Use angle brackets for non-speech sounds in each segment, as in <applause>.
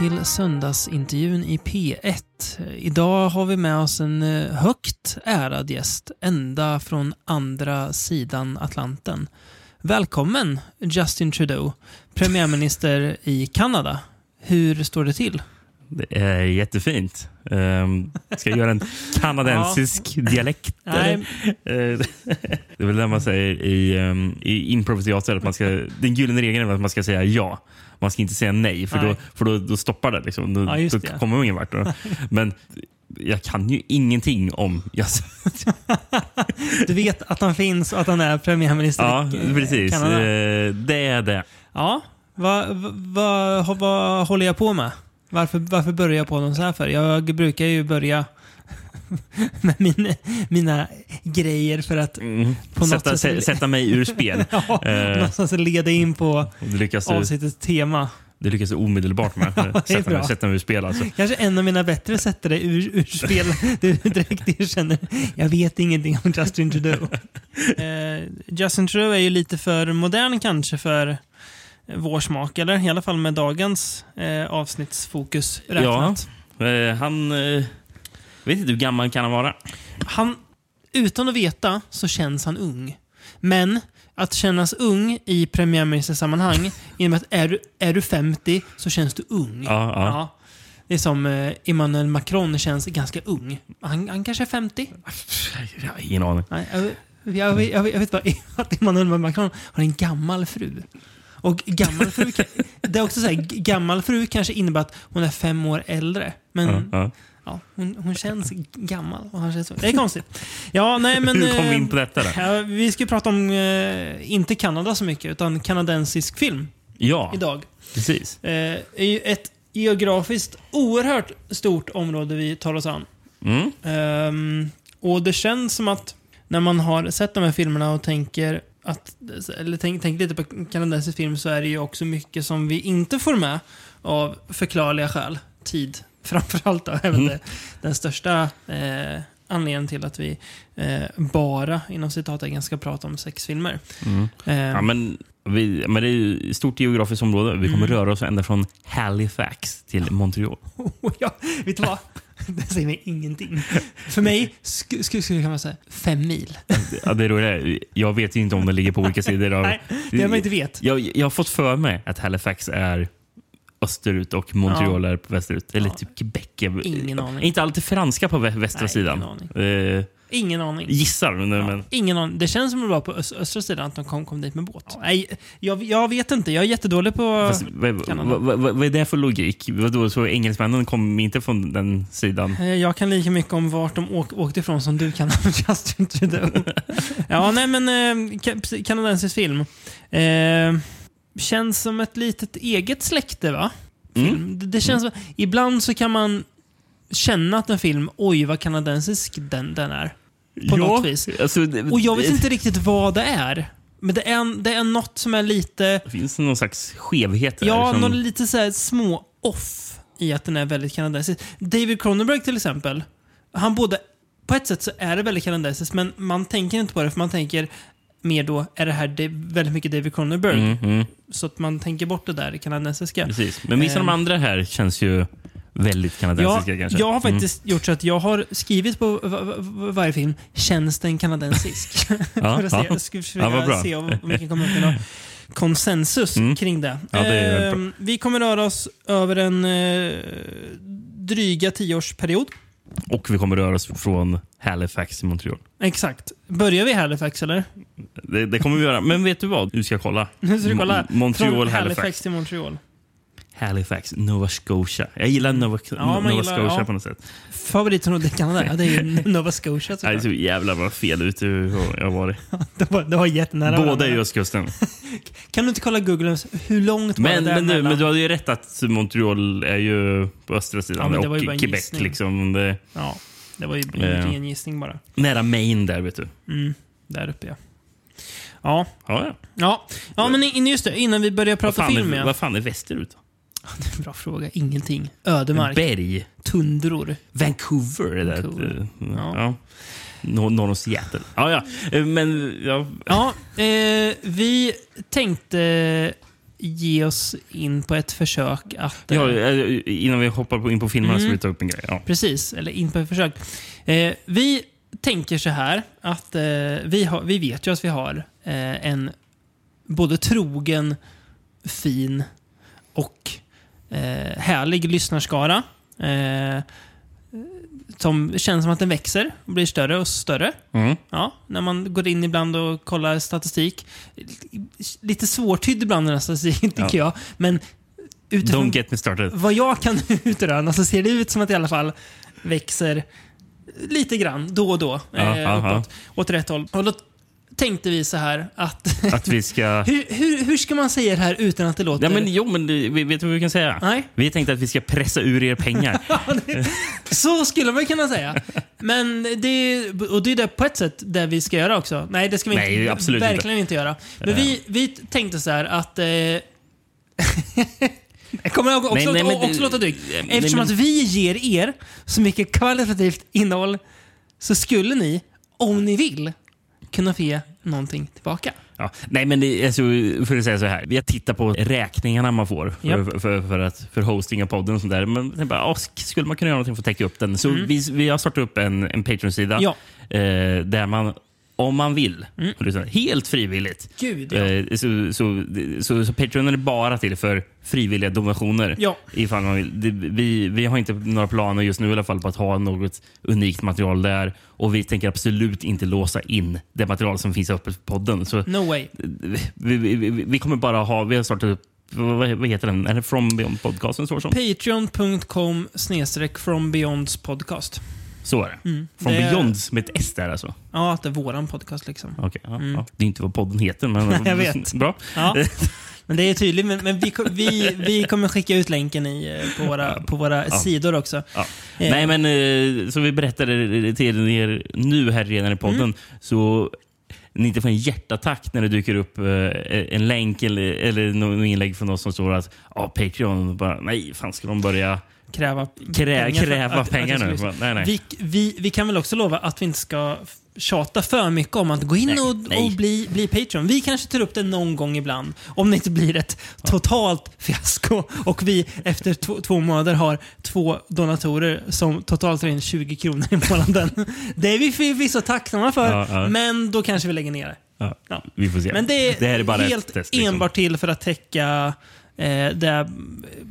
till söndagsintervjun i P1. Idag har vi med oss en eh, högt ärad gäst, ända från andra sidan Atlanten. Välkommen Justin Trudeau, premiärminister i Kanada. Hur står det till? Det är jättefint. Um, ska jag göra en kanadensisk dialekt? Nej. Eh, det är väl det man säger i, um, i improvisateater. Att man ska, den gyllene regeln är att man ska säga ja. Man ska inte säga nej, för, Nej. Då, för då, då stoppar det. Liksom. Då, Ja, då kommer man ingen vart. <laughs> Men jag kan ju ingenting om jazz. <laughs> Du vet att han finns och att han är premiärminister Ja, precis. Kanada. Eh, Det är det. Ja, vad vad- vad- vad håller jag på med? Varför, varför börjar jag på något så här för? Jag brukar ju börja <laughs> med min, mina grejer för att Mm. På något Sätta, sätt- sä- sätta mig ur spel. <laughs> ja, Eh. någonstans leda in på avsnittets tema. det lyckas omedelbart med. <laughs> Ja, sätta, mig, sätta mig ur spel alltså. Kanske en av mina bättre sätter dig ur, ur spel. Du direkt erkänner, jag vet ingenting om Justin Trudeau. Eh, Justin Trudeau är ju lite för modern kanske för vår smak, eller i alla fall med dagens eh, avsnittsfokus räknat. Eh, han... Eh, vet inte hur gammal kan han vara? Han, utan att veta så känns han ung. Men att kännas ung i premiärministersammanhang <laughs> innebär att är du, är du 50 så känns du ung. Ja, ja. Det är som eh, Emmanuel Macron känns ganska ung. Han, han kanske är 50? Jag har ingen aning. Nej, jag, jag, jag, jag, jag vet bara <laughs> att Emmanuel Macron har en gammal fru. Och gammal fru, <laughs> det är också så här, gammal fru kanske innebär att hon är fem år äldre. Men Ja, ja. Hon, hon känns <laughs> gammal. Och han känns. Det är konstigt. Ja, nej, men, Hur kom vi eh, in på detta då? Ja, vi ska prata om, eh, inte Kanada så mycket, utan kanadensisk film Ja, idag. precis. Eh, ett geografiskt oerhört stort område vi tar oss an. Mm. Ehm, och det känns som att när man har sett de här filmerna och tänker att, eller tänk, tänk lite på kanadensisk film så är det ju också mycket som vi inte får med av förklarliga skäl. Tid <laughs> framförallt då. Även det, den största eh, anledningen till att vi eh, bara, inom citattecken, ska prata om sexfilmer. Mm. Eh, Ja, men, vi, men det är ett stort geografiskt område. Vi kommer Mm. röra oss ända från Halifax till Montreal. <laughs> ja, vet du vad? <laughs> Det säger mig ingenting. För mig skulle sk kan man säga fem mil. Ja, det är. Jag vet ju inte om det ligger på olika sidor av... Nej, det man inte vet. Jag, jag har fått för mig att Halifax är österut och Montreal är på västerut. Eller Ja. typ Quebec. Jag- Ingen aning. Är inte alltid franska på vä- västra Nej, sidan? ingen aning. Eh, Ingen aning. gissar. Men, Ja, men, Ingen aning. Det känns som att det var på öst- östra sidan att de kom, kom dit med båt. Nej, jag, jag vet inte. Jag är jättedålig på... fast, vad, vad, vad, vad är det för logik? Vadå, så engelsmännen kom inte från den sidan? Eh, Jag kan lika mycket om vart de åk, åkte ifrån som du kan om <laughs> Justin Trudeau. ja, nej men eh, ka- kanadensisk film. Eh, känns som ett litet eget släkte, va? Mm. Det, det känns som, Ibland så kan man känna att en film, oj vad kanadensisk den, den är. På något vis. Alltså, det, Och jag vet inte riktigt vad det är. Men det är, det är något som är lite... finns det någon slags skevhet där? Ja, som, någon lite så små off i att den är väldigt kanadensisk. David Cronenberg till exempel. Han både... På ett sätt så är det väldigt kanadensiskt, men man tänker inte på det för man tänker mer då, är det här det väldigt mycket David Cronenberg? Mm, mm, Så att man tänker bort det där kanadensiska. precis. Men vissa av de Ehm. andra här känns ju väldigt Jag, kanadensiska kanske. jag har Mm. faktiskt gjort så att jag har skrivit på va- va- va- varje film, känns den kanadensisk? Ja, <laughs> <laughs> för att se, ja. jag skulle Ja, försöka bra. se om vi kan komma upp med konsensus Mm. kring det. Ja, det. Ehm, vi kommer röra oss över en eh, dryga tioårsperiod. Och vi kommer röra oss från Halifax till Montreal. Exakt. Börjar vi i Halifax eller? Det, det kommer vi göra. Men vet du vad? Du ska kolla. Nu ska kolla. M- Montreal, Från Halifax. Halifax till Montreal. Halifax, Nova Scotia. Jag gillar Nova, Ja, Nova gillar- Scotia ja. på något sätt. Favoritområde i Kanada? Ja, det är ju Nova Scotia det är såklart. så jävla vad fel ute jag har varit. Det var, det var jättenära Båda är ju östkusten. Kan du inte kolla Google hur långt var Men, det men, du, däremellan? men du hade ju rätt att Montreal är ju på östra Ja, sidan. var bara och Quebec liksom. Det, Ja, det var ju en Eh. ren gissning bara. nära Maine där vet du. Mm, där uppe ja. Ja, Ja, ja. ja. ja men just det, innan vi börjar prata film igen. vad fan är västerut? Det är en bra fråga. Ingenting. Ödemark. Berg. Tundror. Vancouver är det. Vancouver. Ja. Ja. Norr om Seattle. Ja, ja. Eh, Men ja, Ja, eh, vi tänkte ge oss in på ett försök att... Ja, eh, eh, innan vi hoppar in på filmerna Mm. vill jag ta upp en grej. Ja. Precis, eller in på ett försök. Eh, vi tänker så här att eh, vi, har, vi vet ju att vi har eh, en både trogen, fin och eh, härlig lyssnarskara. Eh, som känns som att den växer och blir större och större. Mm. Ja, när man går in ibland och kollar statistik. Lite svårtydd ibland den här statistiken tycker jag. Men utifrån Don't get me started. vad jag kan <laughs> utröna så ser det ut som att det i alla fall växer lite grann då och då. Ja, eh, ja, uppåt, åt rätt håll. Och då tänkte vi så här att... <laughs> Att vi ska... hur, hur, hur ska man säga det här utan att det låter... Ja, men, jo, men vi- vet du vad vi kan säga? Nej. Vi tänkte att vi ska pressa ur er pengar. <laughs> Så skulle man kunna säga. Men det, och det är det på ett sätt det vi ska göra också. Nej, det ska vi Nej, inte, absolut verkligen inte, göra. Men vi, vi tänkte så här att... Eh, <laughs> jag kommer också, Nej, nej, också, också låta drygt. nej, Eftersom men- att vi ger er så mycket kvalitativt innehåll så skulle ni, om ni vill, kunna få ge någonting tillbaka. Ja. Nej, men det, alltså, för att säga så här. Vi har tittat på räkningarna man får för, Japp. för, för, för, att, för hosting av podden och sånt där. Men jag bara, ja, skulle man kunna göra någonting för att täcka upp den? Så vi, vi har startat upp en, en Patreon-sida Mm. Ja. eh, där man, om man vill, här, helt frivilligt, Gud, ja. Eh, så, så, så, så Patreon är bara till för frivilliga donationer. Ja. Ifall man vill. Det, vi, vi har inte några planer just nu i alla fall på att ha något unikt material där. Och vi tänker absolut inte låsa in det material som finns uppe på podden. Så No way. vi, vi, vi, kommer bara ha, vi har startat upp, vad, heter den? Är det From Beyond Podcasten? Patreon.com snedstreck from beyonds podcast. Så är det. Mm. Det är- Beyonds med ett S där alltså? Ja, att det är våran podcast liksom. Okej, ja, ja. Det är inte vad podden heter, men Mm. <laughs> Jag vet. <laughs> bra. Ja. Men det är tydligt, men, men vi, vi, vi kommer skicka ut länken i, eh, på våra, på våra sidor också. Ja. Eh. Nej, men eh, som vi berättade till er nu här redan i podden, Mm. så ni inte får en hjärtattack när det dyker upp eh, en länk eller, eller något inlägg från oss som står att ja, Patreon, bara, nej, fan ska de börja Kräva krä, pengar kräva att- att pengar jag ska nu? Nej, nej. Vi, vi, vi kan väl också lova att vi inte ska tjata för mycket om att gå in Nej, och, nej. och bli, bli Patreon. Vi kanske tar upp det någon gång ibland. Om det inte blir ett totalt fiasko och vi efter två, två månader har två donatorer som totalt tar in 20 kronor i månaden. <laughs> Det är vi förvisso tacksamma för, Ja, ja. men då kanske vi lägger ner det. Ja, Ja. Vi får se. Men det är, det är bara helt test. liksom. enbart till för att täcka eh, det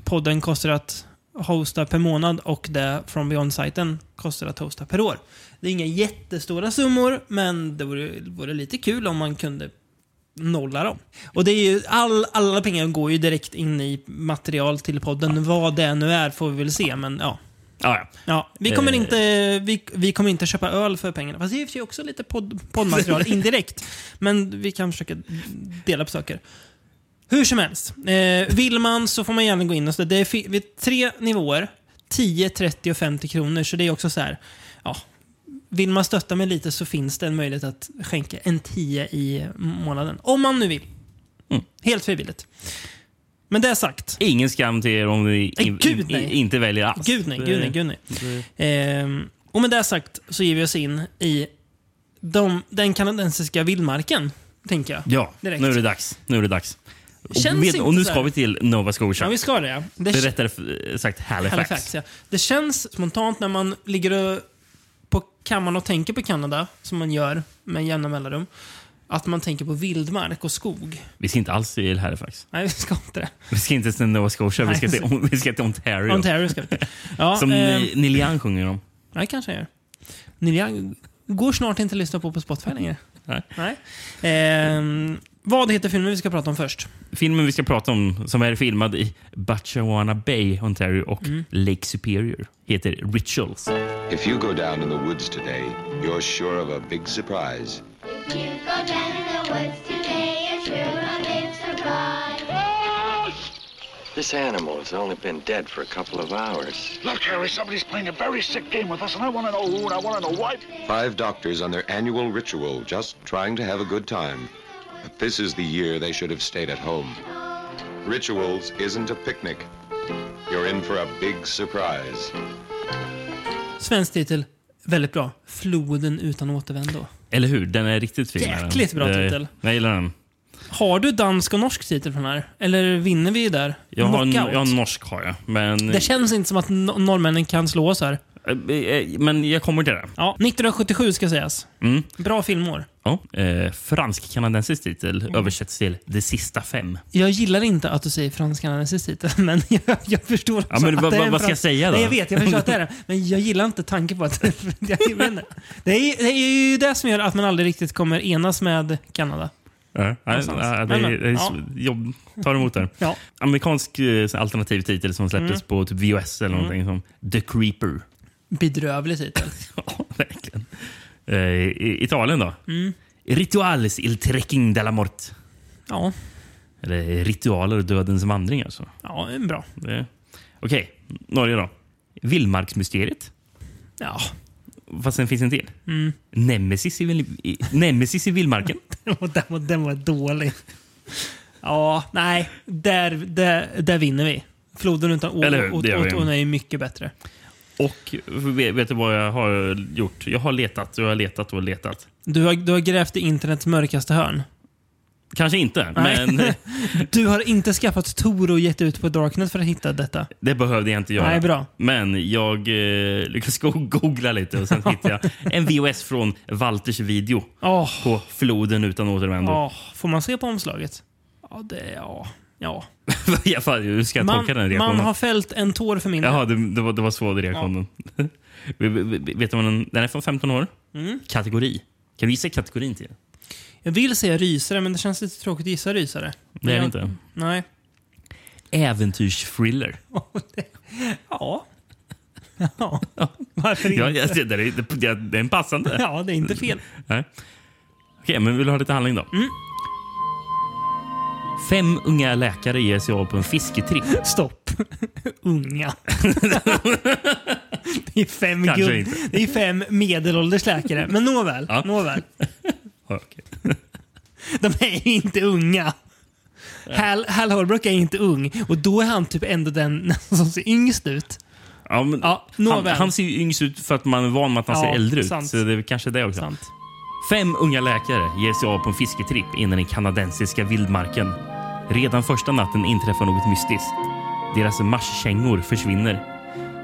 podden kostar att hosta per månad och det From Beyond-sajten kostar att hosta per år. Det är inga jättestora summor, men det vore, vore lite kul om man kunde nolla dem. Och det är ju, all, alla pengar går ju direkt in i material till podden. Vad det nu är får vi väl se, men ja. Ja, ja. Ja, vi kommer, Eh. inte, vi, vi kommer inte köpa öl för pengarna. Fast det är sig också lite podd, poddmaterial <laughs> indirekt. Men vi kan försöka dela på saker. Hur som helst. Eh, vill man så får man gärna gå in och så. Det är vid tre nivåer. 10, 30 och 50 kronor. Så det är också så här. Ja, vill man stötta mig lite så finns det en möjlighet att skänka en 10 i månaden. Om man nu vill. Mm. Helt frivilligt. Men det sagt. Ingen skam till er om ni in, gud, in, inte väljer alls. Gud nej, gud nej, gud nej. Ehm, och med det sagt så ger vi oss in i de, den kanadensiska vildmarken, tänker jag. Ja, Direkt. nu är det dags. Nu är det dags. Och, Känns inte och nu ska vi till Nova Scotia. Ja, vi ska det. Det, Eller rättare sagt Halifax. Halifax, ja. det känns spontant när man ligger på kammaren och tänker på Kanada, som man gör med jämna mellanrum, att man tänker på vildmark och skog. Vi ska inte alls till Halifax. Nej, vi ska inte det. Vi ska inte till Nova Scotia. Vi ska till, vi ska till Ontario. Ontario ska vi till. Ja, <laughs> Som eh, Neil Young sjunger om. Ja, kanske jag gör. Neil Young går snart inte att lyssna på på Spotify längre. Nej. Nej. Ehm, vad heter filmen vi ska prata om först? Filmen vi ska prata om, som är filmad i Batchawana Bay, Ontario och Mm. Lake Superior, heter Rituals. If you go down in the woods today, you're sure of a big surprise. If you go down in the woods today, you're sure of a big surprise. This animal has only been dead for a couple of hours. Look, Harry, somebody's playing a very sick game with us, and I want to know who and I want to know why. Five doctors on their annual ritual just trying to have a good time. This is the year they should have stayed at home. Rituals isn't a picnic. You're in for a big surprise. Svensk titel. Väldigt bra. Floden utan återvändo. Eller hur? Den är riktigt fin. Jäkligt bra Det- titel. Jag gillar den. Har du dansk och norsk titel från här? Eller vinner vi där? Jag har, jag har norsk har jag. Men, Det känns inte som att no- norrmännen kan slå oss här. Eh, eh, men jag kommer till det. Ja, 1977 ska sägas. Mm. Bra filmår. Ja. Eh, Fransk-kanadensisk titel Mm. översätts till De sista fem. Jag gillar inte att du säger fransk-kanadensisk titel, <laughs> men jag, jag förstår Ja, men att vad- det är vad- vad ska jag fransk- säga då? Nej, jag vet, jag förstår att det är det. <laughs> Men jag gillar inte tanken på att... <laughs> jag det, är, det är ju det som gör att man aldrig riktigt kommer enas med Kanada. Ja, nej, det, är- det är ja. jobb. Tar emot där. Ja. Amerikansk eh, alternativ titel som släpptes Mm. på typ VOS eller någonting som The Creeper. Bedrövlig titel. <laughs> Ja, verkligen. Eh, Italien då? Mm. Rituales il trekking della mort. Ja, Eller ritualer dödens vandring alltså. ja det är bra. Okej, Norge då. Vildmarksmysteriet. Ja, Fast sen finns en till. Mm. Nemesis, i, vill- i, Nemesis i vildmarken. <laughs> och den, var, den var dålig. Ja, nej. Där, där, där vinner vi. Floden utan å Eller hur? och, vi. och, och, är mycket bättre. Och vet, du vad jag har gjort? Jag har letat och jag har letat och letat. Du har, du har grävt i internets mörkaste hörn. Kanske inte, Nej. men <laughs> Du har inte skaffat Tor och gett ut på Darknet för att hitta detta. det behövde jag inte göra. Nej, bra. Men jag eh, lyckades go- googla lite och sen hittade jag en VHS från Walters video Åh, på floden utan återvändo. åh, får man se på omslaget? Ja, det... Ja. ja. <laughs> Alla fall, Hur ska jag Man, tolka den reaktionen? man har fällt en tår för mindre. Jaha, det, det, var, det var så reaktionen. <laughs> Vet vet du vad den, den är från 15 år? Mm. Kategori. Kan vi gissa kategorin till? Jag vill säga rysare, men det känns lite tråkigt att gissa rysare. Det är Jag- inte. Nej. Äventyrsthriller. <laughs> Ja. Ja. Varför inte? Ja, ja, det, det, är- det, det är en passande. Ja, det är inte fel. Nej. Okej, men vill du ha lite handling då? Mm. Fem unga läkare ger sig av på en fisketripp. Stopp. <laughs> Unga. <laughs> det, är fem Kanske inte. det är fem medelålders läkare. Men nåväl. Ja. nåväl. <laughs> De är inte unga. Hal, Hal Holbrook är inte ung. Och då är han typ ändå den som ser yngst ut. Ja, men Ja, han, han ser ju yngst ut för att man är van med att han Ja, ser äldre ut. sant. Så det är kanske det också. Sant. Fem unga läkare ger sig av på en fisketripp in i den kanadensiska vildmarken. Redan första natten inträffar något mystiskt. Deras marschkängor försvinner.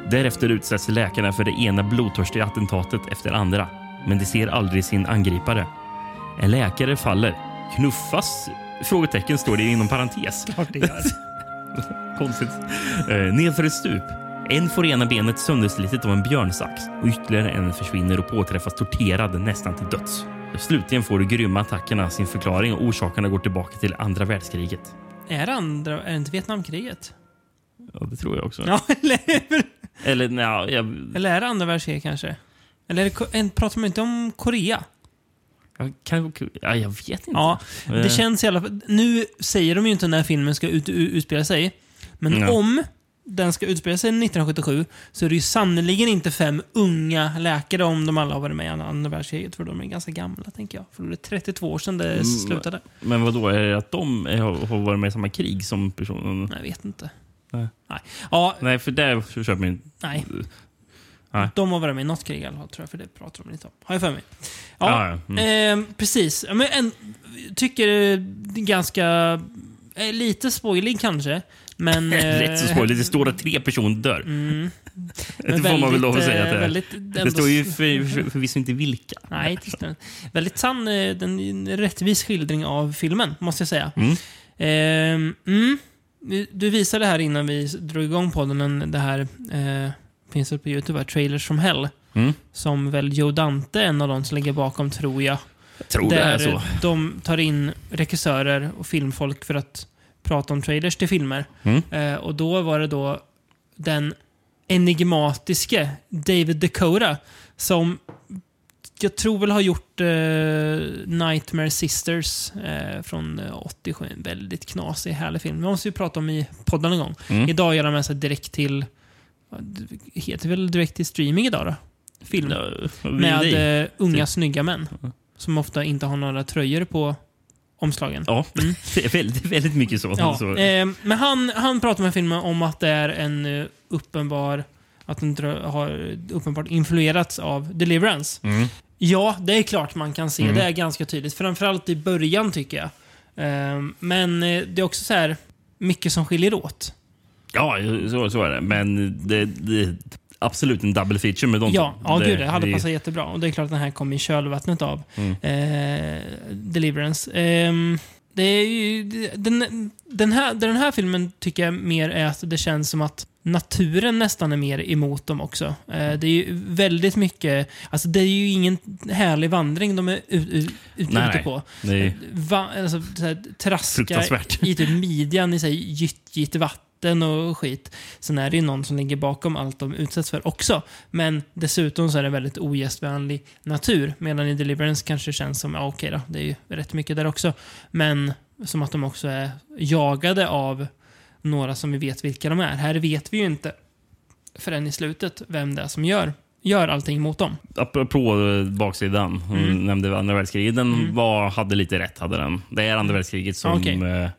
Därefter utsätts läkarna för det ena blodtörstiga attentatet efter andra. Men de ser aldrig sin angripare. En läkare faller. Knuffas? Frågetecken står det inom parentes. Klart det gör. <laughs> Konstigt. Eh, nedför ett stup. En får ena benet sönderslitet av en björnsax och ytterligare en försvinner och påträffas torterad nästan till döds. Slutligen får de grymma attackerna sin förklaring och orsakerna går tillbaka till andra världskriget. Är det andra... Är det inte Vietnamkriget? Ja, det tror jag också. Ja, <laughs> eller? Eller nej, jag, Eller är det andra världskriget kanske? Eller det, pratar man inte om Korea? jag, kan, ja, jag vet inte. Ja, det Eh, känns i alla fall... Nu säger de ju inte när filmen ska ut, utspela sig. Men Ja. om den ska utspela sig 1977 så är det ju sannerligen inte fem unga läkare om de alla har varit med i andra världskriget. För de är ganska gamla, tänker jag. För det är 32 år sedan det Mm. slutade. Men vad då Är det att de är, har varit med i samma krig som personen? Jag vet inte. Nej. Nej. Ja, Nej, för där köper man nej. Nej. De har varit med i något krig i alla fall, tror jag. För det pratar de lite om. Har jag för mig. Ja, Ja, ja, mm. eh, precis. Men en, tycker det ganska... eh, Lite spoilig kanske. Men... <laughs> Rätt så eh, spoiligt. Det står att tre personer dör. Mm. Det får man väl lov att säga att det. Väldigt, Det står ju för, för, förvisso inte vilka. Nej, det. Väldigt sann, eh, den, en rättvis skildring av filmen, måste jag säga. Mm. Ehm, mm. Du- visade här innan vi drog igång podden, en- det här, eh, finns det på YouTube, Trailers from Hell. Mm. Som väl Joe Dante är en av de som ligger bakom, tror jag. Jag tror det är Där så. de tar in regissörer och filmfolk för att prata om trailers till filmer. Mm. Eh, och då var det då den enigmatiske David Dakota som jag tror väl har gjort eh, Nightmare Sisters eh, från eh, 87. En väldigt knasig, härlig film. Vi måste ju prata om i podden en gång. Mm. Idag gör de med sig direkt till... Heter väl direkt till streaming idag då? Film. Vi- Med eh, unga Typ. snygga män. Som ofta inte har några tröjor på omslagen. Ja, Mm. <laughs> det är väldigt, väldigt mycket så. Ja, så. eh, men han, han pratar med filmen om att det är en eh, uppenbar... Att den har uppenbart influerats av Deliverance. Mm. Ja, det är klart man kan se. Mm. Det är ganska tydligt. Framförallt i början tycker jag. Eh, men det är också så här mycket som skiljer åt. Ja, så, så är det. Men det, det är absolut en double feature med de Ja, ja det, gud, det hade det- passat jättebra. Och det är klart att den här kom i kölvattnet av Mm. eh, Deliverance. Ehm, det är ju, den, den, här, den här filmen tycker jag mer är att det känns som att naturen nästan är mer emot dem också. Eh, det är ju väldigt mycket, alltså det är ju ingen härlig vandring de är ut, ut, ut, Nej, ute nej. på. Det är Va, alltså, så här, traska i typ midjan i gyttjigt vatten och skit. Sen är det ju någon som ligger bakom allt de utsätts för också. Men dessutom så är det väldigt ogästvänlig natur. Medan i Deliverance kanske känns som, ja okej då, det är ju rätt mycket där också. Men som att de också är jagade av några som vi vet vilka de är. Här vet vi ju inte förrän i slutet vem det är som gör, gör allting mot dem. Apropå eh, baksidan, hon Mm. nämnde andra världskriget. Den var, hade lite rätt, hade den. Det är andra världskriget som, Okej. eh,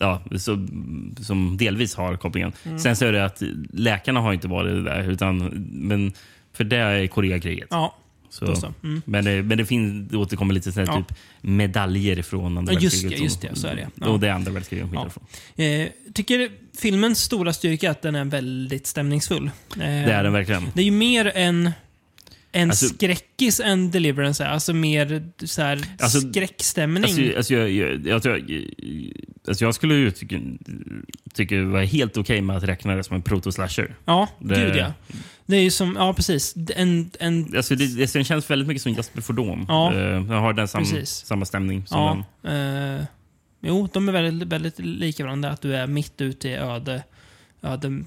ja, så, som delvis har kopplingen. Mm. Sen så är det att läkarna har inte varit där, utan, men för det är Koreakriget. Ja, Så, så. Mm. Men, det, men det, finns, det återkommer lite sådär, Ja. typ medaljer från andra Ja, just världskriget. det, just det, så är det. Ja. Och det är andra världskriget de Ja. från. Eh, tycker filmens stora styrka är att den är väldigt stämningsfull. Eh, Det är den verkligen. Det är ju mer en, en Alltså- skräckis än Deliverance är. Alltså mer så här Alltså- skräckstämning. Alltså, alltså, jag, jag, jag, jag, alltså jag skulle ju tycka, tycka det var helt okej med att räkna det som en proto-slasher. ja, det- gud ja. Det är ju som, ja precis. En, en, Alltså det, det, känns väldigt mycket som Jasper Fordom. Ja. Eh, den har den sam, Precis. samma stämning som ja, den. eh, jo, de är väldigt, väldigt lika varandra. Att du är mitt ute i öde, öde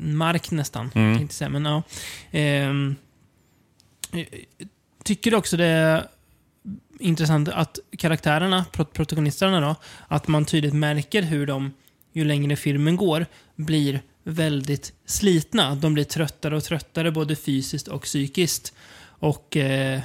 mark nästan. Mm. Tänkte säga. Men ja. Ehm, tycker också det är intressant att karaktärerna, prot- protagonisterna då, att man tydligt märker hur de, ju längre filmen går, blir väldigt slitna. De blir tröttare och tröttare både fysiskt och psykiskt. Och eh,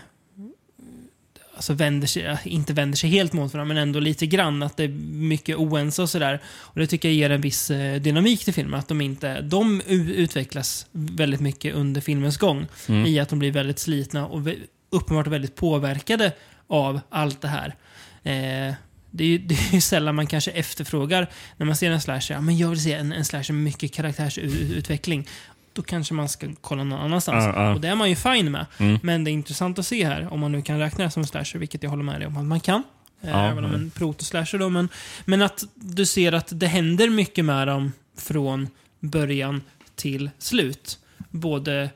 alltså vänder sig, inte vänder sig helt mot varandra, men ändå lite grann. Att det är mycket oense och sådär. Och det tycker jag ger en viss eh, dynamik till filmen. Att de inte, de utvecklas väldigt mycket under filmens gång. Mm. I att de blir väldigt slitna och uppenbart väldigt påverkade av allt det här. Eh, det är, ju, <laughs> det är ju sällan man kanske efterfrågar när man ser en slasher. Ja, men jag vill se en, en slasher med mycket karaktärsutveckling. Då kanske man ska kolla någon annanstans. Ja, ja. Och det är man ju fine med. Mm. Men det är intressant att se här, om man nu kan räkna det som slasher, vilket jag håller med dig om att man kan. Eh, Ja, även om ja. en proto-slasher då. Men, men att du ser att det händer mycket med dem från början till slut. Både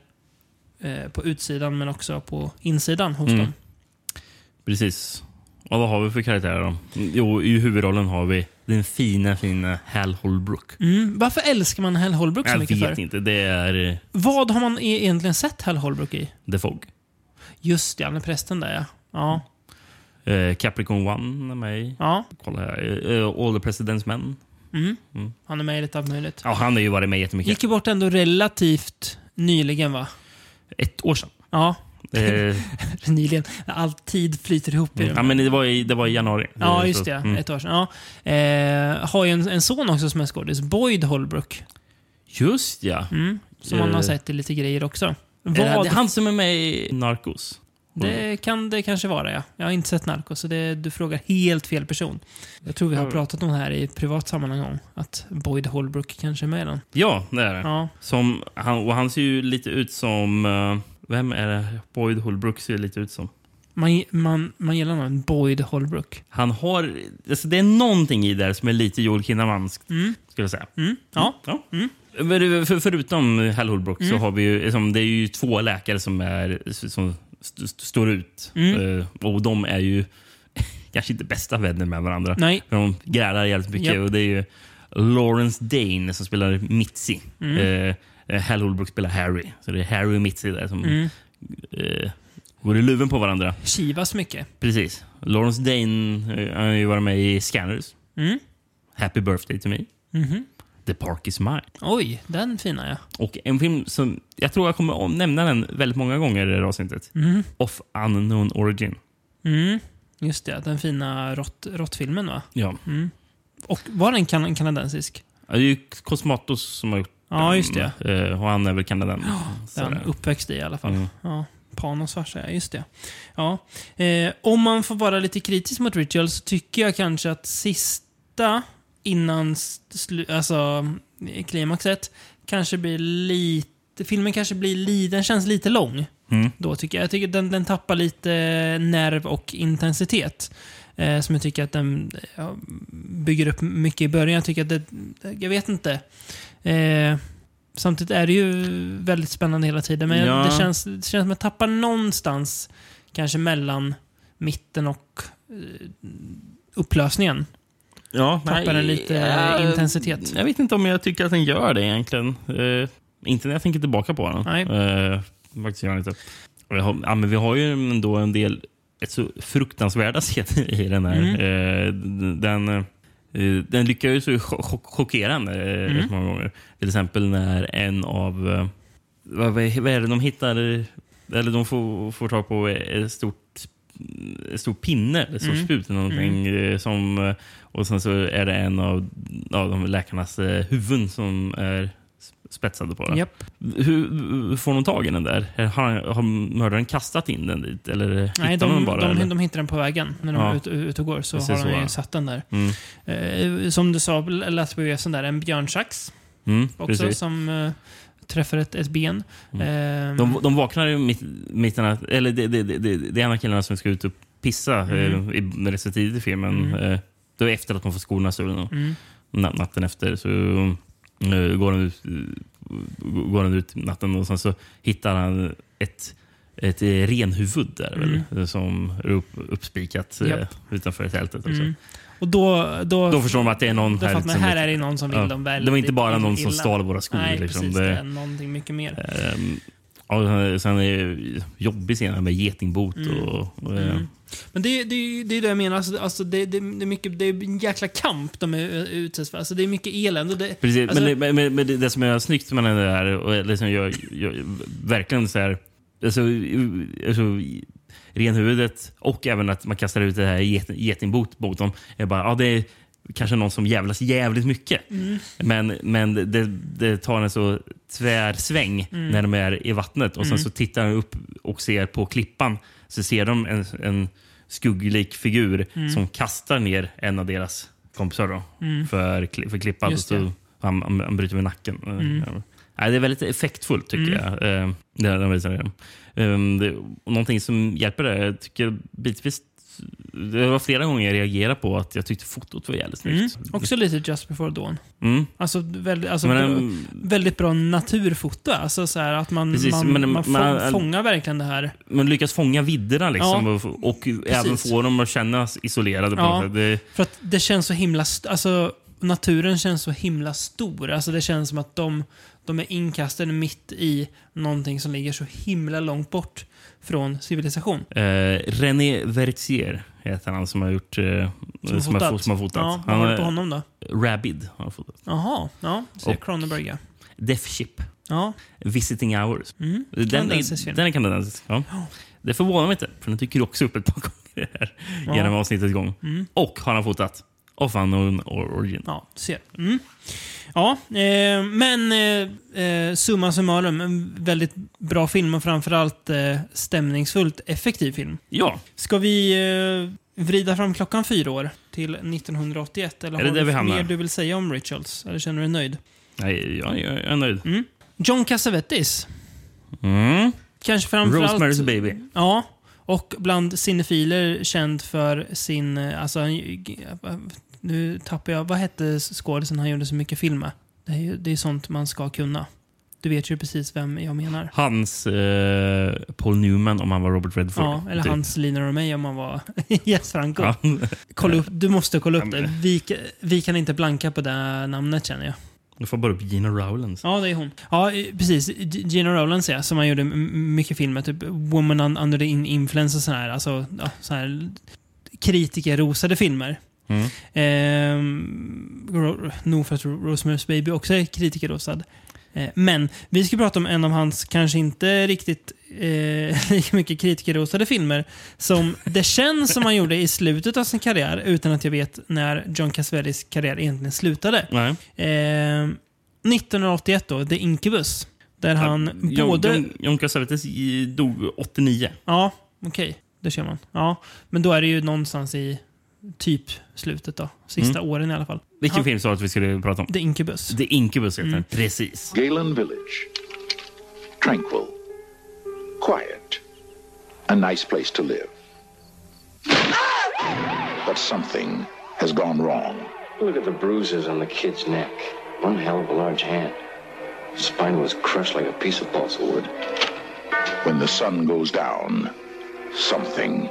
eh, på utsidan men också på insidan hos Mm. dem. Precis. Och vad har vi för karaktärer då? Jo, i huvudrollen har vi den fina, fina Hal Holbrook. Mm. Varför älskar man Hal Holbrook så Jag mycket vet för? inte. Det är eh, Vad har man e- egentligen sett Hal Holbrook i? The Fog. Just det, han är prästen där ja. Ja. Eh, Capricorn One är med i. ja. Kolla här. Eh, All the President's Men. Mm. Mm. Han är med i lite allt möjligt. Ja, han har ju varit med jättemycket. Gick ju bort ändå relativt nyligen va? Ett år sedan. Ja, Eh, <laughs> nyligen. All tid flyter ihop i ja, men det var i, det var i januari. Ja, Eh, just det. mm. Ett år sedan. Ja. Eh, har ju en, en son också som är skådis. Boyd Holbrook. Just ja. Mm. Som man har Eh. sett i lite grejer också. Är det, Vad? är han som är med i Narcos. Det kan det kanske vara, ja. Jag har inte sett Narcos, så det, du frågar helt fel person. Jag tror vi har Mm. pratat om det här i privat sammanhang om att Boyd Holbrook kanske är med i den. Ja, det är det. Ja. Som, han, och han ser ju lite ut som... eh, vem är det Boyd Holbrook ser lite ut som? Man, man, man gillar någon Boyd Holbrook. Han har... Alltså det är någonting i där som är lite Joel Kinnamanskt, Mm. skulle jag säga. Mm. Ja. Ja. Mm. Men För, förutom Hal Holbrook så Mm. har vi ju... Liksom, det är ju två läkare som, är, som st st står ut. Mm. Eh, och de är ju <laughs> kanske inte bästa vänner med varandra. Nej. För de grälar jävligt mycket. Japp. Och det är ju Lawrence Dane som spelar Mitzi. Mm. Eh, Hal Holbrook spelar Harry. Så det är Harry och Mitzi som Mm. eh, går i luven på varandra. Kivas mycket. Precis. Lawrence Dane eh, har ju varit med i Scanners. Mm. Happy birthday to me. Mhm. The Park is mine. Oj, den fina ja. Och en film som jag tror jag kommer nämna den väldigt många gånger i det här avsnittet. Mm. Of unknown origin. Mm. Just det, den fina rått- råttfilmen va? Ja. Mm. Och var den kan kanadensisk? Det är ju Cosmatos som har gjort Ja, just det. Eh, Och han är väl kanadensare. Den uppväxt i i alla fall. Mm. Ja. Panos farsa, ja, just det. Ja. Eh, om man får vara lite kritisk mot Ritual så tycker jag kanske att sista innan alltså, klimaxet kanske blir lite... Filmen kanske blir lite... Den känns lite lång. Mm. Då tycker jag. Jag tycker den, den tappar lite nerv och intensitet. Eh, som jag tycker att den ja, bygger upp mycket i början. Jag tycker att det... Jag vet inte. Eh, samtidigt är det ju väldigt spännande hela tiden. Men Ja. det, känns, det känns som att jag tappar någonstans kanske mellan mitten och eh, upplösningen. Ja, Tappar den lite jag- intensitet? Jag vet inte om jag tycker att den gör det egentligen. Eh, inte när jag tänker tillbaka på den. Nej. Eh, faktiskt gör inte. Ja, men vi har ju ändå en del ett så fruktansvärda <laughs> scener i den här. Mm. Eh, den, eh, den lyckas ju chock- chock- chockera eh, Mm. rätt många gånger. Till exempel när en av... Eh, vad, vad är det de hittar? Eller de får, får tag på ett stort en stor pinne, ett stort Mm. spjut eller någonting. eh, Som, eh, och sen så är det en av, av de läkarnas eh, huvuden som är spetsade på den. Japp. Hur, får de tag i den där? Har, har mördaren kastat in den dit? Eller Nej, de, den bara? de, eller? de hittar den på vägen. När de Ja. är ute, ute och går så har de ju satt den där. Mm. Eh, som du sa, läste på VSen där, en björnsax Mm, också precis. som eh, träffar ett, ett ben. Eh, De, de vaknar ju mitt, mitt i natt- eller det, det, det, det, det är en av killarna som ska ut och pissa Mm. eh, i, rätt så tidigt i filmen. Eh, då är efter att de får skorna stulna. Mm. Na- Natten efter så eh, går, han ut, eh, går han ut natten och sen så hittar han ett, ett eh, renhuvud där eh, som är upp, uppspikat eh, Mm. Japp. utanför tältet. Också. Mm. Och då, då, Då förstår de att det är någon här fattar man, som- här är det någon som vill Ja. dem väldigt Det var inte bara någon som stal våra skor. Nej, liksom. precis. Det- är någonting mycket mer. Ehm, och sen är det jobbig scen med getingbot. Mm. Och, och, eh, Mm. Men det, det, det är det jag menar. Alltså, alltså det, det, det, är mycket, det är en jäkla kamp de är utsätts för. Alltså, det är mycket elände. Det, Precis, alltså, men, det, men, men det, det som är snyggt med den där, och liksom jag, jag, verkligen så här, alltså, alltså, renhuvudet och även att man kastar ut det här get, getingbot mot dem. Är bara, ja, det är kanske någon som jävlas jävligt mycket. Mm. Men, men det, det tar en så tvärsväng Mm. när de är i vattnet och sen så tittar de upp och ser på klippan så ser de en, en skugglik figur Mm. som kastar ner en av deras kompisar då, för, kli- för klippan. Så det. han, han, han bryter med nacken. Mm. Ja. Det är väldigt effektfullt tycker jag. Eh, det, det, visar det. Um, det, någonting som hjälper det, jag tycker bitvis det var flera gånger jag reagerade på att jag tyckte fotot var jävligt mm, snyggt. också lite Just before dawn. Mm. Alltså, väldigt, alltså, Men, bra- ehm, väldigt bra naturfoto. Alltså, så här, att man, Precis, man, men- man, man- fångar verkligen det här. man lyckas fånga vidderna liksom, Ja, och, och även få dem att kännas isolerade. På Ja. det, För att det känns så himla... Alltså, naturen känns så himla stor. Alltså, det känns som att de, de är inkastade mitt i någonting som ligger så himla långt bort från civilisation. eh, René Vertier heter han som har gjort eh, Som som, har som har fotat. Ja, vad han, har du på är- honom då? Rabid har fotat. Jaha, ja. Ser Cronenberg, ja. Death Ship. Ja. Visiting Hours. Mm. Den, film. den är kanadensisk. Ja. Det förvånar mig inte, för den dyker också upp ett par gånger här Ja. genom avsnittets gång. Och har han fotat Of Unknown Origin. Ja, du ser. Mm. Ja, eh, men eh, eh, summa summarum, en väldigt bra film och framförallt eh, stämningsfullt effektiv film. Ja, Ska vi eh, vrida fram klockan fyra år till 1981? Eller Är det har där du vi hamnar? mer du vill säga om Rituals? Eller känner du dig nöjd? nej, jag, jag är nöjd. John Cassavetes. Mm. Kanske framförallt... Rosemary's Baby. Ja, och bland cinefiler känd för sin... eh, Alltså, nu tappar jag... Vad hette skådisen han gjorde så mycket film med? Det är, ju- det är sånt man ska kunna. Du vet ju precis vem jag menar. Hans eh, Paul Newman om han var Robert Redford. Ja, eller typ. hans Lina Romay om man var <laughs> Yes Franco. Ja. Kolla upp, du måste kolla upp det. Vi, vi kan inte blanka på det namnet känner jag. Du får bara upp Gina Rowlands. Ja, det är hon. Ja, precis. Gina Rowlands ja, som han gjorde mycket filmer. Typ Woman Un- Under the In- Influence och sådana här. Alltså, ja, så här kritikerrosade filmer. Mm. Ro- nog för att Ro- Rosemary's Baby också är kritikerrosad. Eh, men vi ska prata om en av hans kanske inte riktigt eh, <laughs> lika mycket kritikerrosade filmer som det känns som han gjorde i slutet av sin karriär utan att jag vet när John Cassavetes karriär egentligen slutade. Eh, 1981 då, The Incubus. Där han Jon- både... Jon- Jon Cassavetes dog 89. Ja, okej. Det ser man. Ja, men då är det ju någonstans i typ slutet då. Sista Mm. åren i alla fall. Vilken Han- film sa du att vi skulle prata om? The Incubus. The Incubus heter den. Precis. Galen Village. Tranquil. Quiet. A nice place to live. But something has gone wrong. Look at the bruises on the kid's neck. One hell of a large hand. Spine was crushed like a piece of balsa wood. When the sun goes down, something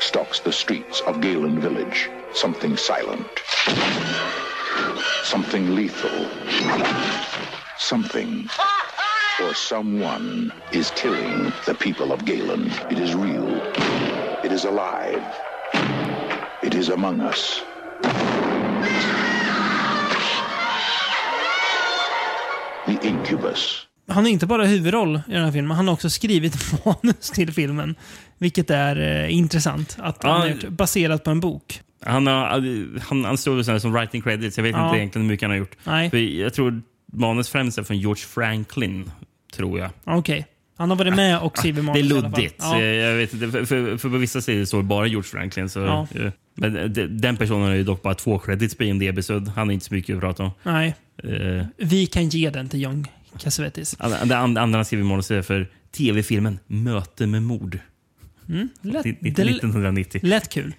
stalks the streets of Galen Village. Something silent. Something lethal. Something or someone is killing the people of Galen. It is real. It is alive. It is among us. The Incubus. Han är inte bara huvudroll i den här filmen, han har också skrivit <laughs> manus till filmen. Vilket är eh, intressant. Att han Ja. har gjort, baserat på en bok. Han, har, han, han står så som writing credits. Jag vet Ja. inte egentligen hur mycket han har gjort. Nej. För jag tror manus främst är från George Franklin, tror jag. Okej. Han har varit med och skrivit Det är manus alla fall. luddigt. Ja. Eh, Jag vet inte, för, för, för på vissa sidor står det bara George Franklin. Så, Ja. eh, Men de- den personen har ju dock bara två credits på IMDB, så han är inte så mycket att prata om. Nej, Eh, vi kan ge den till John Cassavetes. Det andra han skriver manus är för tv-filmen Möte med mord. Lätt, Ni- det 1990. lät kul.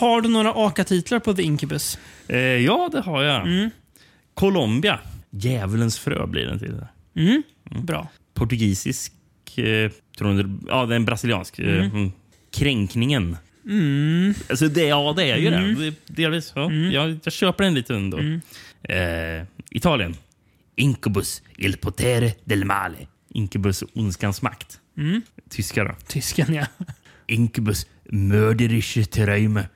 Har du några AKA-titlar på The Incubus? Eh, ja, det har jag. Mm. Colombia. Djävulens frö blir den till. Mm. Bra. Portugisisk. Eh, tror jag, ja, det är en brasiliansk. eh, mm. Kränkningen. Mm. Alltså det, ja, det är ju det. det. Delvis. Ja. Jag, jag köper den lite ändå. Mm. Eh, Italien. Incubus il potere del male. Incubus ondskans makt. Mm. Tyska då. Tysken, ja. Incubus mörderische Träume.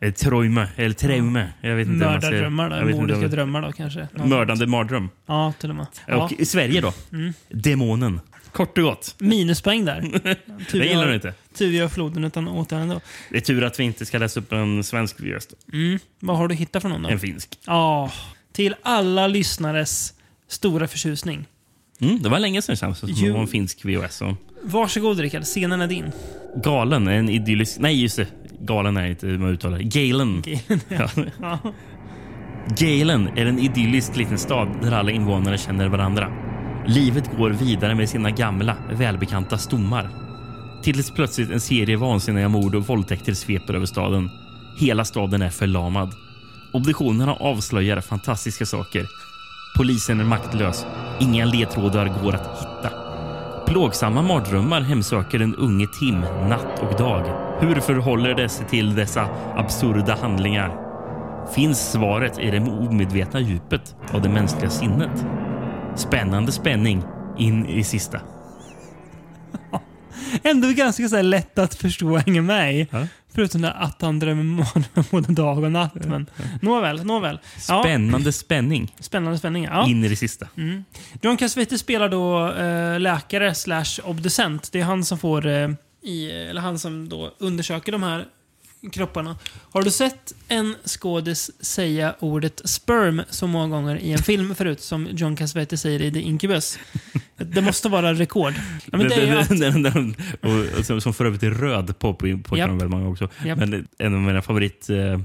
Eller Träume. Eller Träume. Jag vet inte. Mördardrömmar, då. Mordiska drömmar då kanske. Någon Mördande mardröm. Ja, till och med. Ja. Och i Sverige då? Mm. Demonen. Kort och gott. Minuspoäng där. <laughs> Tur Det gillar du inte. Tur vi har floden utan då. Det är tur att vi inte ska läsa upp en svensk röst. Mm. Vad har du hittat för någon då? En finsk. Ja, till alla lyssnares stora förtjusning. Mm, det var länge sedan det som Jo. var en finsk VHS. Så. Varsågod Rickard, scenen är din. Galen är en idyllisk... Nej, just det. Galen är inte hur man uttalar det. Galen. <laughs> Ja. Ja. Galen är en idyllisk liten stad där alla invånare känner varandra. Livet går vidare med sina gamla, välbekanta stommar. Tills plötsligt en serie vansinniga mord och våldtäkter sveper över staden. Hela staden är förlamad. Obduktionerna avslöjar fantastiska saker. Polisen är maktlös. Inga ledtrådar går att hitta. Plågsamma mardrömmar hemsöker den unge Tim natt och dag. Hur förhåller det sig till dessa absurda handlingar? Finns svaret i det omedvetna djupet av det mänskliga sinnet? Spännande spänning in i sista. <laughs> Ändå ganska så lätt att förstå hänga med. Ja. Förutom det att han drömmer både <laughs> dag och natt. Men nåväl, nåväl. Ja, Spännande spänning spännande spänning. Ja. in i det sista. John Cassavetes spelar då eh, läkare slash obducent. Det är han som får, eh, i, eller han som då undersöker de här kropparna. Har du sett en skådis säga ordet sperm så många gånger i en film förut som John Cassavetes säger i The Incubus? Det måste vara rekord. Ja, men det är ju att, Den- den- den- och, och som, som för övrigt är röd på, på, på väldigt många också. Japp. Men en av mina favorit eh,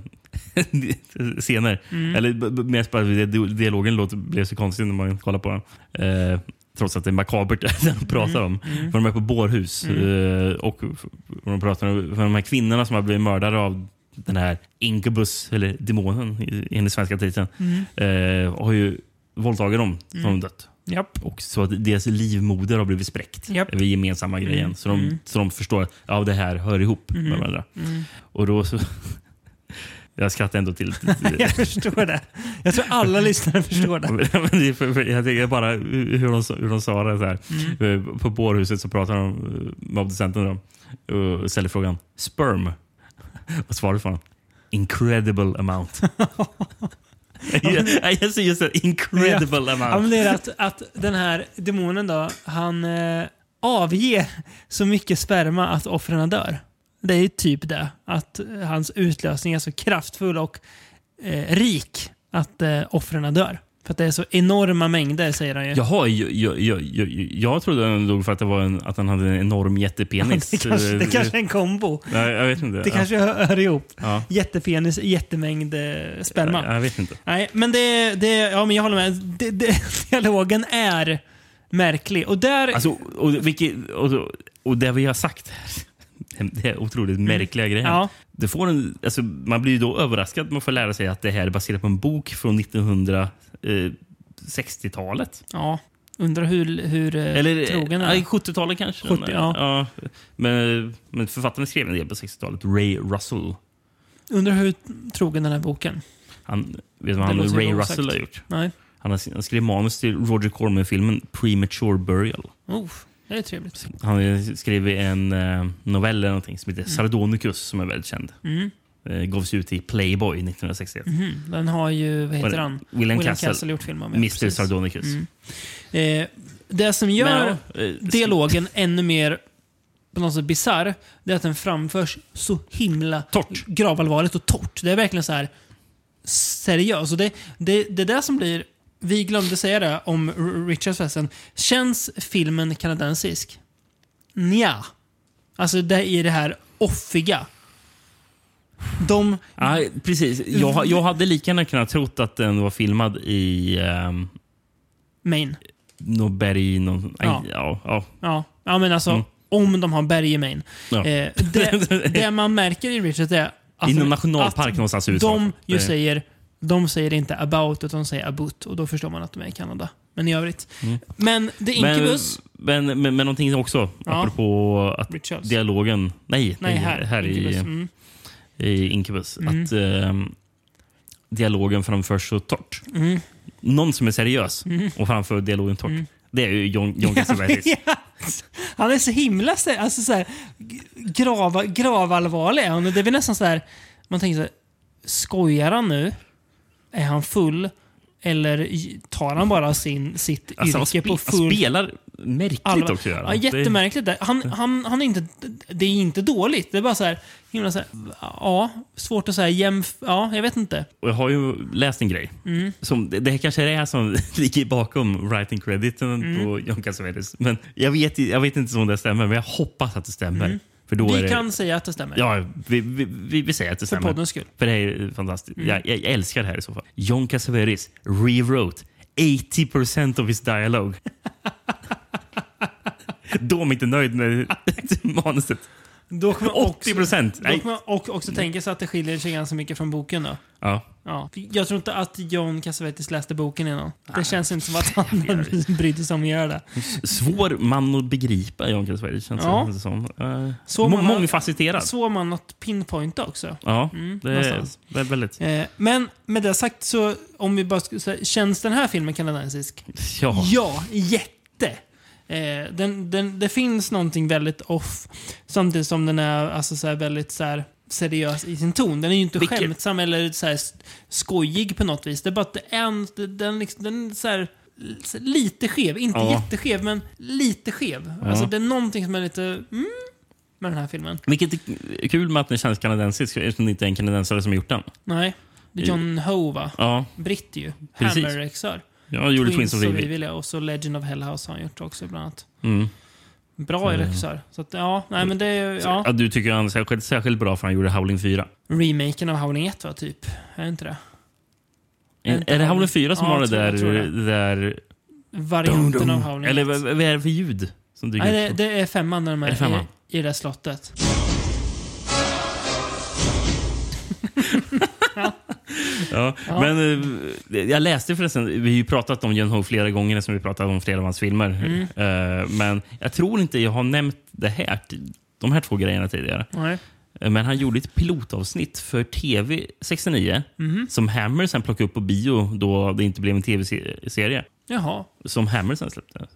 <laughs> scener, Mm. eller mest bara det- dialogen låter, blev så konstig när man kollar på den. Eh, trots att det är makabert <laughs> det de pratar Mm. om. För de är på bårhus eh, och de pratar om de här kvinnorna som har blivit mördade av den här Incubus, eller demonen i- enligt svenska titeln, Mm. eh, har ju våldtagit dem som har dött. japp. Och så att deras livmoder har blivit spräckt. Japp. Är gemensamma grejen. Så, de, så de förstår att ja, det här hör ihop med varandra. Och då så... Jag skrattar ändå <laughs> till. Jag förstår det. Jag tror alla lyssnare förstår det. <laughs> Jag tänker bara hur de, hur de sa det. Så här. Mm. Eh, På bårhuset så pratar de eh, med obducenten då, och ställer frågan sperm. <laughs> Vad svarar du för? Incredible amount. jag, säger just det, incredible Ja, amount. men det är att, att den här demonen då, han eh, avger så mycket sperma att offren dör. Det är typ det. Att hans utlösning är så kraftfull och eh, rik att eh, offren dör. För att det är så enorma mängder, säger han ju. Jaha, jag, jag, jag, jag, jag trodde han dog för att, det var en, att han hade en enorm jättepenis. <laughs> det, kanske, det kanske är en kombo. Nej, jag vet inte. Det kanske hör, hör ihop. Ja. Jättepenis, jättemängd eh, sperma. Ja, jag vet inte. Nej, men det, det... Ja, men jag håller med. Det, det, <laughs> dialogen är märklig. Och där... Alltså, och, vilket, och, och det vi har sagt här, det är otroligt märkliga grejer. Ja. Det får en, alltså, man blir ju då överraskad man får lära sig att det här är baserat på en bok från 1960-talet. ja. Undrar hur, hur eh, Eller trogen ja, är. 70-talet kanske. 70, ja. Men, men författaren skrev en del på 60-talet. Ray Russell. Undrar hur trogen den här boken. Han, vet du vad han, Ray. Russell har gjort? Nej. Han har han skrev manus till Roger Corman-filmen Premature Burial. Oh, det är trevligt. Han har skrivit en eh, novell eller någonting som heter Sardonicus som är väldigt känd. Mm. Eh, gavs ut i Playboy 1961. Mhm. Den har ju, vad heter han? William Castle. gjort film om. Mr. Sardonicus. Mm. Eh, det som gör Men, ja, eh, dialogen ännu mer på något sätt bisarr, det är att den framförs så himla Torrt. gravallvarligt och torrt. Det är verkligen så här seriöst. Och det, det, det är det som blir... Vi glömde säga det om Richards förresten. Känns filmen kanadensisk? Nja. Alltså det är det här offiga. De... Ja, precis. Jag, jag hade lika gärna kunnat trott att den var filmad i um, Maine. något berg. Någon, Ja. ja. Ja, ja. Ja, men alltså Mm. om de har berg i Maine. Ja. Eh, det, <laughs> det man märker i Richards är att, I någon nationalpark någonstans i USA. de ju säger, de säger inte about, utan de säger about. Och då förstår man att de är i Kanada. Men i övrigt. Men Mm. men, Incubus. men, men, men någonting också, Ja. apropå att Richards. dialogen... Nej, Nej, här. här Incubus. i, Mm. i Incubus. Mm. Att ehm, dialogen framförs så torrt. Mm. Någon som är seriös och framför dialogen torrt. Det är ju John, John Cassavetes. <laughs> Han är så himla alltså så här, grava, gravallvarlig. Det är väl nästan så här, man tänker så här, skojar han nu? Är han full? Eller tar han bara sin, sitt Alltså, han, yrke på han full spelar märkligt allvar? också. Ja, han. Jättemärkligt. där. Han, han, han är inte, det är inte dåligt. Det är bara så här, himla så här ja, svårt att säga jämf... Ja, jag vet inte. Och jag har ju läst en grej. Mm. Som, det, det kanske är det här som <laughs> ligger bakom writing crediten Mm. på John Cassavetes. Men jag vet, jag vet inte om det stämmer, men jag hoppas att det stämmer. För då. Vi det, kan säga att det stämmer. Ja, vi, vi, vi, vi säger att det för stämmer. poddens skull. För det är fantastiskt. Mm. Jag, jag, jag älskar det här i så fall. John Cassavetes rewrote 80% of his dialogue. <laughs> Då är inte nöjd med <laughs> manuset. Då också, 80 procent! då och också tänka sig att det skiljer sig ganska mycket från boken då. Ja. Ja. Jag tror inte att John Cassavetes läste boken innan. Det känns inte som att han <laughs> brydde sig om att göra det. Svår man att begripa, John Cassavetes. Känns Ja. det som. Uh, Så må, man- mångfacetterad. Så man att pinpointa också. Ja, Mm, det, är, det är väldigt... Eh, men med det sagt så, om vi bara ska säga, känns den här filmen kanadensisk? Ja. Ja, jätte! Eh, den, den, det finns någonting väldigt off, samtidigt som den är alltså, så här, väldigt så här, seriös i sin ton. Den är ju inte Vilket- skämtsam eller så här, skojig på något vis. Det är bara att en, den, liksom, den så här, lite skev. Inte Ja. jätteskev, men lite skev. Alltså, det är någonting som är lite mm, med den här filmen. Vilket är kul med att den känns kanadensisk eftersom det inte är en kanadensare som har gjort den. Nej, det är John Ho, va? Ja, Britt ju. Precis. Hammer-regissör. jag gjorde Twins of och Evil. Evil, ja. Och så Legend of Hell House har han gjort också bland annat. Mm. Bra regissör. Så att, ja, nej men det är Ja. ja, du tycker han är särskilt, särskilt bra för han gjorde Howling 4. remaken av Howling 1 va, typ. Är det inte det? Är, inte är det Howling- Howling 4 som Ja, har det där... det. det där Varianten av Howling eller 1. vad, vad är det för ljud som dyker Nej, det, det är femman när de är, Är femman? I, i det där slottet. <laughs> Ja. Men eh, jag läste förresten, vi har ju pratat om John Ho flera gånger som vi pratat om flera av hans filmer. Mm. Eh, men jag tror inte jag har nämnt det här, de här två grejerna tidigare. Nej. Eh, Men han gjorde ett pilotavsnitt för TV 69 Mhm. som Hammer sen plockade upp på bio då det inte blev en tv-serie. Jaha. Som Hammer sen släppte.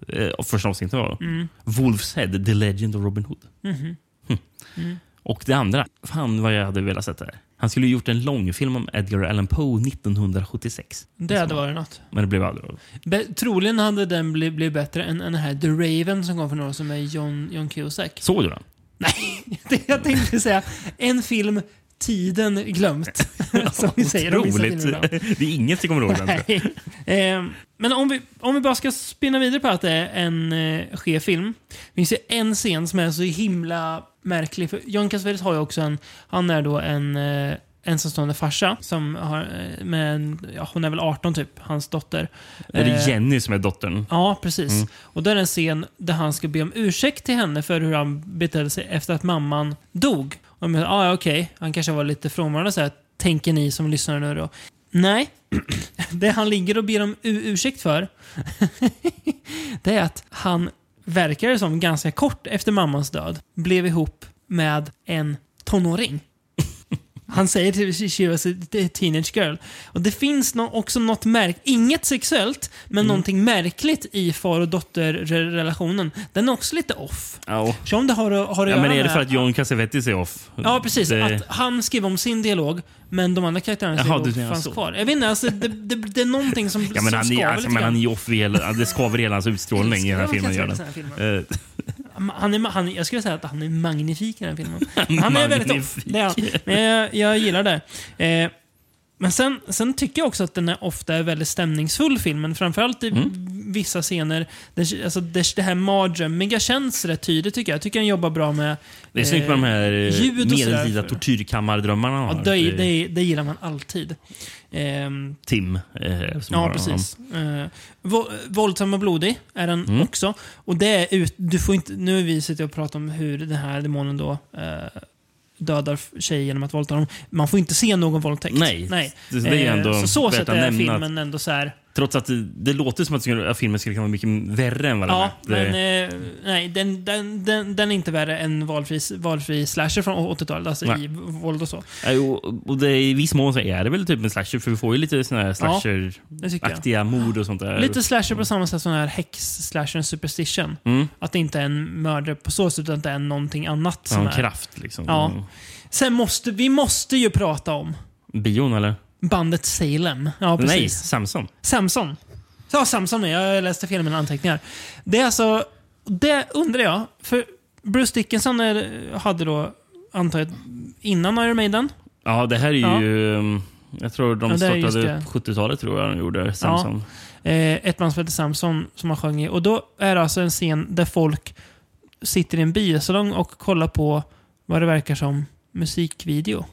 Första avsnittet var Mm. Wolf's Head, The Legend of Robin Hood. Mhm. Hm. Och det andra, fan vad jag hade velat sätta det. Han skulle gjort en långfilm om Edgar Allan Poe 1976. Det hade varit något. Men det blev aldrig av. Be troligen hade den blivit bli bättre än, än den här The Raven som kom för några år sedan med John, John Cusack. Såg du den? Nej, <laughs> det jag tänkte säga. En film tiden glömt. <laughs> <laughs> Som vi säger Otroligt. Det är inget jag kommer ihåg. den. Ehm, Men om vi, om vi bara ska spinna vidare på att det är en eh, skev film. Det finns ju en scen som är så himla märklig. För John Cassavetes har ju också en... Han är då en eh, ensamstående farsa som har... Eh, med en, ja, hon är väl 18 typ, hans dotter. Är det Eh, Jenny som är dottern? Ja, precis. Mm. Och då är det en scen där han ska be om ursäkt till henne för hur han betedde sig efter att mamman dog. Och menar, ah, okej, han kanske var lite frånvarande så här, tänker ni som lyssnar nu då. Nej, <clears throat> det han ligger och ber om ursäkt för, <laughs> det är att han verkar det som ganska kort efter mammans död blev ihop med en tonåring. Han säger till she was a teenage girl. Och det finns no också något märk inget sexuellt, men Mm. någonting märkligt i far och dotterrelationen. Den är också lite off. Ja. Så om det har, har att ja, men är det för att John Cassavetes är off? Ja, precis. Det... Att han skrev om sin dialog, men de andra karaktärernas Jaha, du fanns så. kvar. Jag vet inte, alltså, det, det, det är någonting som, <laughs> Ja, men som han, skaver alltså, lite men han är off hela, det skaver i hela hans <laughs> utstrålning i den här filmen. Gör <laughs> säga Eh, Han är, han, jag skulle säga att han är magnifik i den här filmen. <laughs> Han är väldigt off. Det är han. Men jag, jag gillar det. Eh, men sen, sen tycker jag också att den är ofta är väldigt stämningsfull, filmen. Framförallt i Mm. vissa scener. Där, alltså, där det här mardrömmiga känns rätt tydligt tycker jag. Jag tycker den jobbar bra med Det är snyggt med de här eh, medeltida tortyrkammardrömmarna Ja, det, Eh, det, det gillar man alltid. Ehm, Tim. Eh, Ja, precis. Uh, våldsam och blodig är den Mm. också. Och det är ut, du får inte, nu har vi suttit och pratat om hur den här demonen då eh, dödar tjejer genom att våldta dem. Man får inte se någon våldtäkt. Nej, Nej. det- det är Eh, ändå så så värt sätt är filmen ändå så här. Trots att det, det låter som att, filmen skulle kunna vara mycket värre än vad den Ja, är. Det, men eh, nej, den, den, den, den är inte värre än valfri, valfri slasher från 80-talet. Alltså Nej. i våld och så. Ja, och, och det, I viss mån så är det väl typ en slasher, för vi får ju lite såna här slasher-aktiga mord och sånt där. Lite slasher på samma sätt som den här häx-slashern Superstition. Mm. Att det inte är en mördare på så sätt, utan att det är någonting annat Ja, som en är... kraft liksom. Ja. Sen måste vi måste ju prata om Bion eller? Bandet Salem. Ja, Nej, precis. Samson. Samson. Ja, Samson jag läste fel i mina anteckningar. Det är alltså... Det undrar jag. För Bruce Dickinson är, hade då, antar jag, innan Iron Maiden. Ja, det här är Ja. ju... um, Jag tror de Ja, startade det. på 70-talet tror jag de gjorde, Samson. Eh, ett band som heter Samson som har sjungit. Och då är det alltså en scen där folk sitter i en biosalong och kollar på vad det verkar som musikvideo.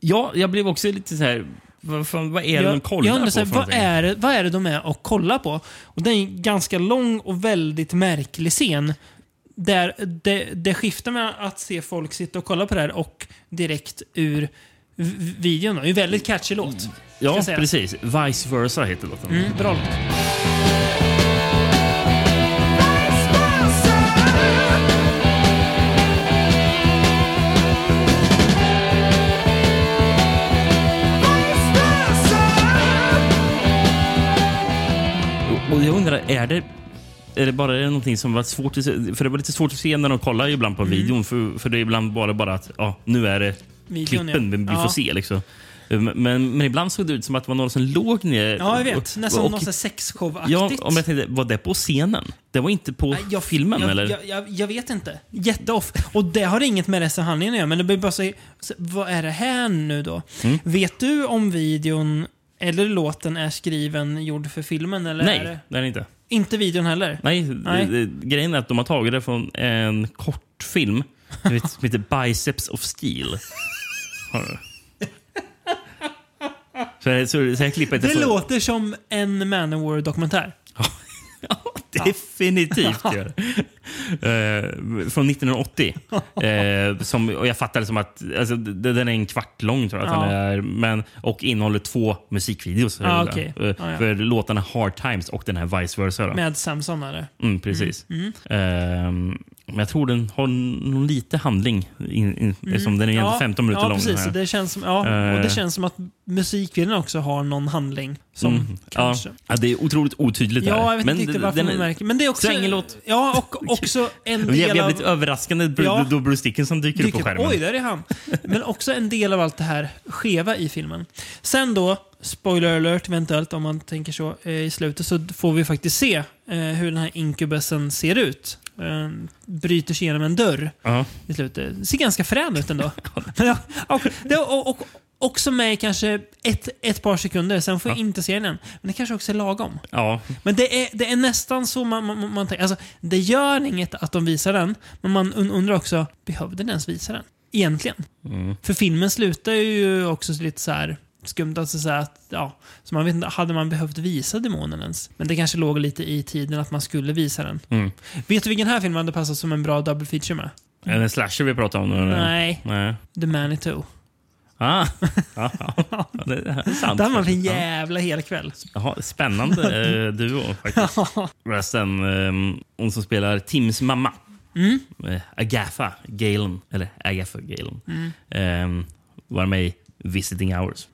Ja, jag blev också lite så här... Vad, fan, vad är det de kollar jag undrar på? så här, vad, någonting? är det, vad är det de är och kollar på? Och det är en ganska lång och väldigt märklig scen. Där det, det skiftar med att se folk sitta och kolla på det här och direkt ur videon. Det är en väldigt catchy låt. Ja, precis. Vice versa heter låten. Mm, bra låt. Och- Och jag undrar, är det, är det bara någonting som var svårt att se? För det var lite svårt att se när de kollar ibland Mm. på videon. För, för det är ibland bara, bara att ja, nu är det Videon, klippen ja. vi, får se. Liksom. Men, men ibland såg det ut som att det var någon som låg ner. Ja, jag vet. Och- Nästan och- sånt här sexshow-aktigt. Ja, om jag tänkte, var det på scenen? Det var inte på jag, filmen jag, eller? Jag, jag, jag vet inte. Jätteoff. Och det har inget med resten av handlingen att göra, men det blir bara så, så vad är det här nu då? Mm. Vet du om videon eller låten är skriven, gjord för filmen? Eller Nej, Är det, det är det inte. inte videon heller? Nej, Nej. det- det- grejen är att de har tagit det från en kortfilm som heter- Biceps of Steel. Så, så, så Det för- låter som en Manowar-dokumentär. Ja, <laughs> definitivt det. Eh, Från 1980. <laughs> Eh, som, och jag fattade som att alltså, den är en kvart lång tror jag att Ja. är. Men, och innehåller två musikvideos. Ja, okej. eh, Ja, ja. För låtarna Hard Times och den här Vice Versa. Då. Med Samson är det. Mm, precis. Mm, Ehm, men jag tror den har någon lite handling. In, in, Som den är egentligen 15 minuter Mm. ja, lång. Precis, och det känns som, ja, och Eh. det känns som att musikvideon också har någon handling. Som Mm, kanske... Ja. ja, det är otroligt otydligt Ja, jag vet inte riktigt varför man är- märker. Men det är också... Strängelåt. Ja, och också en <laughs> Det är del jävligt av... överraskande då- Ja. då Bruce Dickinson dyker, upp på dyker- skärmen. Oj, där är han. Men också en del av allt det här skeva i filmen. Sen då, spoiler alert eventuellt om man tänker så, eh, i slutet så får vi faktiskt se eh, hur den här inkubusen ser ut. Eh, bryter sig igenom en dörr Ja. i slutet. Det ser ganska frän ut ändå. <laughs> <laughs> ja, och, det, och, och, också med kanske ett, ett par sekunder, sen får jag inte se den än. Men det kanske också är lagom. ja. Men det är, det är nästan så man, man, man tänker. Alltså, det gör inget att de visar den, men man un- undrar också, behövde den ens visa den? Egentligen. För filmen slutar ju också lite så här skumt. Alltså så att, ja, så man vet inte, hade man behövt visa demonen ens? Men det kanske låg lite i tiden att man skulle visa den. Mm. Vet du vilken här film hade passat som en bra double feature med? Är det en slasher vi pratar om nu? Nej, Nej. The Manitou. Ah. <laughs> ja, ja. Det är sant. Det hade för en jävla hel kväll. Jaha, spännande <laughs> eh, duo faktiskt. Resten, eh, hon som spelar Tims mamma. Mm. Eh, Agatha Galen, eller Agatha Galen. Mm. Eh, var med i Visiting Hours.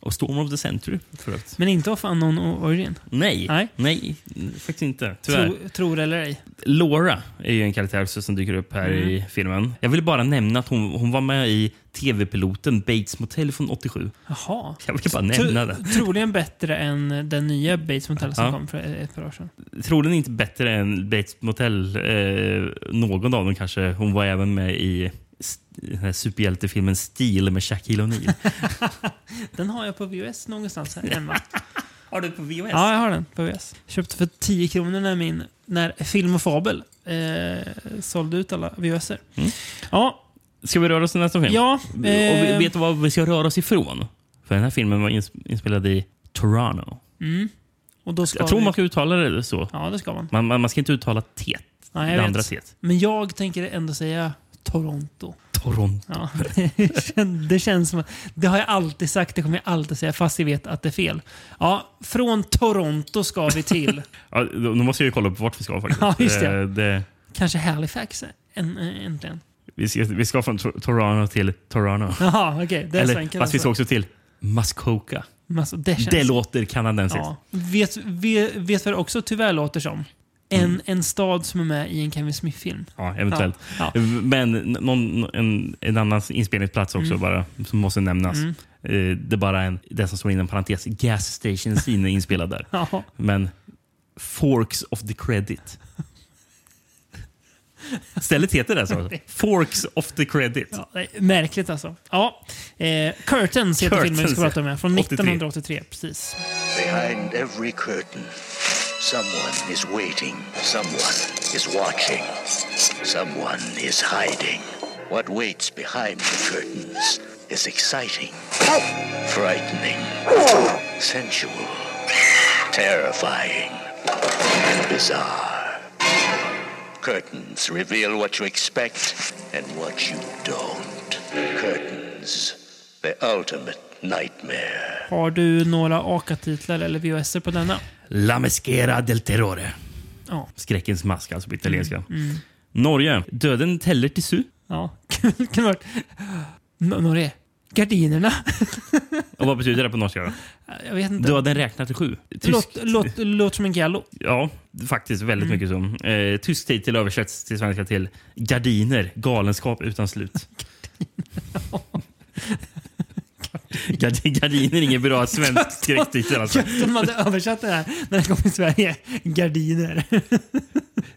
Och Storm of the Century för övrigt. Men inte of Unknown Origin. Nej, Nej. nej, faktiskt inte. Tyvärr. Tro, tror eller ej. Laura är ju en karaktär som dyker upp här Mm. i filmen. Jag vill bara nämna att hon, hon var med i tv-piloten Bates Motel från 87. Jaha. Jag vill bara nämna det. Tro, troligen bättre än den nya Bates Motel som Ja. kom för ett par år sedan. Troligen inte bättre än Bates Motel. Eh, någon av dem kanske. Hon var även med i den här superhjältefilmen Steel med Shaquille O'Neal. <laughs> Den har jag på VHS någonstans här hemma. <laughs> Har du på VHS? Ja, jag har den på VHS. Köpte för 10 kronor när, min, när Film och Fabel eh, sålde ut alla VHSer. Mm. Ja, Ska vi röra oss till nästa film? ja. Och eh, vet du vad vi ska röra oss ifrån? För den här filmen var ins- inspelad i Toronto. och då ska Jag tror vi, man ska uttala det så. Ja, det ska man. Man, man, man ska inte uttala T. Nej, det andra vet. T. Men jag tänker ändå säga Toronto. Toronto. Ja, det, <laughs> kän- det känns som Det har jag alltid sagt, det kommer jag alltid säga, fast jag vet att det är fel. Ja, från Toronto ska vi till <laughs> Ja, då måste jag ju kolla upp vart vi ska faktiskt. Ja, just det. Eh, det kanske Halifax än- äntligen. vi, ska, vi ska från Tor- Toronto till Toronto. <laughs> Jaha, okej. det är så Eller, enkelt. fast vi ska också till Muskoka. Det, känns, Det låter kanadensiskt. ja. vet, vet, vet vad det också tyvärr låter som? En, en stad som är med i en Kevin Smith-film. Ja, eventuellt. Ja, ja. Men någon, en, en annan inspelningsplats också bara, som måste nämnas. Mm. Eh, Det är bara en, det som står inom parentes, gas station scene är inspelad där. <laughs> Ja. Men Forks of the Credit. Stället heter det så? <laughs> Forks of the Credit. Ja, märkligt alltså. Ja, eh, Curtains heter filmen vi Curtains, ska prata om. här, Från 83. 1983. Precis. Behind every curtain, someone is waiting, someone is watching, someone is hiding. What waits behind the curtains is exciting, frightening, sensual, terrifying, and bizarre. Curtains reveal what you expect and what you don't. Curtains, the ultimate nightmare. Har du några AKA-titlar eller VHS på denna? La Mesquera del Terrore. Ja. Skräckens mask, alltså på italienska. Mm, Norge. Döden täller till su. Ja. <laughs> N- Norge. Gardinerna. <laughs> Och vad betyder det på norska? Jag vet inte. Döden räknar till sju. Det låter låt, låt som en gallo. Ja, faktiskt väldigt Mm. mycket så. Eh, tysk titel översätts till svenska till Gardiner, galenskap utan slut. <laughs> Gard- <laughs> Gardiner är ingen bra svensk skräcktitel. Alltså. De hade översatt det här när det kom till Sverige. Gardiner.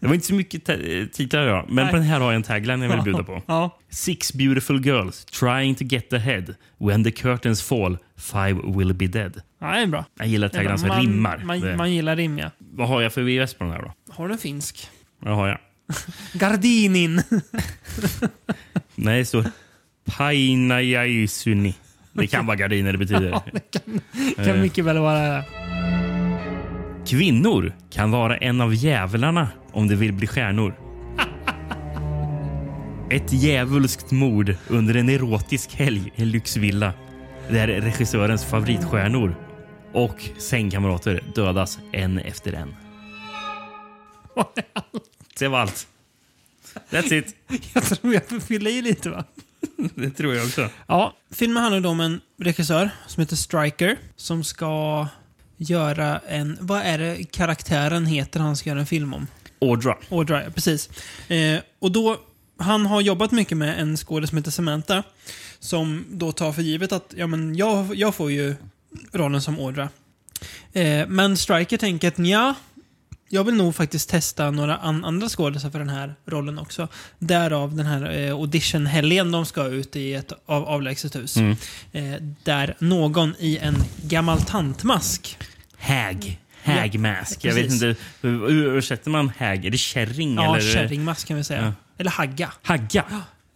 Det var inte så mycket titlar idag, men Nej. på den här har jag en tagline jag vill bjuda på. Ja. Six beautiful girls trying to get ahead. When the curtains fall, five will be dead. ja, det är bra. Jag gillar Det taglinen som rimmar. Det- Man, man gillar rim, ja. Vad har jag för VS på den här då? Har du en finsk? Vad har jag? <laughs> Gardinin. Nej, det står <laughs> Painajaisuni. Det kan vara gardiner det betyder. <laughs> kan Eh. mycket väl vara... Kvinnor kan vara en av djävlarna om de vill bli stjärnor. Ett djävulskt mord under en erotisk helg i en lyxvilla där regissörens favoritstjärnor och sängkamrater dödas en efter en. Det var allt. That's it. <laughs> Jag tror jag får fylla i lite va? <laughs> Det tror jag också. Ja, filmen handlar då om en regissör som heter Striker som ska göra en... Vad är det karaktären heter han ska göra en film om? Audra. Audra, ja, precis. Eh, och då, han har jobbat mycket med en skådespelare som heter Samantha. Som då tar för givet att ja, men jag, jag får ju rollen som Audra. Eh, men Striker tänker att ja, Jag vill nog faktiskt testa några an andra skådespelare för den här rollen också. Därav den här eh, auditionhelgen de ska ut i ett av avlägset hus. Mm. Eh, där någon i en gammal tantmask Hag. Hagmask. Jag vet inte. Hur översätter man hag? Är det kärring? Ja, eller? kärringmask kan vi säga. Ja. Eller hagga. Hagga.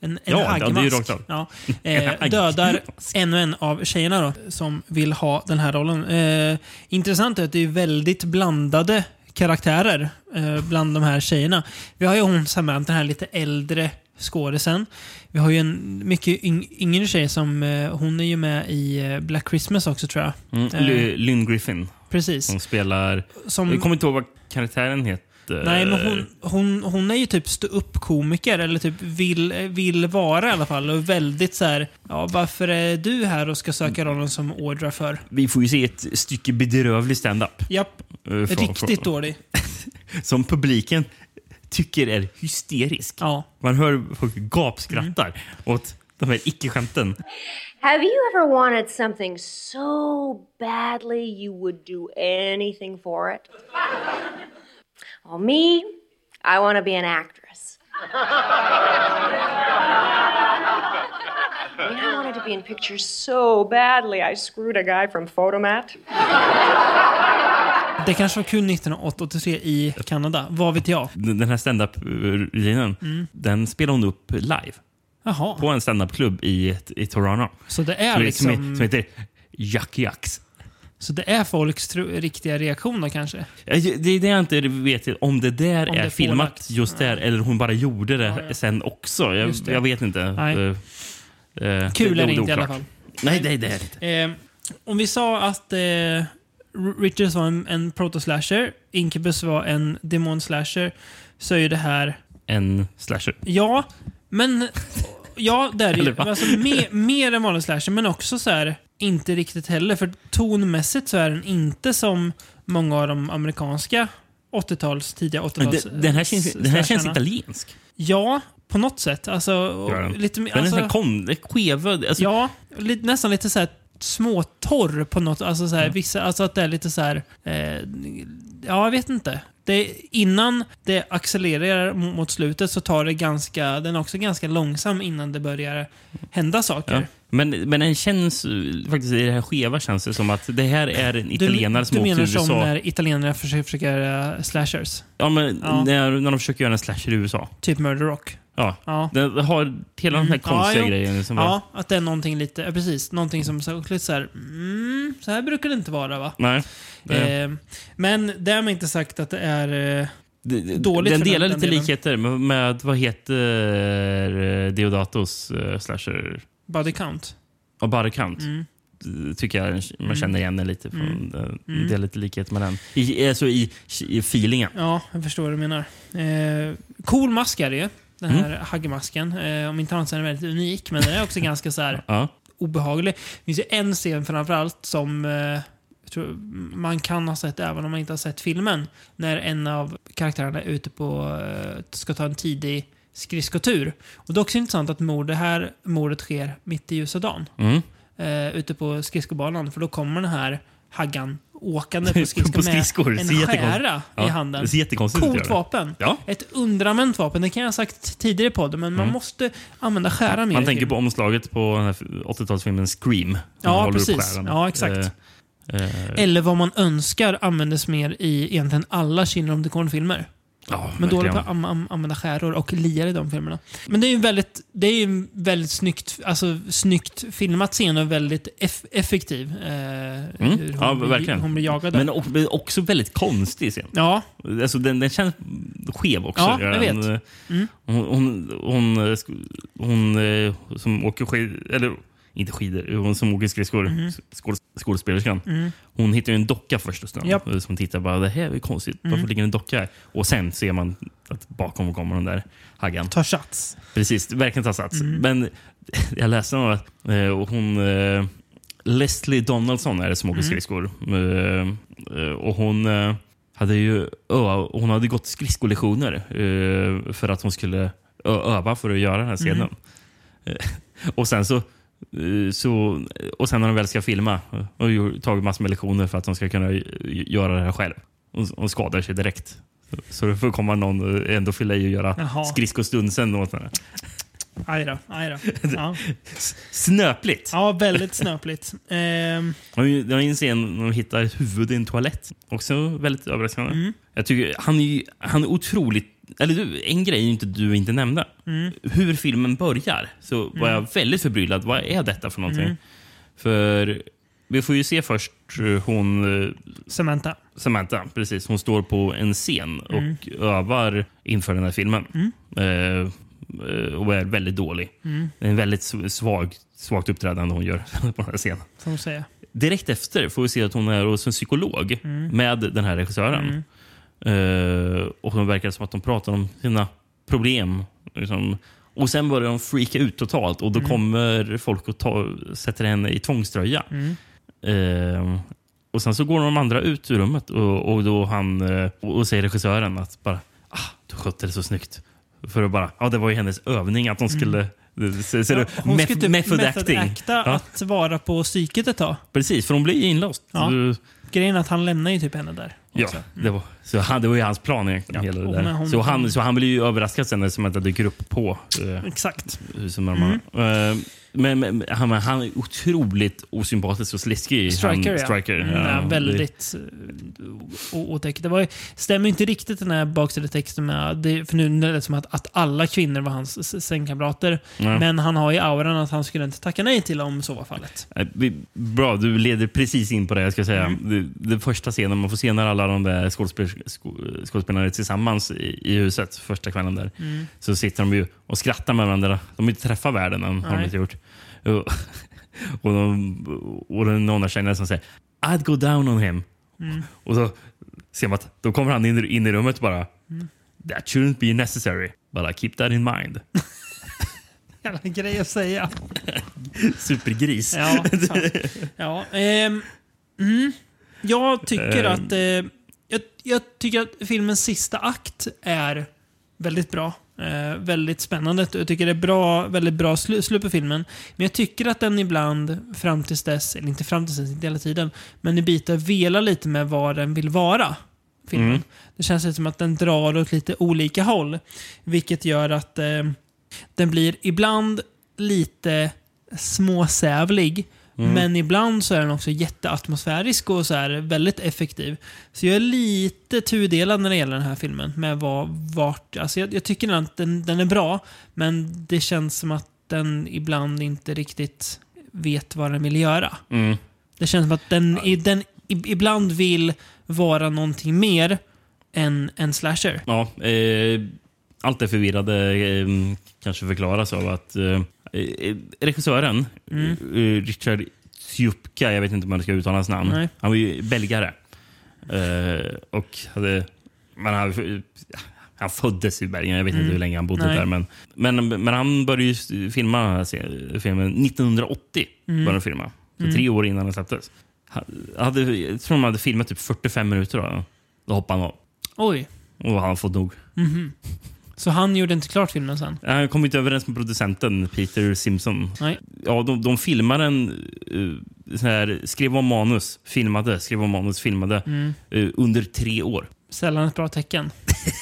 En, en Ja, ja, haggmask. det är ju rakt av. Ja. <laughs> Eh, dödar en och en av tjejerna då, som vill ha den här rollen. Eh, intressant är att det är väldigt blandade karaktärer eh, bland de här tjejerna. Vi har ju hon Samantha, den här lite äldre skådisen. Vi har ju en mycket yng yngre tjej som, eh, hon är ju med i eh, Black Christmas också tror jag. Mm. Eh, Ly- Lynn Griffin. Precis. Hon spelar... Som, Jag kommer inte ihåg vad karaktären heter. Nej, men hon, hon, hon är ju typ stå-upp-komiker, eller typ vill, vill vara i alla fall. Och väldigt så här, ja, varför är du här och ska söka rollen som Audra för? Vi får ju se ett stycke bedrövlig stand-up. Japp, eh, från- riktigt från- dålig. <laughs> Som publiken tycker är hysterisk. Ja. Man hör folk gapskrattar åt de här icke-skämten. Have you ever wanted something so badly you would do anything for it? <laughs> Well, me, I want to be an actress. <laughs> I mean, I wanted to be in pictures so badly I screwed a guy from Photomat. <laughs> Det kanske var kul 1983 i Kanada, vad vet jag? Den här stand-up-linjen, Mm. den spelar hon upp live Jaha, på en stand-up-klubb i, i Toronto. så det är Som, liksom... som, är, som heter Jack Jacks. Så det är folks riktiga reaktioner kanske? Det är det jag inte vet, om det där Om det är är filmat pålagt. just där eller hon bara gjorde det Ja, ja. sen också. Jag, det. jag vet inte. Eh, eh, Kul är det inte i alla fall. Nej, det, det är det inte. Eh, om vi sa att eh, Richards var en, en proto-slasher, Incubus var en demon-slasher, så är det här... En slasher. Ja, men... Ja, det är det ju. Alltså, mer, mer än vanlig slasher, men också så här inte riktigt heller. För tonmässigt så är den inte som många av de amerikanska 80-tals, tidiga 80-tals Den, den här känns, den här känns italiensk. Ja, på något sätt. Alltså, den. lite. Den Alltså, är skeva. Alltså, Ja, lite, nästan lite så här småtorr på något Alltså, så här, Mm. vissa, alltså att det är lite så här... Eh, ja, jag vet inte. Det, innan det accelererar mo- mot slutet så tar det ganska... Den är också ganska långsam innan det börjar hända saker. Ja. Men, men den känns, eh, faktiskt i det här skeva känns det som att det här är en italienare som du åkt till menar som USA. när italienare försöker, försöker göra slashers? Ja, men Ja. När, när de försöker göra en slasher i USA. Typ Murder Rock? Ja. Ja. Den har hela de här Mm. konstiga Ja, jo. grejerna. Som var, Ja, att det är någonting lite... Ja, precis. Någonting som så, lite så här... Mm, så här brukar det inte vara, va? nej. Det, Eh, men därmed inte sagt att det är... Eh, dåligt den delar den lite delen. likheter med, med vad heter eh, Deodatos eh, slasher? body count. Och Body Count. Mm. Tycker jag man känner igen den lite från. Mm. Det, Mm. det är lite likhet med den. I, alltså i, i feelingen. Ja, jag förstår vad du menar. Eh, cool mask är det Den Mm. här haggmasken. Eh, om inte annat så är den väldigt unik, men den är också <laughs> ganska så här Ja. obehaglig. Det finns ju en scen framförallt som eh, man kan ha sett även om man inte har sett filmen. När en av karaktärerna är ute på, eh, ska ta en tidig skridskotur. Och det är också intressant att mord, det här mordet sker mitt i ljusa dagen. Mm. Eh, ute på skridskobanan. För då kommer den här haggan åkande <laughs> på På skridskor, skridskor. med en skära Ja, i handen. det ser jättekonstigt Coolt vapen. Ja. Ett underanvänt vapen. Det kan jag ha sagt tidigare på det, men man Mm. måste använda skära mer. Man i tänker på omslaget på den här 80-talsfilmen Scream. Ja, precis. Ja, exakt. Eh, eh, Eller vad man önskar användes mer i egentligen alla Kina om Dekorn-filmer. Ja, Men dåligt på att am- am- använda skäror och liar i de filmerna. Men det är ju väldigt, det är ju väldigt snyggt, alltså, snyggt filmat scen och väldigt eff effektiv. Eh, hur hon, Ja, verkligen. hon blir jagad. Men också väldigt konstig scen. ja, Alltså, den, den känns skev också. Ja, jag vet. eh, Mm. Hon, hon, hon, eh, hon eh, som åker skidor, eller inte skidor, hon som åker skridskor, Mhm. skål, skådespelerskan. Mm. Hon hittar ju en docka första stunden. Japp. eh, Som tittar bara, det här är konstigt. Varför Mm. ligger en docka här? Och sen ser man att bakom kommer den där haggan. ta shots. Precis, verkligen tar sats. Mm. Men <laughs> jag läste om att eh, och hon... Eh, Leslie Donaldson är det som åker Mm. skridskor. Eh, eh, och hon eh, hade ju hon hade gått skridskollektioner eh, för att hon skulle öva för att göra den här scenen. Mm. Eh, <laughs> och sen så eh, så, och sen när de väl ska filma och tagit massor med lektioner för att de ska kunna göra det här själv. hon skadar sig direkt. Så, det får komma någon och ändå fylla i och göra Jaha. skridskostunsen åt henne. Aj då, aj då. Ja. <laughs> Snöpligt! ja, väldigt snöpligt. Ehm, Det var en scen när de hittar ett huvud i en toalett. Också väldigt överraskande. Mm. Jag tycker han är, han är otroligt... Eller du, en grej inte du inte nämnde. Mm. Hur filmen börjar så var jag väldigt förbryllad. Vad är detta för någonting? Mm. För vi får ju se först eh, hon... eh, Samantha. Samantha, precis. Hon står på en scen och övar inför den här filmen. Eh, eh, och är väldigt dålig. Det är en väldigt svag, svagt uppträdande hon gör <laughs> på den här scenen. Direkt efter får vi se att hon är hos en psykolog med den här regissören. Eh, och det verkar som att de pratar om sina problem. Liksom. Och Sen börjar de freaka ut totalt och då kommer folk och ta, sätter henne i tvångströja. Eh, och Sen så går de andra ut ur rummet och, och då han eh, och och säger regissören att bara ah, du skötte det så snyggt. För att bara, ja, det var ju hennes övning att de skulle... Så, så det, Hon meth- ska typ method method acta Ja. att vara på psyket ett tag. Precis, för hon blir inlåst. Ja. Så- Grejen är att han lämnar ju typ henne där. Ja, det var, så han, det var ju hans plan egentligen. Hela det där. hon- så, han, så han blir ju överraskad sen när Samantha dyker upp på eh, Exakt. med mm. eh, men, men han, han är otroligt osympatisk och sliskig. Striker, han, ja. Striker. Mm, Ja, väldigt eh, otäck. Det var, stämmer inte riktigt den här baksidetexten med... Det, för nu är det som att, att alla kvinnor var hans sängkamrater. Ja. Men han har ju auran att han skulle inte tacka nej till om så var fallet. Bra, du leder precis in på det jag ska säga. Mm. Det, det första scenen, man får se när alla de där skådespel, skådespelarna är tillsammans i, i huset första kvällen där. Mm. Så sitter de ju och skrattar med varandra. De har inte träffat världen än. Har de inte gjort. Och, <laughs> och, de, och någon av tjejerna som säger I'd go down on him. Mm. Och så ser man att då kommer han in, in i rummet bara Mm. That shouldn't be necessary, but I keep that in mind. <laughs> Jävla grej att säga. <laughs> Supergris. Ja, ja ehm, mm, jag tycker Ehm. att... Eh, jag, jag tycker att filmens sista akt är väldigt bra. Eh, väldigt spännande. Jag tycker det är bra, väldigt bra slu, slut på filmen. Men jag tycker att den ibland, fram tills dess, eller inte fram tills dess, inte hela tiden, men i bitar velar lite med vad den vill vara. Filmen. Mm. Det känns lite som att den drar åt lite olika håll. Vilket gör att eh, den blir ibland lite småsävlig. Men ibland så är den också jätteatmosfärisk och så här väldigt effektiv. Så jag är lite tudelad när det gäller den här filmen. Med vad, vart, alltså jag, jag tycker att den, den är bra, men det känns som att den ibland inte riktigt vet vad den vill göra. Mm. Det känns som att den, i, den ibland vill vara någonting mer än en slasher. Ja, eh, allt det förvirrade eh, kanske förklaras av att eh, eh, regissören, Mm. eh, Richard Tjupka, jag vet inte om man ska uttala hans namn, Nej. han var ju belgare. Eh, och hade, man hade, han föddes i Belgien, jag vet inte hur länge han bodde Mm. Nej. där. Men, men, men han började ju filma filmen 1980. Mm. Började filma. Så tre år innan den släpptes. Han hade, jag tror de hade filmat typ 45 minuter. Då, då hoppade han av. Oj. Och han fått nog. Så han gjorde inte klart filmen sen? Han kom inte överens med producenten Peter Simpson. Nej. Ja, de, de filmade en... Uh, så här, skrev om manus, filmade, skrev om manus, filmade Mm. eh, under tre år. Sällan ett bra tecken. <laughs>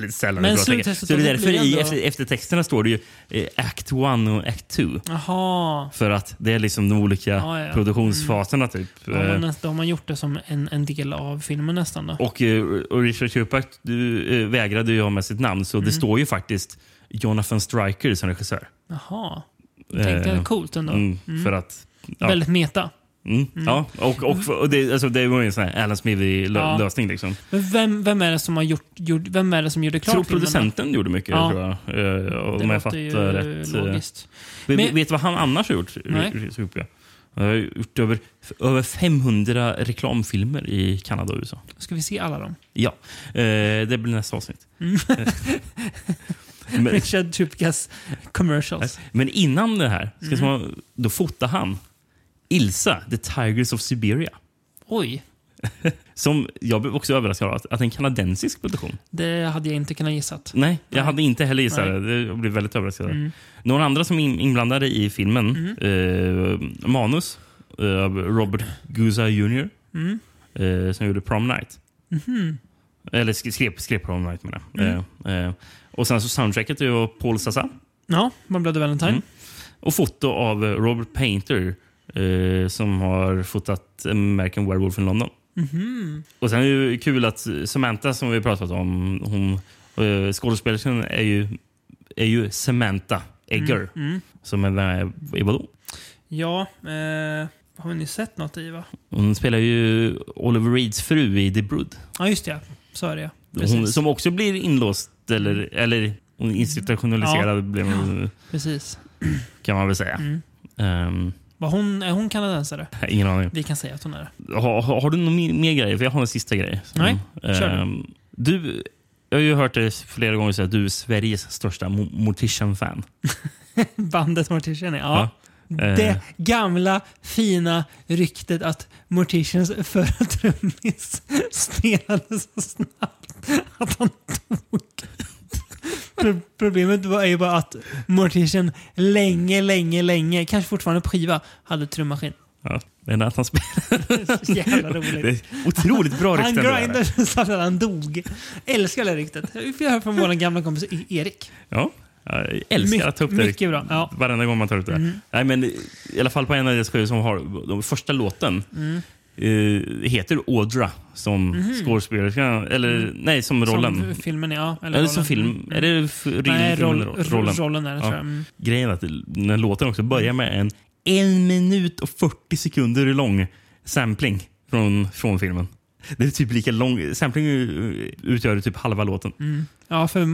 Väldigt sällan Men ett bra tecken. Så det är därför i ändå- efter, eftertexterna står det ju eh, Act 1 och Act 2. Jaha. För att det är liksom de olika Ja, ja. produktionsfaserna. Typ. Då har, Eh, då har man gjort det som en, en del av filmen nästan då. Och, eh, och Richard Chupak du, eh, vägrade ju ha med sitt namn, så Mm. det står ju faktiskt Jonathan Stryker som regissör. Jaha. Tänkte Eh, coolt ändå. Mm, För att... Ja. Väldigt meta. Mm, ja. Och, och, och det, alltså, det var ju en sån här Alan Ja. Smithy-lösning. Liksom. Men vem, vem är det som har gjort, gjort vem är det som gjorde klart tror producenten gjorde mycket, Ja. tror jag. Eh, Om Det jag fattar rätt. eh. logiskt. Vet, Men- vet du vad han annars har gjort? Nej. Han har gjort över, över 500 reklamfilmer i Kanada och USA. Ska vi se alla dem? Ja, eh, det blir nästa avsnitt. Mm. <laughs> men, Richard Chupkas commercials. men innan det här, Mm. ska man, då fotade han Ilsa, The Tigers of Siberia. Oj, <laughs> Som jag blev också överraskad av att, att en kanadensisk produktion. det hade jag inte kunnat gissat. Nej, jag Nej. hade inte heller gissat det. Jag blev väldigt överraskad. Mm. Några andra som är in- inblandade i filmen. Eh, manus eh, av Robert Guza Jr. Mm. Eh, som gjorde Prom Night. Eller sk- skrev, skrev på Night menar jag. Eh, eh, Och sen så soundtracket är ju Paul Sassa. Ja, My Bloody Valentine. Mm. Och foto av Robert Painter eh, som har fotat American Werewolf in London. Och sen är det ju kul att Samantha som vi pratat om, hon, eh, skådespelerskan är ju, är ju Samantha Egger. Som är med i vadå? Ja, eh, har ni sett något i va? Hon spelar ju Oliver Reeds fru i The Brood. Ja, just det. Så är det ja. Hon, Precis. som också blir inlåst, eller, eller institutionaliserad blir hon, Precis. kan man väl säga. Mm. Ehm, Var hon, är hon kanadensare? ingen aning. Vi kan säga att hon är det. Har, har, du någon mer, mer grejer? För jag har en sista grej. som- Nej, kör du. Ehm, du. Jag har ju hört dig flera gånger säga att du är Sveriges största Mo- Mortician-fan. <laughs> Bandet Mortician, ja. Ja. Eh. Det gamla fina ryktet att Morticians förra trummis spelade så snabbt att han dog. Pro- Problemet var ju bara att Mortician länge, länge, länge, kanske fortfarande på skiva, hade trummaskin. Ja, men att han spelar. <laughs> Så jävla Det roligt. är otroligt bra Han rykten. det där. grindade så att han dog. Älskar det ryktet. Vi får höra från vår gamla kompis E- Erik. Ja, jag älskar att ta upp det. Mycket bra. Ja. Mm. Varenda gång man tar upp det. Nej, men I alla fall på en av deras skivor som har de första låten. Mm. Eh, heter Audra som skådespelerska. Eller nej, som rollen. Som filmen, ja. Eller rollen. som film. Är det Nej, roll, rollen? rollen. är det, Ja. tror jag. Mm. Grejen är att när låten också börjar med en en minut och 40 sekunder lång sampling från, från filmen. Det är typ lika lång. Sampling utgör typ halva låten. Ja, för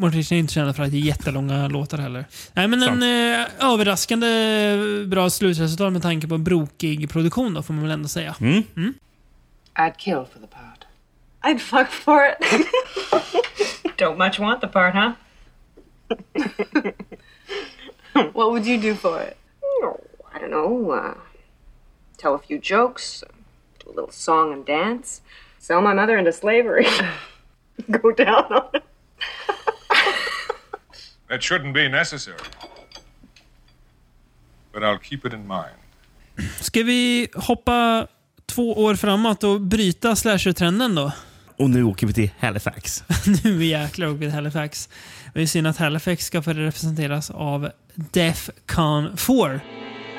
Mortician är inte kända för att det är jättelånga <laughs> låtar heller. Nej, men Sant. en eh, överraskande bra slutresultat med tanke på en brokig produktion då, får man väl ändå säga. Mm. I'd kill for the part. I'd fuck for it. <laughs> Don't much want the part, huh? <laughs> What would you do for it? Oh, I don't know. Uh, tell a few jokes, uh, little song and dance, sell my mother into slavery, <laughs> go down on it. <laughs> That shouldn't be necessary. But I'll keep it in mind. Ska vi hoppa två år framåt och bryta slasher-trenden då? Och nu åker vi till Halifax. <laughs> nu jäklar åker vi till Halifax. Det är synd att Halifax ska få representeras av Defcon 4.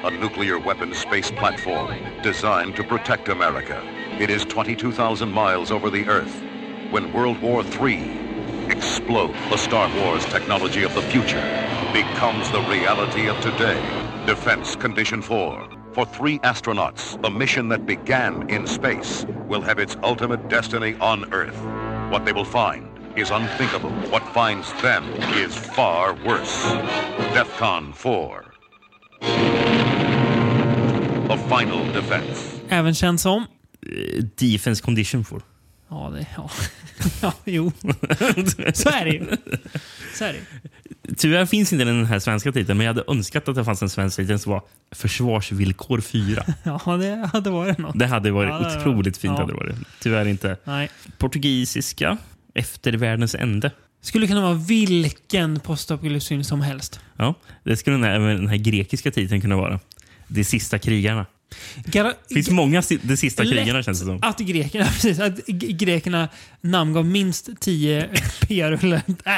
A nuclear weapons space platform designed to protect America. It is 22,000 miles over the Earth when World War III explodes. The Star Wars technology of the future becomes the reality of today. Defense Condition 4. For three astronauts, the mission that began in space will have its ultimate destiny on Earth. What they will find is unthinkable. What finds them is far worse. DEFCON 4. The final defense. Även känd som... Eh, Defense Condition for. Ja, det... Ja, <laughs> ja jo. Så är det ju. Så är det. Tyvärr finns inte den här svenska titeln, men jag hade önskat att det fanns en svensk titel som var Försvarsvillkor 4. Ja, det hade varit något. Det hade varit Ja, det otroligt varit. fint. Ja. Hade det varit. Tyvärr inte. Nej. Portugisiska, Efter världens ände. Skulle kunna vara vilken postapokalypsfilm film som helst. Ja, det skulle den här, den här grekiska titeln kunna vara. De sista krigarna. Gara- Det finns många De sista krigarna känns det som. Att grekerna, <laughs> precis, att grekerna namngav minst 10 <laughs> PR-rullar. Äh,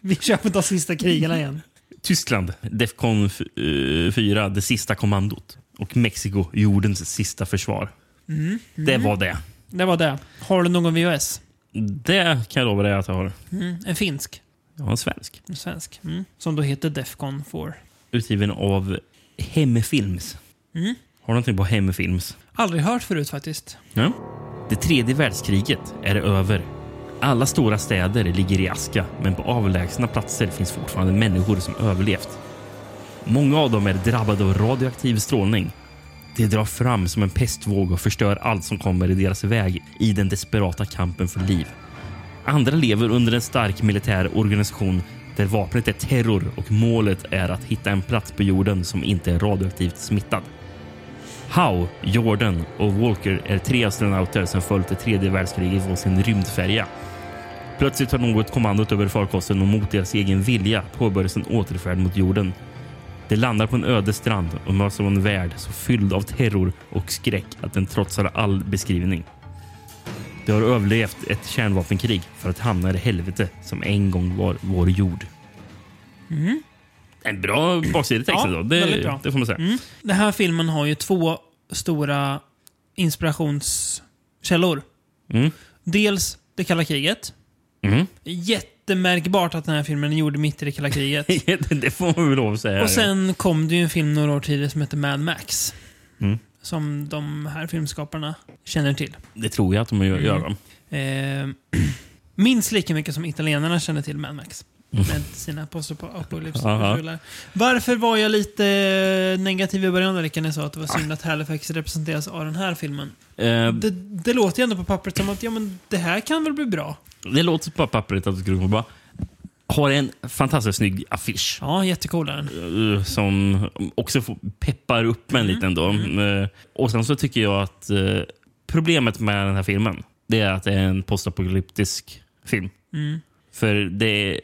vi kör på de sista krigarna igen. Tyskland, Defcon f- eh, 4, Det sista kommandot. Och Mexiko, Jordens sista försvar. Mm. Det var det. Det var det. Har du någon VHS? Det kan jag lova dig att jag har. Mm, en finsk. Har en svensk. En svensk. Mm. Som då heter Defcon 4. Utgiven av Hemfilms. Mm. Har du någonting på Hemfilms? Aldrig hört förut faktiskt. Ja. Det tredje världskriget är över. Alla stora städer ligger i aska, men på avlägsna platser finns fortfarande människor som överlevt. Många av dem är drabbade av radioaktiv strålning. Det drar fram som en pestvåg och förstör allt som kommer i deras väg i den desperata kampen för liv. Andra lever under en stark militär organisation där vapnet är terror och målet är att hitta en plats på jorden som inte är radioaktivt smittad. Howe, Jordan och Walker är tre astronauter som följt det tredje världskriget på sin rymdfärja. Plötsligt tar något kommandot över farkosten och mot deras egen vilja påbörjas en återfärd mot jorden. De landar på en öde strand och möts av en värld så fylld av terror och skräck att den trotsar all beskrivning. De har överlevt ett kärnvapenkrig för att hamna i det helvete som en gång var vår jord. Mm. En bra baksidetexter Ja, då. Det, bra. det får man säga. Mm. Den här filmen har ju två stora inspirationskällor. Mm. Dels det kalla kriget. Mm. Jättemärkbart att den här filmen är gjord mitt i det kalla kriget. <laughs> det får man väl lov att säga. Och sen kom det ju en film några år tidigare som heter Mad Max. Mm. Som de här filmskaparna känner till. Det tror jag att de gör. Mm. Eh, <clears throat> minst lika mycket som italienarna känner till Mad Max. Mm. Med sina poster på apocalypse Aha. rullar. Varför var jag lite negativ i början Rickard, när jag sa att det var synd att Halifax representeras av den här filmen? Eh, Det, det låter ju ändå på pappret som att ja, men det här kan väl bli bra. det låter på pappret att det skulle gå bra. Har en fantastiskt snygg affisch. Ja, jättecool är den. eh, Som också peppar upp Mm. en liten då. Eh, Och sen så tycker jag att eh, problemet med den här filmen, det är att det är en postapokalyptisk film. Mm. För det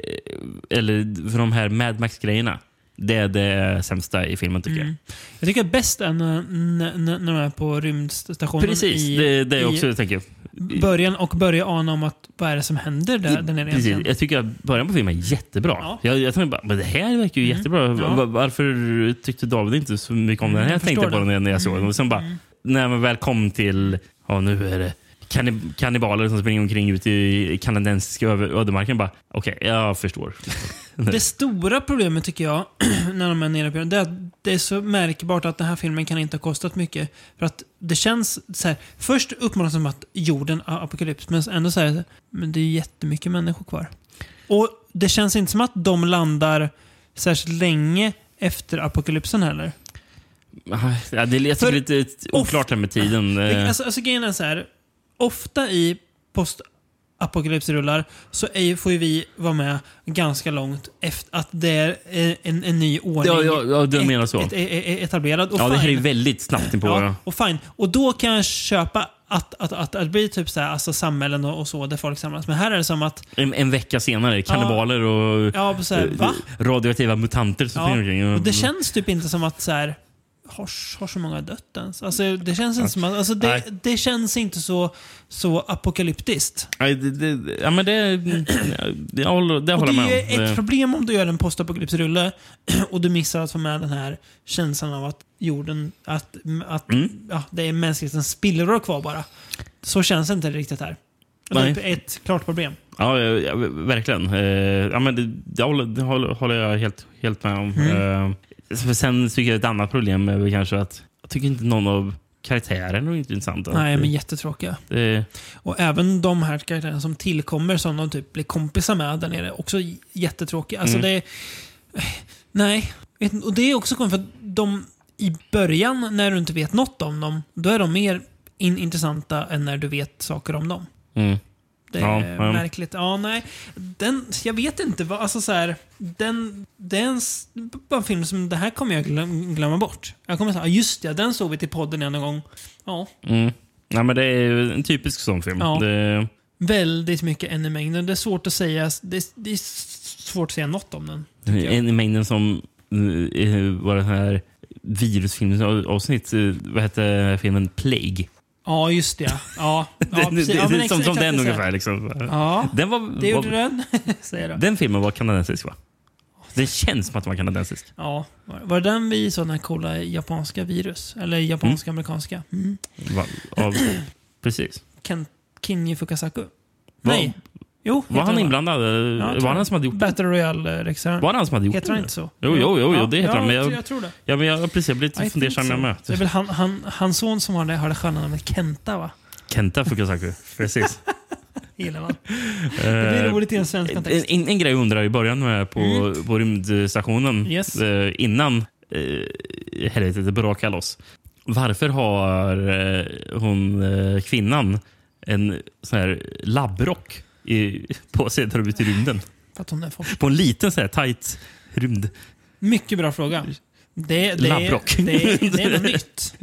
eller för de här Mad Max-grejerna, det är det sämsta i filmen tycker Mm. Jag tycker att bäst är när, de är på jag. rymdstationen Precis, i, det, det är i också jag tänker. början och börja ana om att vad är det som händer där, där nere Precis. Jag tycker att början på filmen är jättebra. Ja. Jag, jag tänkte bara, men det här verkar ju jättebra. Mm. Ja. Va- Varför tyckte David inte så mycket om den Mm, här? jag Jag tänkte på den när jag såg den. Och sen bara, när man väl kom till, ja nu är det kannib- kannibaler som springer omkring ute i kanadensiska öde- ödemarken. Bara, Okej, jag förstår. <laughs> Det stora problemet tycker jag, <clears throat> när de är nere på det är att det är så märkbart att den här filmen kan inte ha kostat mycket. För att det känns så här, först uppmålas som att jorden är apokalyps, men ändå så här, men det är jättemycket människor kvar. Och det känns inte som att de landar särskilt länge efter apokalypsen heller. Ja, det är lite oklart här med tiden. Eh, Alltså, alltså grejen är så här, ofta i postapokalypsrullar så är, får ju vi vara med ganska långt efter att det är eh, en, en ny ordning Ja, ja, ja, du et- menar så. et- et- etablerad. Och ja, det här är fine. väldigt snabbt in på. Ja, och fine. Och då kan jag köpa att, att, att, att det blir typ så här, alltså samhällen och, och så där folk samlas. Men här är det som att En, en vecka senare, kannibaler och Ja, här, eh, va? radioaktiva mutanter som Ja, och det känns typ inte som att så här, har, har så många dött ens? Alltså, det känns inte som att, alltså, det, det känns inte så, så apokalyptiskt. Nej, det, det, ja, men det, jag håller, det Och håller det jag är med om. ett Det- problem om du gör en postapokalypsrulle <clears throat> och du missar att få med den här känslan av att jorden, att, att Mm. ja, det är mänsklighetens spillror kvar bara. Så känns det inte riktigt här. Nej. Det är ett klart problem. Ja, ja, verkligen. Eh, ja, men det, det, håller, det håller, håller jag helt, helt med om. Mm. Sen tycker jag ett annat problem är väl kanske att jag tycker inte någon av karaktärerna är intressanta. Nej, men jättetråkiga. Det, Och även de här karaktärerna som tillkommer som de typ blir kompisar med där nere, också jättetråkiga. Alltså Mm. det... Nej. Och det är också konstigt för de i början, när du inte vet något om dem, då är de mer in intressanta än när du vet saker om dem. mm. Det Ja, är ja. märkligt. Ja, nej. Den, jag vet inte. Vad, alltså så här, den, det är en, film som, det här kommer jag glöm, glömma bort. Jag kommer säga, "Ja, just det, den såg vi till podden en gång. Ja, Mm. Ja, men det är en typisk sån film. Ja. Det, väldigt mycket en i mängden. Det är svårt att säga, det, är- det är svårt att säga något om den. en i mängden som uh, var den här virusfilmsavsnitt. Uh, vad hette filmen? Plague. Ja, just det. Ja, ja, <laughs> det, det, ja, men som, som den ungefär. Liksom. Ja, Den, var, det gjorde var, den. <laughs> Säger den filmen var kanadensisk va? Det känns som att den var kanadensisk. Ja, var, det den vi såg den här coola japanska virus? Eller japanska amerikanska? Mm. Va, av, <clears throat> precis. Ken, Kinji Fukasaku? Nej. Jo, Var heter han inblandad? Ja, var han som hade gjort? Battle Royale-regissören. Var det han som hade gjort Heter det? han inte så? Jo, jo, jo, jo det heter ja, han. Men jag, jag, tror det. Ja, men jag, precis, jag blir lite fundersam so. jag med. Det är väl han, han, hans son som har det, har det sköna namnet Kenta, va? Kenta Fukasaku. <laughs> Precis. Gillar man. Det blir Eh, roligt i en svensk kontext. En, en grej jag undrar i början med på, Mm. på rymdstationen Yes. eh, innan eh, helvetet brakar loss. Varför har eh, hon, eh, kvinnan en sån här labbrock i, på sig där de är ute i rymden? På en liten så här tight rymd. Mycket bra fråga. Det, det, Labbrock. det, det, det är något <laughs> nytt.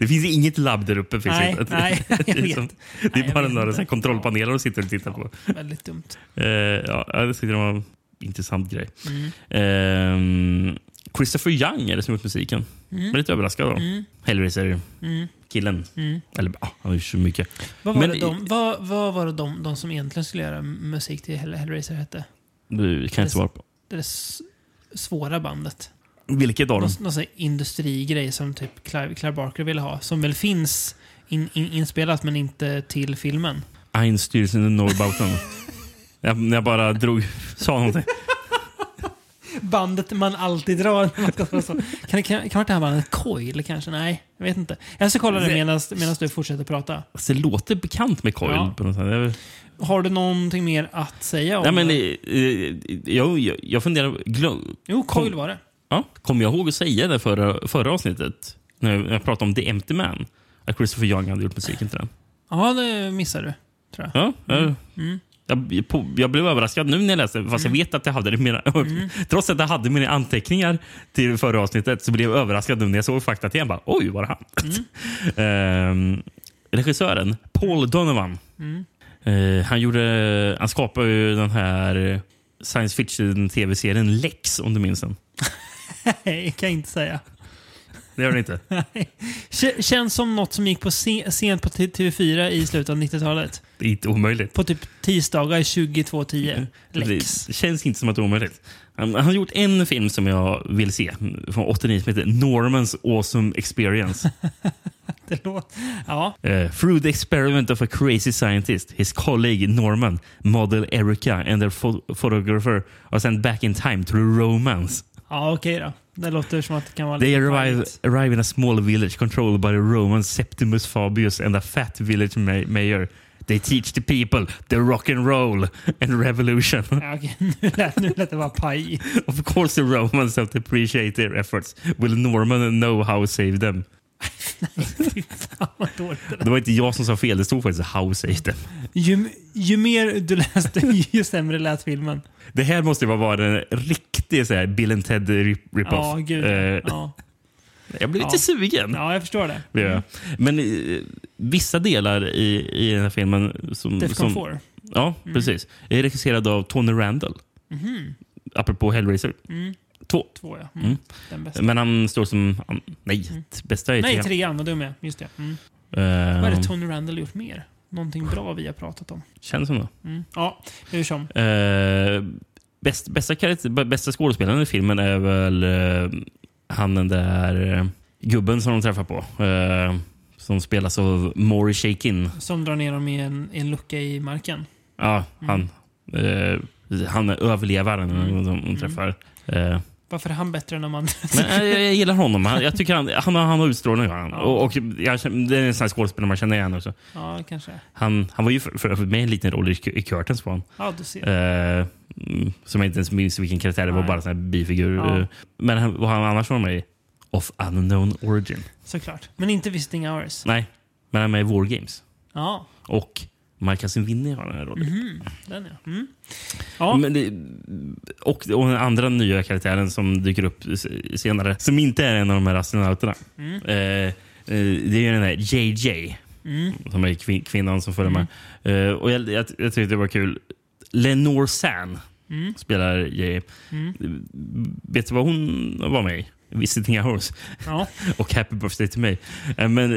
Det finns inget labb där uppe. Finns Nej, inte. nej, jag <laughs> det är, vet. som, det är bara några så kontrollpaneler de sitter och tittar på. Väldigt dumt. Eh, ja, det var en intressant grej. Mm. Ehm, Christopher Young är det som gjort musiken. Mm. Jag är lite överraskad. Då. Mm. Hellraiser-killen. Mm. Eller ja, han har ju så mycket. Vad var, Men det de, vad, vad var det de, de som egentligen skulle göra musik till Hell- Hellraiser hette? det kan jag inte svara på. Det s- svåra bandet. Vilket av dem? någon sån industrigrej som typ Clive, Clive Barker ville ha. Som väl finns in, in, inspelat men inte till filmen. Einstyrelsen i Norrbotten. <laughs> jag, jag bara drog, sa någonting. Bandet man alltid drar man vara så. Kan, kan, kan vara det här bandet Coil kanske? Nej, jag vet inte. Jag ska kolla det medan du fortsätter prata. Alltså, det låter bekant med Coil. Ja. På något sätt. Har du någonting mer att säga om Nej, men, eh, eh, jag, jag, jag funderar... Glöm, Jo, Coil var det. Ja, kommer jag ihåg att säga det förra, förra avsnittet? När jag, pratade om The Empty Man. Att Christopher Young hade gjort musiken till den. Ja, det missade du. Tror jag. Ja, jag, Mm. Jag, jag blev överraskad nu när jag läste, fast jag vet att jag hade det mina, Mm. Trots att jag hade mina anteckningar till förra avsnittet så blev jag överraskad nu när jag såg faktat igen. Bara, Oj, var det han? <laughs> Ehm, regissören, Paul Donovan. Mm. Eh, han, gjorde, han skapade ju den här science fiction-tv-serien Lex, om du minns den. <laughs> Nej, kan jag inte säga. Det gör det inte. <laughs> Känns som något som gick på se- sent på T- TV4 i slutet av 90-talet. Det är inte omöjligt. På typ tisdagar 22.10. Lex. Det känns inte som att det är omöjligt. Han har gjort en film som jag vill se från 89 som heter Normans Awesome Experience. <laughs> Det låter... Ja. Eh, through the experiment of a crazy scientist, his colleague Norman, model Erica and their pho- photographer are sent back in time to romance. Ja, okej då. Det låter som att det kan vara They lite arrive, arrive in a small village controlled by the Roman Septimus Fabius and a fat village ma- mayor. They teach the people the rock and roll and revolution. <laughs> Ja, okej. Nu, lät, nu lät det vara paj. <laughs> Of course the Romans have to appreciate their efforts. Will Norman know how to save them? Fy fan vad dåligt det där. Det var inte jag som sa fel, det stod faktiskt how save them. ju, ju mer du läste, <laughs> ju sämre lät filmen. Det här måste ju vara en riktig så här, Bill and Ted rip- rip-off. Ja, gud. Eh, Ja. <laughs> Jag blir lite sugen. ja, jag förstår det. Jag. Men eh, vissa delar i, i den här filmen... Som, Defcon som, 4. Ja, Mm. precis. Är regisserad av Tony Randall. Mhm. Apropå Hellraiser. Mm. Två. Två, ja. Mm. Mm. Den bästa. Men han står som... han- Nej, bästa är Nej, trean. trean. Vad dum jag. Just det. Mm. Eh, Vad är det Tony Randall gjort mer? Någonting bra vi har pratat om. Känns som det. Mm. Ja, hur som. Eh, bäst, bästa, bästa skådespelaren i filmen är väl eh, han den där eh, gubben som de träffar på. Eh, som spelas av Maury Shakin. Som drar ner dem i en, en lucka i marken. Ja, han, Mm. eh, han är överlevaren de, de träffar. Eh, Varför är han bättre än de andra? men jag, jag gillar honom. Han, jag tycker han, han, har, han har utstrålning. Han. Ja. Och, och jag, det är en sån skådespelare man känner igen också. Ja, kanske. Han, han var ju för, för, för med en liten roll i, i Curtains på honom. Ja, du ser. Eh, mm, som jag inte ens minns vilken karaktär det var. Bara en bifigur. Ja. Eh, Men han, vad han annars var med i? Of unknown origin. Såklart. Men inte Visiting Hours. Nej, men han är med i War Games. Ja. Och Cousin Vinny har den här rollen. Mhm. Den ja. Mm. Ja. Men det, och, och den andra nya karaktären som dyker upp senare, som inte är en av de här astronauterna. Mm. Eh, eh, det är den här JJ, Mm. som är kvin kvinnan som följer med. Eh, och jag, jag, jag tyckte det var kul. Lenore San Mm. spelar JJ. Mm. Vet du vad hon var med i? Visiting Hours. Ja. <laughs> och Happy Birthday to Me. Eh, Men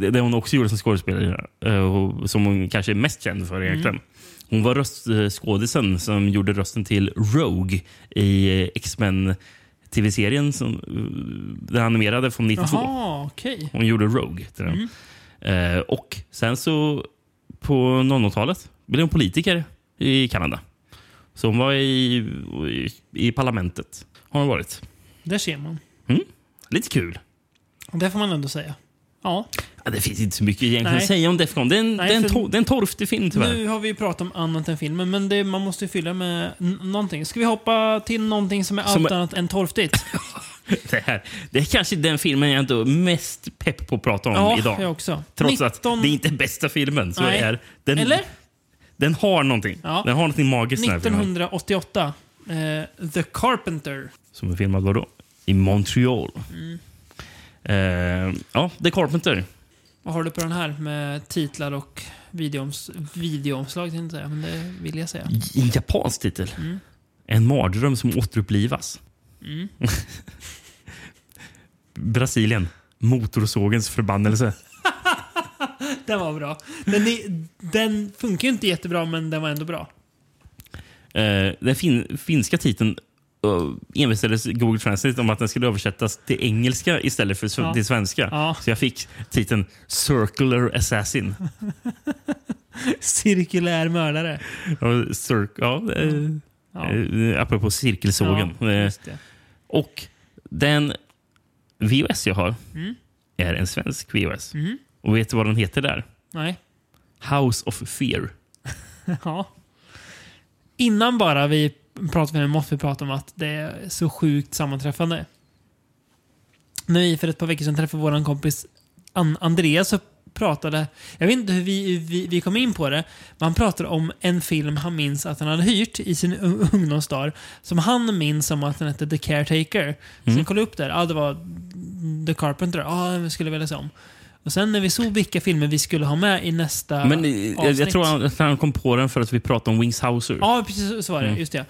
det det hon också gjorde som skådespelare, eh, som hon kanske är mest känd för egentligen. Hon var röstskådisen som gjorde rösten till Rogue i eh, X-Men tv-serien, som, eh, den animerade från 92. Jaha, okej. Hon gjorde Rogue till den. Eh, och sen så på 00-talet blev hon politiker i Kanada. Så hon var i, i, i parlamentet. Har hon varit. Där ser man. Mm. Lite kul. Det får man ändå säga. Ja. Ja, det finns inte så mycket egentligen Nej. att säga om Defcon. Det är en, Nej, det är en, to, det är en torftig film tyvärr. Nu har vi ju pratat om annat än filmen, men det, man måste ju fylla med någonting. Ska vi hoppa till någonting som är Som allt är- annat än torftigt? <laughs> Det, här, det är kanske den filmen jag är mest pepp på att prata om Ja, idag. jag också. Trots 19 att det inte är bästa filmen. Så Nej. är den, Eller? Den har någonting. Ja. Den har någonting magiskt den här filmen. 1988. Eh, The Carpenter. Som är filmad var då? I Montreal. Mm. Eh, ja, The Carpenter. Vad har du på den här med titlar och videoms videoomslag? tänkte jag Men det vill jag säga. En japansk titel. Mm. En mardröm som återupplivas. Mm. <laughs> Brasilien. Motorsågens förbannelse. <laughs> Den var bra. Den, är, den funkar ju inte jättebra, men den var ändå bra. Eh, den fin finska titeln envisades Google Translate om att den skulle översättas till engelska istället för Ja. till svenska. Ja. Så jag fick titeln Circular Assassin. <laughs> Cirkulär mördare. Ja, cir- ja, eh, Ja. eh, apropå cirkelsågen. Ja, Eh, och den VHS jag har Mm. är en svensk VHS. Mm. Och vet du vad den heter där? Nej. House of Fear. <laughs> Ja. Innan bara vi pratade med måste vi prata om att det är så sjukt sammanträffande. När vi för ett par veckor sedan träffade vår kompis An- Andreas och pratade, jag vet inte hur vi, vi, vi kom in på det, men han pratade om en film han minns att han hade hyrt i sin un- ungdomsdag som han minns som att den hette The Caretaker. Så Mm. jag kollade upp där, ja det var The Carpenter, ja den skulle jag vilja se om. Och sen när vi såg vilka filmer vi skulle ha med i nästa Men eh, jag, avsnitt. jag tror han, att han kom på den för att vi pratade om Wings Hauser. Ja, precis så- var det. Mm. Just det.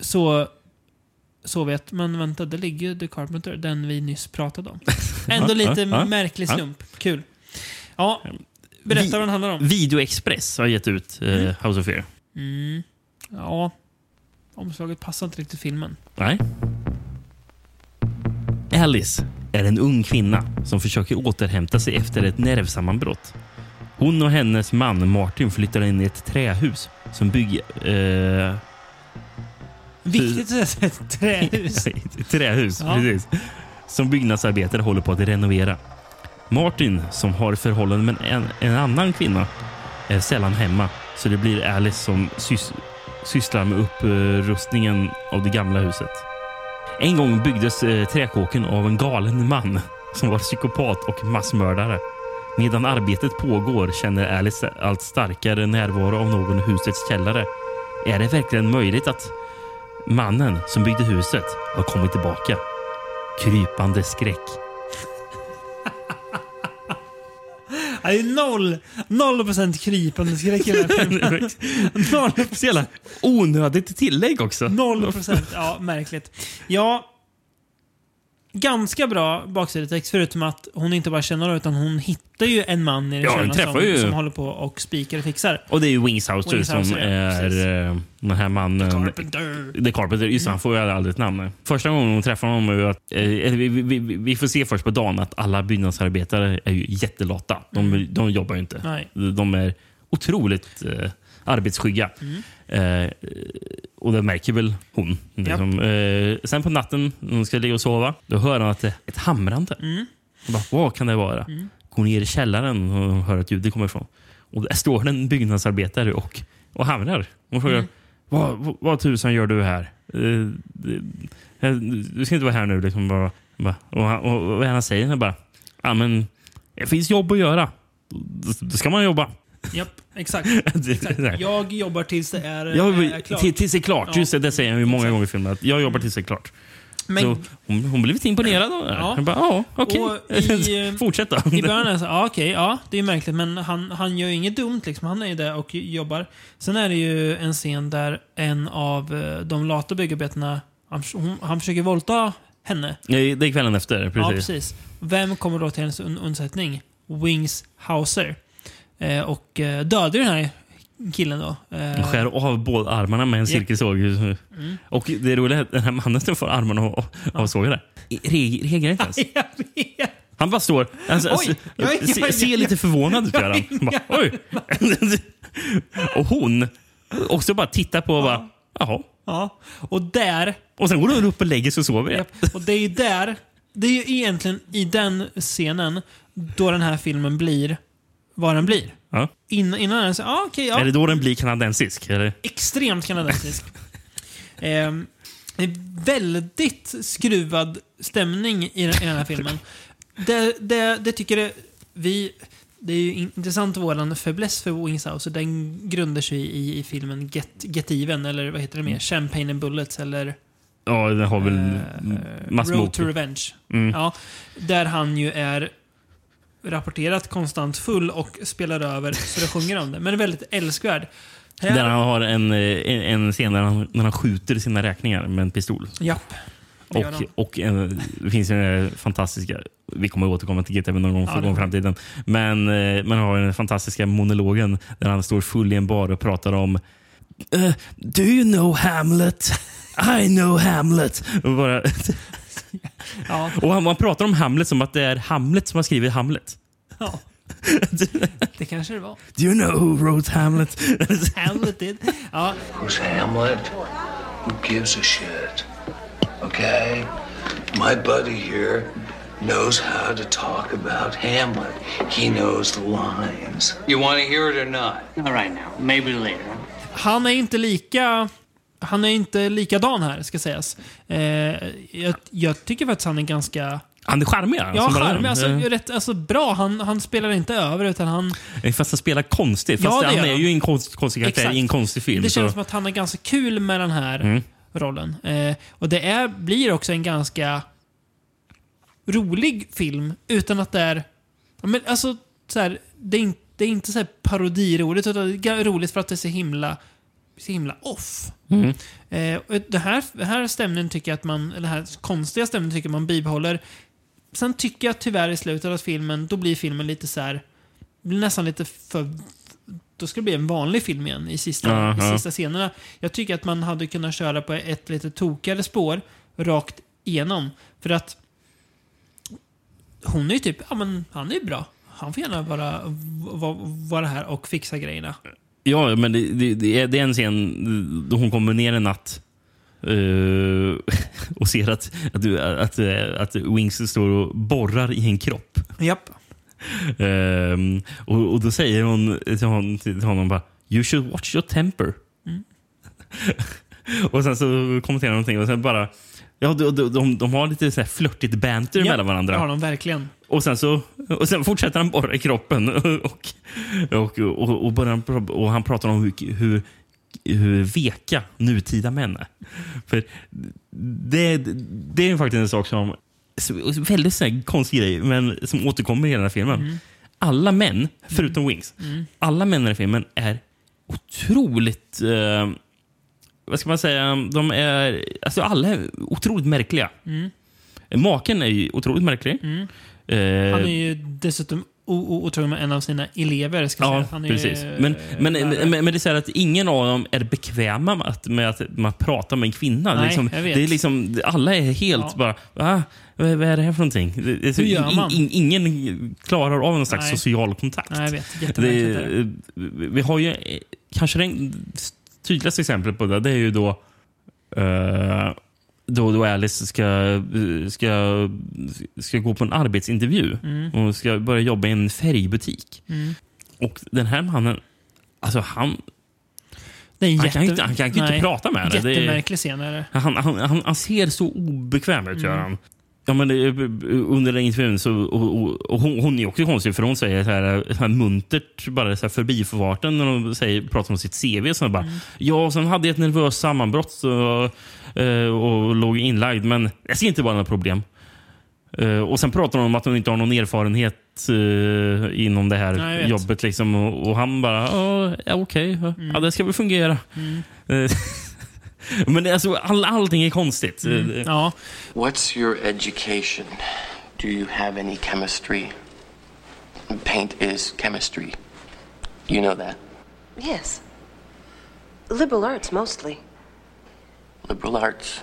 Så så vet men vänta, det ligger ju The Carpenter, den vi nyss pratade om. <laughs> Ändå lite märklig slump. Kul. Ja, berätta Vi- vad den handlar om. Videoexpress har gett ut eh, House of Fear. Mm. Ja, omslaget passar inte riktigt filmen. Nej. Alice är en ung kvinna som försöker återhämta sig efter ett nervsammanbrott. Hon och hennes man Martin flyttar in i ett trähus som bygger... Eh, Viktigt att säga trähus. <laughs> trähus, Ja. precis. Som byggnadsarbetare håller på att renovera. Martin, som har förhållande med en, en annan kvinna, är sällan hemma. Så det blir Alice som sys, sysslar med upprustningen av det gamla huset. En gång byggdes eh, träkåken av en galen man som var psykopat och massmördare. Medan arbetet pågår känner Alice allt starkare närvaro av någon i husets källare. Är det verkligen möjligt att mannen som byggde huset har kommit tillbaka? Krypande skräck. Det är noll, noll procent krypande skräck i <laughs> den här filmen. Noll Så jävla onödigt tillägg också. Noll procent. Ja, märkligt. Ja, ganska bra baksidestext förutom att hon inte bara känner utan hon hittar ju en man i den Ja, hon som, ju- som håller på och spikar och fixar. Och det är ju Wingshauser Wings som ja, är precis. eh, den här mannen. Carpenter. The Carpenter. Just det, han får ju aldrig ett namn. Första gången hon träffar honom är ju att eh, vi, vi, vi, vi får se först på dagen att alla byggnadsarbetare är ju jättelata. De, Mm. de jobbar ju inte. Nej. De är otroligt eh, arbetsskygga. Mm. Eh, och det märker väl hon. Liksom. Eh, sen på natten när hon ska ligga och sova, då hör han att det är ett hamrande. Mm. Och Bara, vad kan det vara? Går ner i källaren och hör att ljudet kommer ifrån. Och där står en byggnadsarbetare och, och hamrar. Hon frågar, Mm. vad, vad, vad tusan gör du här? Eh, eh, Du ska inte vara här nu. Liksom bara, bara. Och, han, och, och vad han säger bara, ja men det finns jobb att göra. Då ska man jobba. Japp, <laughs> exakt. Exakt. Jag jobbar tills det är, Ja, är klart. till- tills det är klart. Just det, det säger han ju många gånger i filmen. Att jag jobbar tills det är klart. Men- Så hon, hon blev lite imponerad av det. Ja. Jag bara, ja, okej. I, <laughs> eh, Fortsätt då. I början är det så, ja okej, ja det är märkligt men han, han gör ju inget dumt liksom. Han är ju där och jobbar. Sen är det ju en scen där en av eh, de lata byggarbetarna, han, hon, han försöker våldta henne. Nej, Det är kvällen efter. Precis. Ja, precis. Vem kommer då till hennes un- undsättning? Wings Hauser. Eh, och eh, dödar den här killen då. Eh, skär av båda armarna med en cirkelsåg. Mm. Och det roliga är att den här mannen som får armarna av- avsågade re- reagerar inte ens. <laughs> jag vet. Han bara står... Alltså, Oj! alltså, Ja, ja, se- ja, ser lite förvånad ut. gör han. Bara, Oj! <laughs> och hon också bara tittar på och bara... Jaha. Ja. Och där... Och sen går hon upp och lägger sig och sover igen. Och det är ju där, det är ju egentligen i den scenen då den här filmen blir vad den blir. Ja. In, innan den så, ah, okej, ja. Är det då den blir kanadensisk? Eller? Extremt kanadensisk. <laughs> Det är väldigt skruvad stämning i den, i den här filmen. Det, det, det tycker jag vi... Det är ju in- intressant våran fäbless för Wings House. Den grundar sig i, i filmen Get, Get Even, eller vad heter det mer? Champagne and Bullets, eller Ja, den har väl Eh, massor Road to Revenge. Mm. Ja, där han ju är rapporterat konstant full och spelar över så det sjunger om det. Men väldigt älskvärd. Här- Där han har en, eh, en, en scen där han, när han skjuter sina räkningar med en pistol. Japp. Och, och en, det finns den fantastiska, vi kommer återkomma till GTV någon gång Ja, i framtiden. Men eh, man har den fantastiska monologen där han står full i en bar och pratar om eh, Do you know Hamlet? I know Hamlet. Och, bara, <laughs> <laughs> Ja. och han pratar om Hamlet som att det är Hamlet som har skrivit Hamlet. Ja. <laughs> Det kanske det var. Do you know who wrote Hamlet? <laughs> Hamlet did. Ja, Who's Hamlet? Who gives a shit? Okay? My buddy here knows how to talk about Hamlet. He knows the lines. You want to hear it or not? All right now, maybe later. han är inte lika... Han är inte likadan här, ska sägas. Eh, jag, jag tycker faktiskt han är ganska... Han är charmig. Ja, charmig. Alltså, Eh, rätt, alltså, bra. Han, han spelar inte över, utan han... Fast han spelar konstigt. Ja, Fast det han är han. ju en konst, konstig karaktär Exakt. i en konstig film. Det känns så. som att han är ganska kul med den här Mm. rollen. Eh, och det är, blir också en ganska rolig film utan att det är... ja, Men alltså, så här, det, är inte, det är inte så här parodiroligt, utan det är roligt för att det är så himla, så himla off. Mm. Eh, det här, den här stämningen tycker jag att man, eller här konstiga stämningen tycker jag man bibehåller. Sen tycker jag tyvärr i slutet att filmen, då blir filmen lite så här, blir nästan lite för då ska det bli en vanlig film igen i sista, Ja, i ja. sista scenerna. Jag tycker att man hade kunnat köra på ett lite tokigare spår rakt igenom. För att hon är ju typ, ja men han är ju bra. Han får gärna vara, vara här och fixa grejerna. Ja, men det, det, det, är, en scen då hon kommer ner en natt eh, <laughs> och ser att, att, du- att, att Wings står och borrar i en kropp. Japp. Ehm, och, och då säger hon till honom, till honom bara You should watch your temper. Mm. <laughs> och sen så kommenterar hon någonting och sen bara Ja, de, de, de, de har lite så här flörtigt banter Ja, mellan varandra. Har de verkligen. Och sen, så, och sen fortsätter han borra i kroppen. <laughs> Och, och, och, och, börjar, och han pratar om hur, hur, hur veka nutida män är. För det, det är faktiskt en sak som... Väldigt så här konstig grej, men som återkommer i hela den här filmen. Mm. Alla män, förutom Wings, Mm. alla män i den här filmen är otroligt... Eh, vad ska man säga? De är, alltså alla är otroligt märkliga. Mm. Maken är ju otroligt märklig. Mm. Eh, Han är ju dessutom otrogen med en av sina elever. Ska Ja, säga. Han är precis. eh, Men, men, men, men det är så att ingen av dem är bekväma med att, med att, med att prata med en kvinna. Nej, liksom, jag vet. Det är liksom, alla är helt Ja. bara, Va? vad, vad är det här för någonting? Det, så- in- in- ingen klarar av någon slags Nej. social kontakt. Nej, jag vet. det, det. vi har ju eh, kanske det tydligaste exemplet på det, det är ju då eh, då, då Alice ska, ska, ska gå på en arbetsintervju Mm. och ska börja jobba i en färgbutik. Mm. Och den här mannen, alltså han... Han, kan ju jätte- inte, han kan ju inte prata med henne. Jättemärklig scen är det. Han, han, han, han ser så obekväm ut, gör Mm. han. Ja, men under den intervjun så, och, och, och hon, hon är också konstig för hon säger så här, så här muntert bara så här förbifarten när hon säger, pratar om sitt CV. Så bara, Ja, sen hade jag ett nervöst sammanbrott och, eh, och låg inlagd, men jag ser inte bara några problem. Eh, Och Sen pratar hon om att hon inte har någon erfarenhet eh, inom det här Nej, jobbet. Liksom, och, han bara, ja, okej, ja, ja, det ska väl fungera. Mm. <laughs> <laughs> Men alltså, all, allting är konstigt. Mm. Ja. What's your education? Do you have any chemistry? Paint is chemistry. You know that. Yes. Liberal arts mostly. Liberal arts.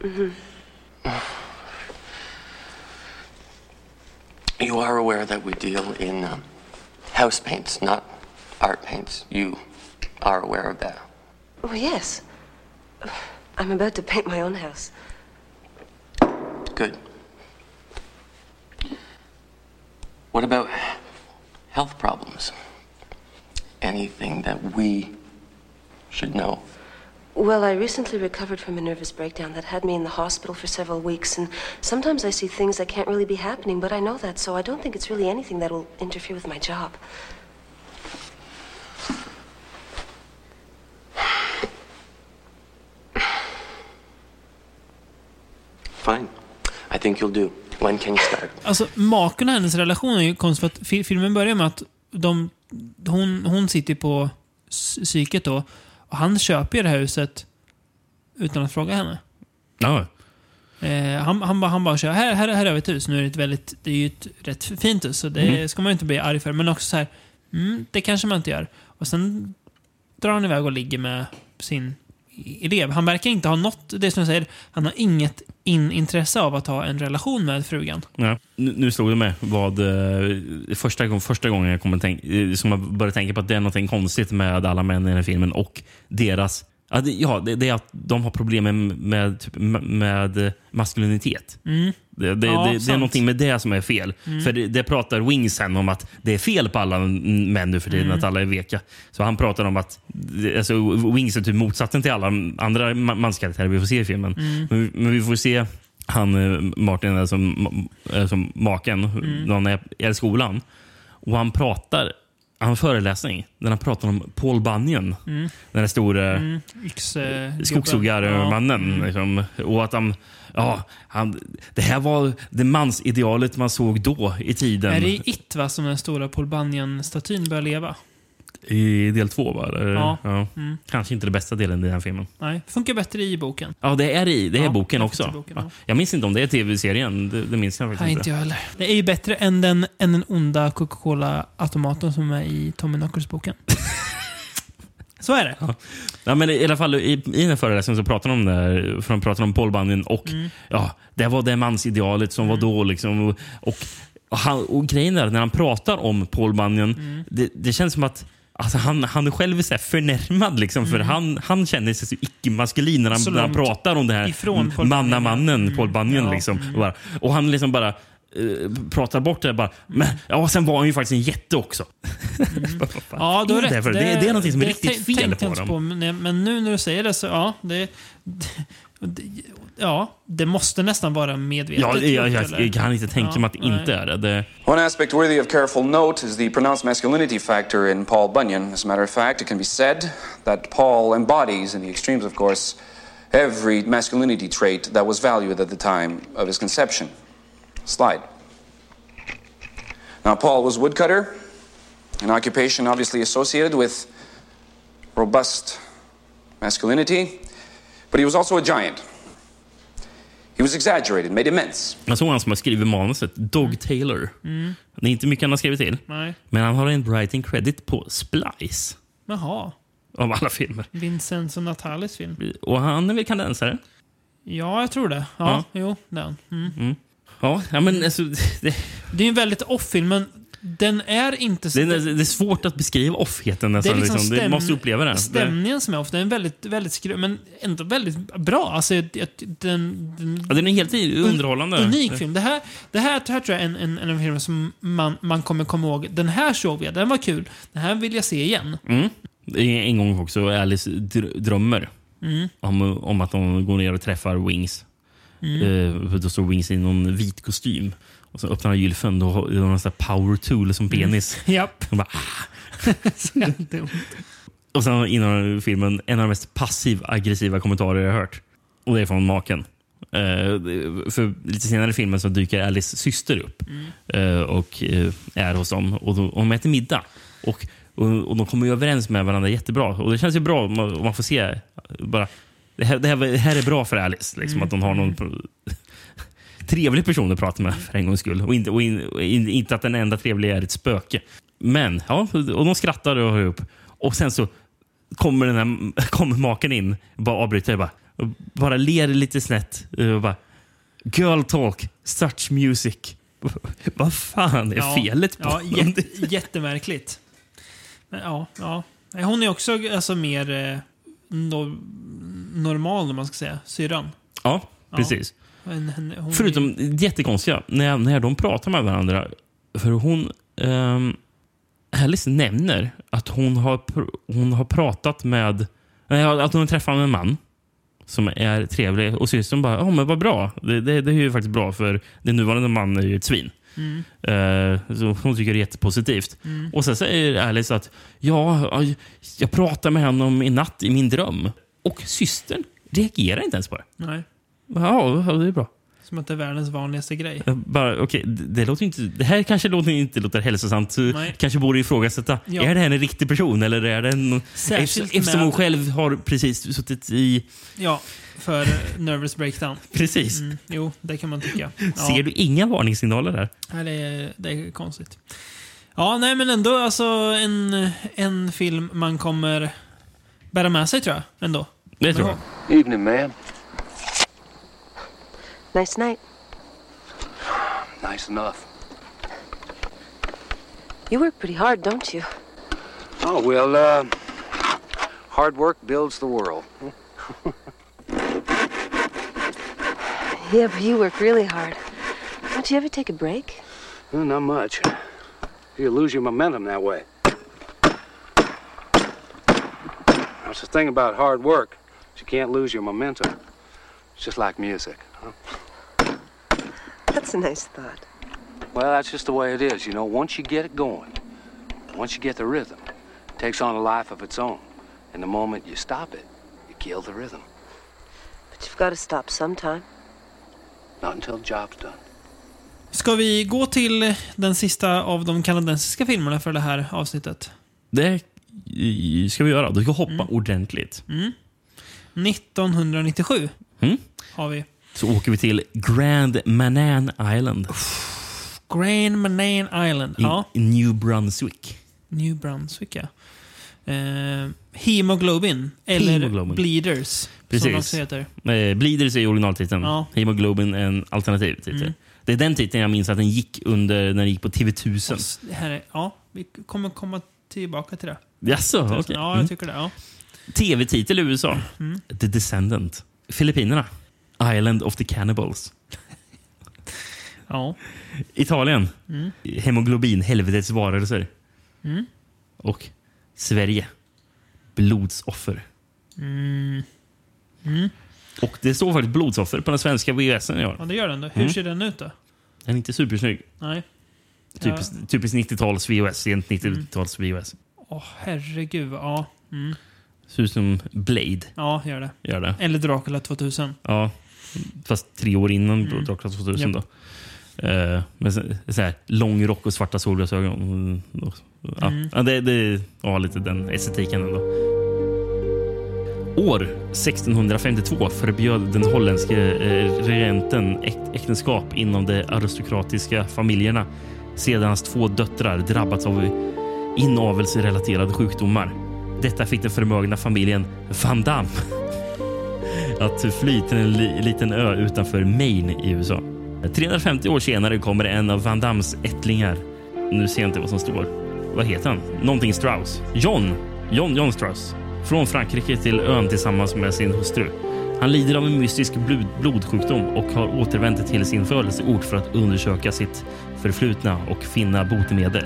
Mm-hmm. <sighs> You are aware that we deal in um, house paints, not art paints. You are aware of that. Oh, yes. I'm about to paint my own house. Good. What about health problems? Anything that we should know? Well, I recently recovered from a nervous breakdown that had me in the hospital for several weeks, and sometimes I see things that can't really be happening, but I know that, so I don't think it's really anything that will interfere with my job. Fine. I think you'll do. When can you start? Alltså, maken och hennes relation är ju konstig. För att fi- filmen börjar med att de, hon, hon sitter på psyket då. Och han köper ju det här huset utan att fråga henne. Ja. Eh, han, han, bara, han bara kör, här, här, här har vi ett hus. Nu är det ett väldigt, det är ju ett rätt fint hus, så det Mm. ska man ju inte bli arg för. Men också så här, mm, det kanske man inte gör. Och sen drar han iväg och ligger med sin elev. Han verkar inte ha något, det som jag säger, han har inget in intresse av att ha en relation med frugan. Ja. Nu, nu slog det mig vad eh, första, första gången jag kom att tänk, eh, som jag började tänka på att det är något konstigt med alla män i den här filmen och deras Ja, det, ja, det, det är att de har problem med, med, typ, med, med maskulinitet. Mm. Det, det, Ja, det, det är någonting med det som är fel. Mm. För det, pratar Wings sen om att det är fel på alla män nu för tiden, Mm. att alla är veka. Så han pratar om att alltså, Wings är typ motsatsen till alla andra ma- manskaraktärer vi får se i filmen. Mm. Men, vi- men vi får se han eh, Martin är som, maken Mm. när han är i skolan. Och han pratar, han föreläsning där han pratar om Paul Bunyan. Mm. Den där stora Mm. Skogshuggarmannen. Mm. Liksom. Och att han, ja, han, det här var det mansidealet man såg då i tiden. Är det It va, som den stora Paul Bunyan-statyn börjar leva? I del två, va? Eller? Ja. Mm. Kanske inte den bästa delen i den här filmen. Nej, funkar bättre i boken. Ja, det är i det är Ja, boken också. boken, ja. ja. Jag minns inte om det är tv-serien. Det, det minns jag faktiskt Nej, inte jag heller. Det är ju bättre än den, än den onda Coca-Cola-automaten som är i Tommy Knuckles-boken. <laughs> Så är det. Ja. Ja, men i alla fall i, i den här föreläsningen så pratar de om, det här, för de pratar om Paul Bunyan och Mm. ja, det var det mansidealet som var då. Liksom, och, och, och, han, och grejen är när han pratar om Paul Bunyan, Mm. det, det känns som att Alltså han, han är själv så här förnärmad, liksom, för Mm. han, han känner sig så icke-maskulin när han, när han pratar om det här mannamannen Paul Bunyan. Ja, Liksom, mm. och, bara, och han liksom bara eh, pratar bort det. Bara, men, ja, sen var han ju faktiskt en jätte också. <laughs> Ja, du har det rätt. för? Det- det är någonting som är riktigt fel på dem. På, men, nu när du säger det så, ja. Det, det, ja, det måste nästan vara medvetet. Ja, jag, jag, jag kan inte tänka Ja, mig att det nej. inte är det. det. One aspect worthy of careful note is the pronounced masculinity factor in Paul Bunyan. As a matter of fact, it can be said that Paul embodies, in the extremes of course, every masculinity trait that was valued at the time of his conception. Slide. Now, Paul was woodcutter, an occupation obviously associated with robust masculinity, but he was also a giant. He was exaggerated, made immense. Jag såg han som har skrivit manuset, Dog Taylor. Mm. Det är inte mycket han har skrivit till. Nej. Men han har en writing credit på Splice. Jaha. Av alla filmer. Vincenzo Natalis film. Och han är väl kanadensare? Ja, jag tror det. Ja, Ja. jo, den. Mm. Mm. Ja, ja, men alltså... <laughs> Det, Det är en väldigt off-film, men den är inte det, är- det är svårt att beskriva offheten. Det Nästan, är liksom liksom. stäm- Du måste uppleva den. Stämningen som är off, den är väldigt, väldigt skruv, men ändå väldigt bra. Alltså, den, den, Ja, den är helt underhållande. Unik film. Det här, det här, det här tror jag är en, en, en av filmerna som man, man kommer komma ihåg. Den här såg jag, den var kul. Den här vill jag se igen. Mm. En gång också Alice dr- drömmer Mm. om, om att de går ner och träffar Wings. Mm. För då står Wings i någon vit kostym. Och så öppnar han gylfen. Då har de en sån där power tool som penis. Japp. De bara, ah. <laughs> Så jävla dumt. Och sen innan filmen, en av de mest passiv-aggressiva kommentarer jag har hört. Och det är från maken. Eh, för lite senare i filmen så dyker Alice syster upp eh, och eh, är hos dem. Och, då, och de äter middag. Och, och, och de kommer överens med varandra jättebra. Och det känns ju bra om man, om man får se bara det här, det, här, det här är bra för Alice. Liksom, Mm. Att hon har någon trevlig person att prata med för en gångs skull. Och inte, och in, och in, inte att den enda trevliga är ett spöke. Men, ja, och de skrattar och hör upp. Och sen så kommer, den här, <laughs> kommer maken in, bara avbryter, bara, bara ler lite snett. Och bara, Girl talk, such music. <laughs> Vad fan är Ja, felet på ja, honom? jätte, <laughs> Jättemärkligt. Men, ja, ja. Hon är också alltså, mer eh, no, normal, om man ska säga. Syrran. Ja, Ja. Men henne- hon Förutom jättekonstiga, när, när de pratar med varandra. För hon... Um, Alice nämner att hon har, hon har pratat med... Att hon träffat en man som är trevlig. Och systern bara, ja men vad bra. Det, det, det är ju faktiskt bra för den nuvarande mannen är ju ett svin. Mm. Eh, så hon tycker det är jättepositivt. Mm. Och sen säger Alice att ja, ja, jag pratade med honom i natt i min dröm. Och systern reagerar inte ens på det. Nej. Ja, det är bra. Som att det är världens vanligaste grej. Jag Bara, okay, det, det, låter inte, det här kanske låter, inte låter hälsosamt. Nej. kanske borde ifrågasätta. Ja. Är det här en riktig person? Eller är det en, Särskilt eftersom hon med- själv har precis suttit i... Ja, för nervous breakdown. Precis. Mm, jo, det kan man tycka. Ja. Ser du inga varningssignaler där? Nej, det, är, det är konstigt. Ja, nej men ändå alltså en, en film man kommer bära med sig tror jag. Ändå. Det tror jag. Evening, ma'am. Nice night. Nice enough. You work pretty hard, don't you? Oh, well, uh, hard work builds the world. <laughs> Yeah, but you work really hard. Don't you ever take a break? Well, not much. You lose your momentum that way. That's the thing about hard work. You can't lose your momentum. It's just like music. Huh? That's a nice thought. Well, that's just the way it is. You know, once you get it going, once you get the rhythm, it takes on a life of its own. And the moment you stop it, you kill the rhythm. But you've got to stop sometime. Not until the job's done. Ska vi gå till den sista av de kanadensiska filmerna för det här avsnittet? Det ska vi göra. Du ska hoppa ordentligt. Mm. 1997 Mm. har vi. Så åker vi till Grand Manan Island Grand Manan Island. i, Ja, New Brunswick. New Brunswick ja. Eh, Hemoglobin. Eller Hemoglobin. Bleeders. Som Precis. också heter. Eh, Bleeders är originaltiteln. Ja. Hemoglobin är en alternativ titel. Mm. Det är den titeln jag minns att den gick under när den gick på TV1000. Det här är, ja, vi kommer komma tillbaka till det. Jaså, okej. Ja, jag Mm. tycker det. Ja. TV-titel i USA. Mm. The Descendant. Filippinerna. Island of the Cannibals. <laughs> Ja. Italien. Mm. Hemoglobin, helvetets varelser. Mm. Och Sverige. Blodsoffer. Mm. Mm. Och det står faktiskt blodsoffer på den svenska VHSen jag Ja, har. det gör den då. Hur Mm. ser den ut då? Den är inte supersnygg. Nej. Typiskt, typiskt 90-tals VHS. Sent 90-tals VHS. Åh, herregud. Ja. Mm. Ser ut som Blade. Ja, gör det. Gör det. Eller Dracula 2000. Ja, fast tre år innan Mm. Dracula 2000 Japp. då. Eh, med så, så här, lång rock och svarta solglasögon. Mm, Ja, Mm. ja, det, det har lite den estetiken ändå. År 1652 förbjöd den holländske eh, regenten äk äktenskap inom de aristokratiska familjerna sedan hans två döttrar drabbats av inavelsrelaterade sjukdomar. Detta fick den förmögna familjen Van Damme att fly till en li liten ö utanför Maine i USA. 350 år senare kommer en av Van Dams ättlingar. Nu ser jag inte vad som står. Vad heter han? Någonting Strauss. John. John, John Strauss. Från Frankrike till ön tillsammans med sin hustru. Han lider av en mystisk blod blodsjukdom och har återvänt till sin födelseort för att undersöka sitt förflutna och finna botemedel.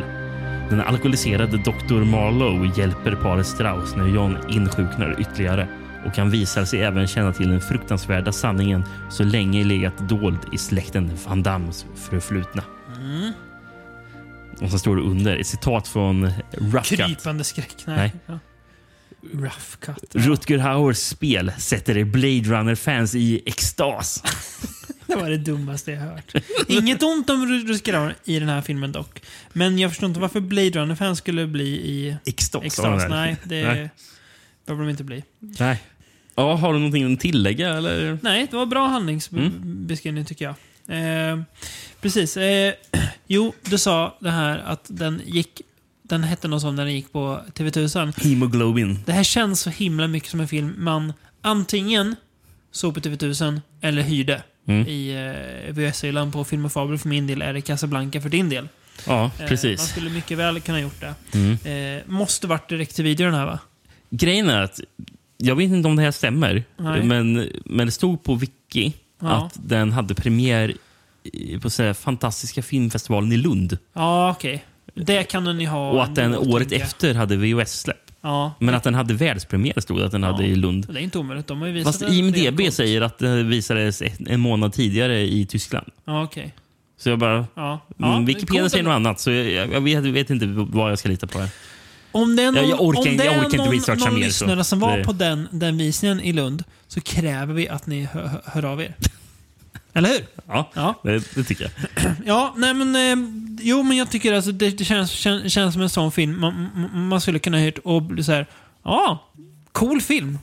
Den alkoholiserade Dr. Marlowe hjälper paret Strauss när John insjuknar ytterligare och han visar sig även känna till den fruktansvärda sanningen så länge legat dold i släkten Van Dams förflutna. Mm. Och så står det under ett citat från Rough. Krypande skräck. Nej. Nej. Ja. Rough cut. Rutger Hauers spel sätter Blade Runner-fans i extas. <laughs> Det var det dummaste jag hört. Inget ont om Rutger Hauer i den här filmen dock. Men jag förstår inte varför Blade Runner-fans skulle bli i Extas. extas. Nej, det behöver de inte bli. Nej. Ja, har du någonting att tillägga? Eller? Nej, det var bra handlingsbeskrivning tycker jag. Eh, precis. Eh, <clears throat> jo, du sa det här att den gick... Den hette något sånt när den gick på TV1000. Hemoglobin. Det här känns så himla mycket som en film man antingen såg på TV1000 eller hyrde Mm. i eh, VHS-hyllan på Film och Fabel. För min del är det Casablanca för din del. Ja, Eh, man precis. skulle mycket väl kunna gjort det. Mm. Eh, måste varit direkt till video den här va? Grejen är att jag vet inte om det här stämmer, Nej. men, men det stod på Wiki Ja. att den hade premiär på här, fantastiska filmfestivalen i Lund. Ja, okej. Det kan den ju ha. och att den året tänker jag. efter hade VHS-släpp. Ja. Men att den hade världspremiär stod det att den hade i Lund. Det är inte omöjligt. De har ju visat Fast IMDB säger att det visades en månad tidigare i Tyskland. Ja, okej. Så jag bara... Ja. Ja, Wikipedia säger något annat, så jag, jag vet, vet inte vad jag ska lita på. Här. Om det är någon, Jag- jag orkar om inte- det jag orkar inte någon, researcha någon mer, så lyssnare som var på den, den visningen i Lund så kräver vi att ni hör, hör av er. Eller hur? Ja, Ja. Det, det tycker jag. <clears throat> Ja, nej men... Eh, jo, men jag tycker alltså det, det känns, känns, känns som en sån film man, man- skulle kunna hyrt och bli så här. Ja, cool film.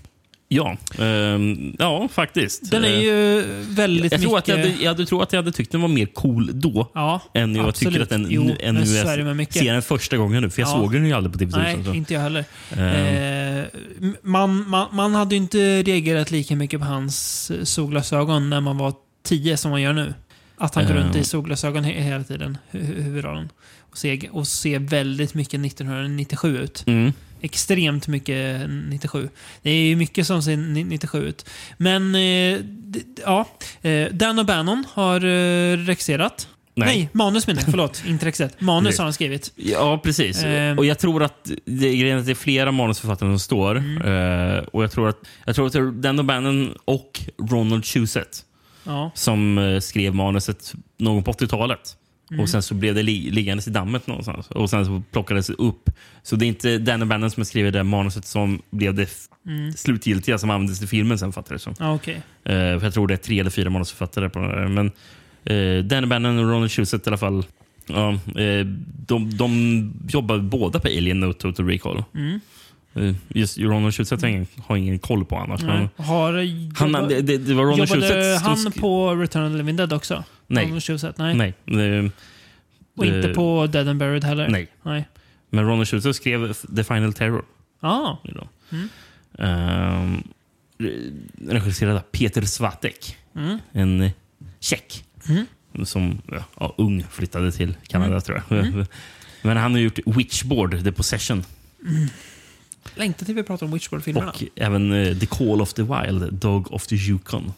Ja, ehm, ja faktiskt. Den är Eh, ju väldigt jag tror, mycket... att jag, hade, jag hade, tror att jag hade tyckt den var mer cool då. Ja, än jag absolut. tycker att den Jo, än nu jag ser den första gången nu. För jag Ja. såg den ju aldrig på TV4. Nej, så. inte jag heller. Ehm. Eh, man, man, man hade inte reagerat lika mycket på hans eh, solglasögon när man var tio som man gör nu. Att han går runt i Ehm. solglasögon he- hela tiden, hu- hu- huvudrollen. Och ser, och ser väldigt mycket 1997 ut. Mm. Extremt mycket 97. Det är ju mycket som ser ni- 97 ut. Men, eh, ja. Eh, Dan O'Bannon har eh, regisserat. Nej. Nej, manus menar jag. Förlåt, <laughs> inte regisserat. Manus har han skrivit. Ja, precis. Ehm. och jag tror att det, grejen är att det är flera manusförfattare som står. Mm. Eh, och jag tror att, jag tror att Dan O'Bannon och Ronald Shusett Ja. som eh, skrev manuset någon på 80-talet. Mm. Och Sen så blev det li liggandes i dammet någonstans. Och sen så plockades det upp. Så det är inte Dan O'Bannon som har skrivit det manuset som blev det Mm. slutgiltiga som användes i filmen sen, fattar jag det som. Ja, okej. Eh, för jag tror det är tre eller fyra manusförfattare på här. Men uh, Dan Bannon och Ronald Shusett i alla fall. Eh, de, de jobbar båda på Alien och Total Recall. Mm. Eh, just Ronald har ingen, har ingen koll på annars. Men, Har, han, det, det, det var Ronald jobbade som han på Return of the Living Dead också? Nej. Ronald? Nej. Nej. eh, Och inte på Dead and Buried heller? Nej. Nej. Men Ronald Shusett skrev The Final Terror. Ah. Mm. Ehm, regisserad av Peter Svatek. Mm. En eh, tjeck. Mm. Som ja, ung flyttade till Kanada, Mm. tror jag. Mm. <laughs> Men han har gjort Witchboard, The Possession. Längtar till vi pratar om Witchboard-filmerna. Och även eh, The Call of the Wild, Dog of the Yukon.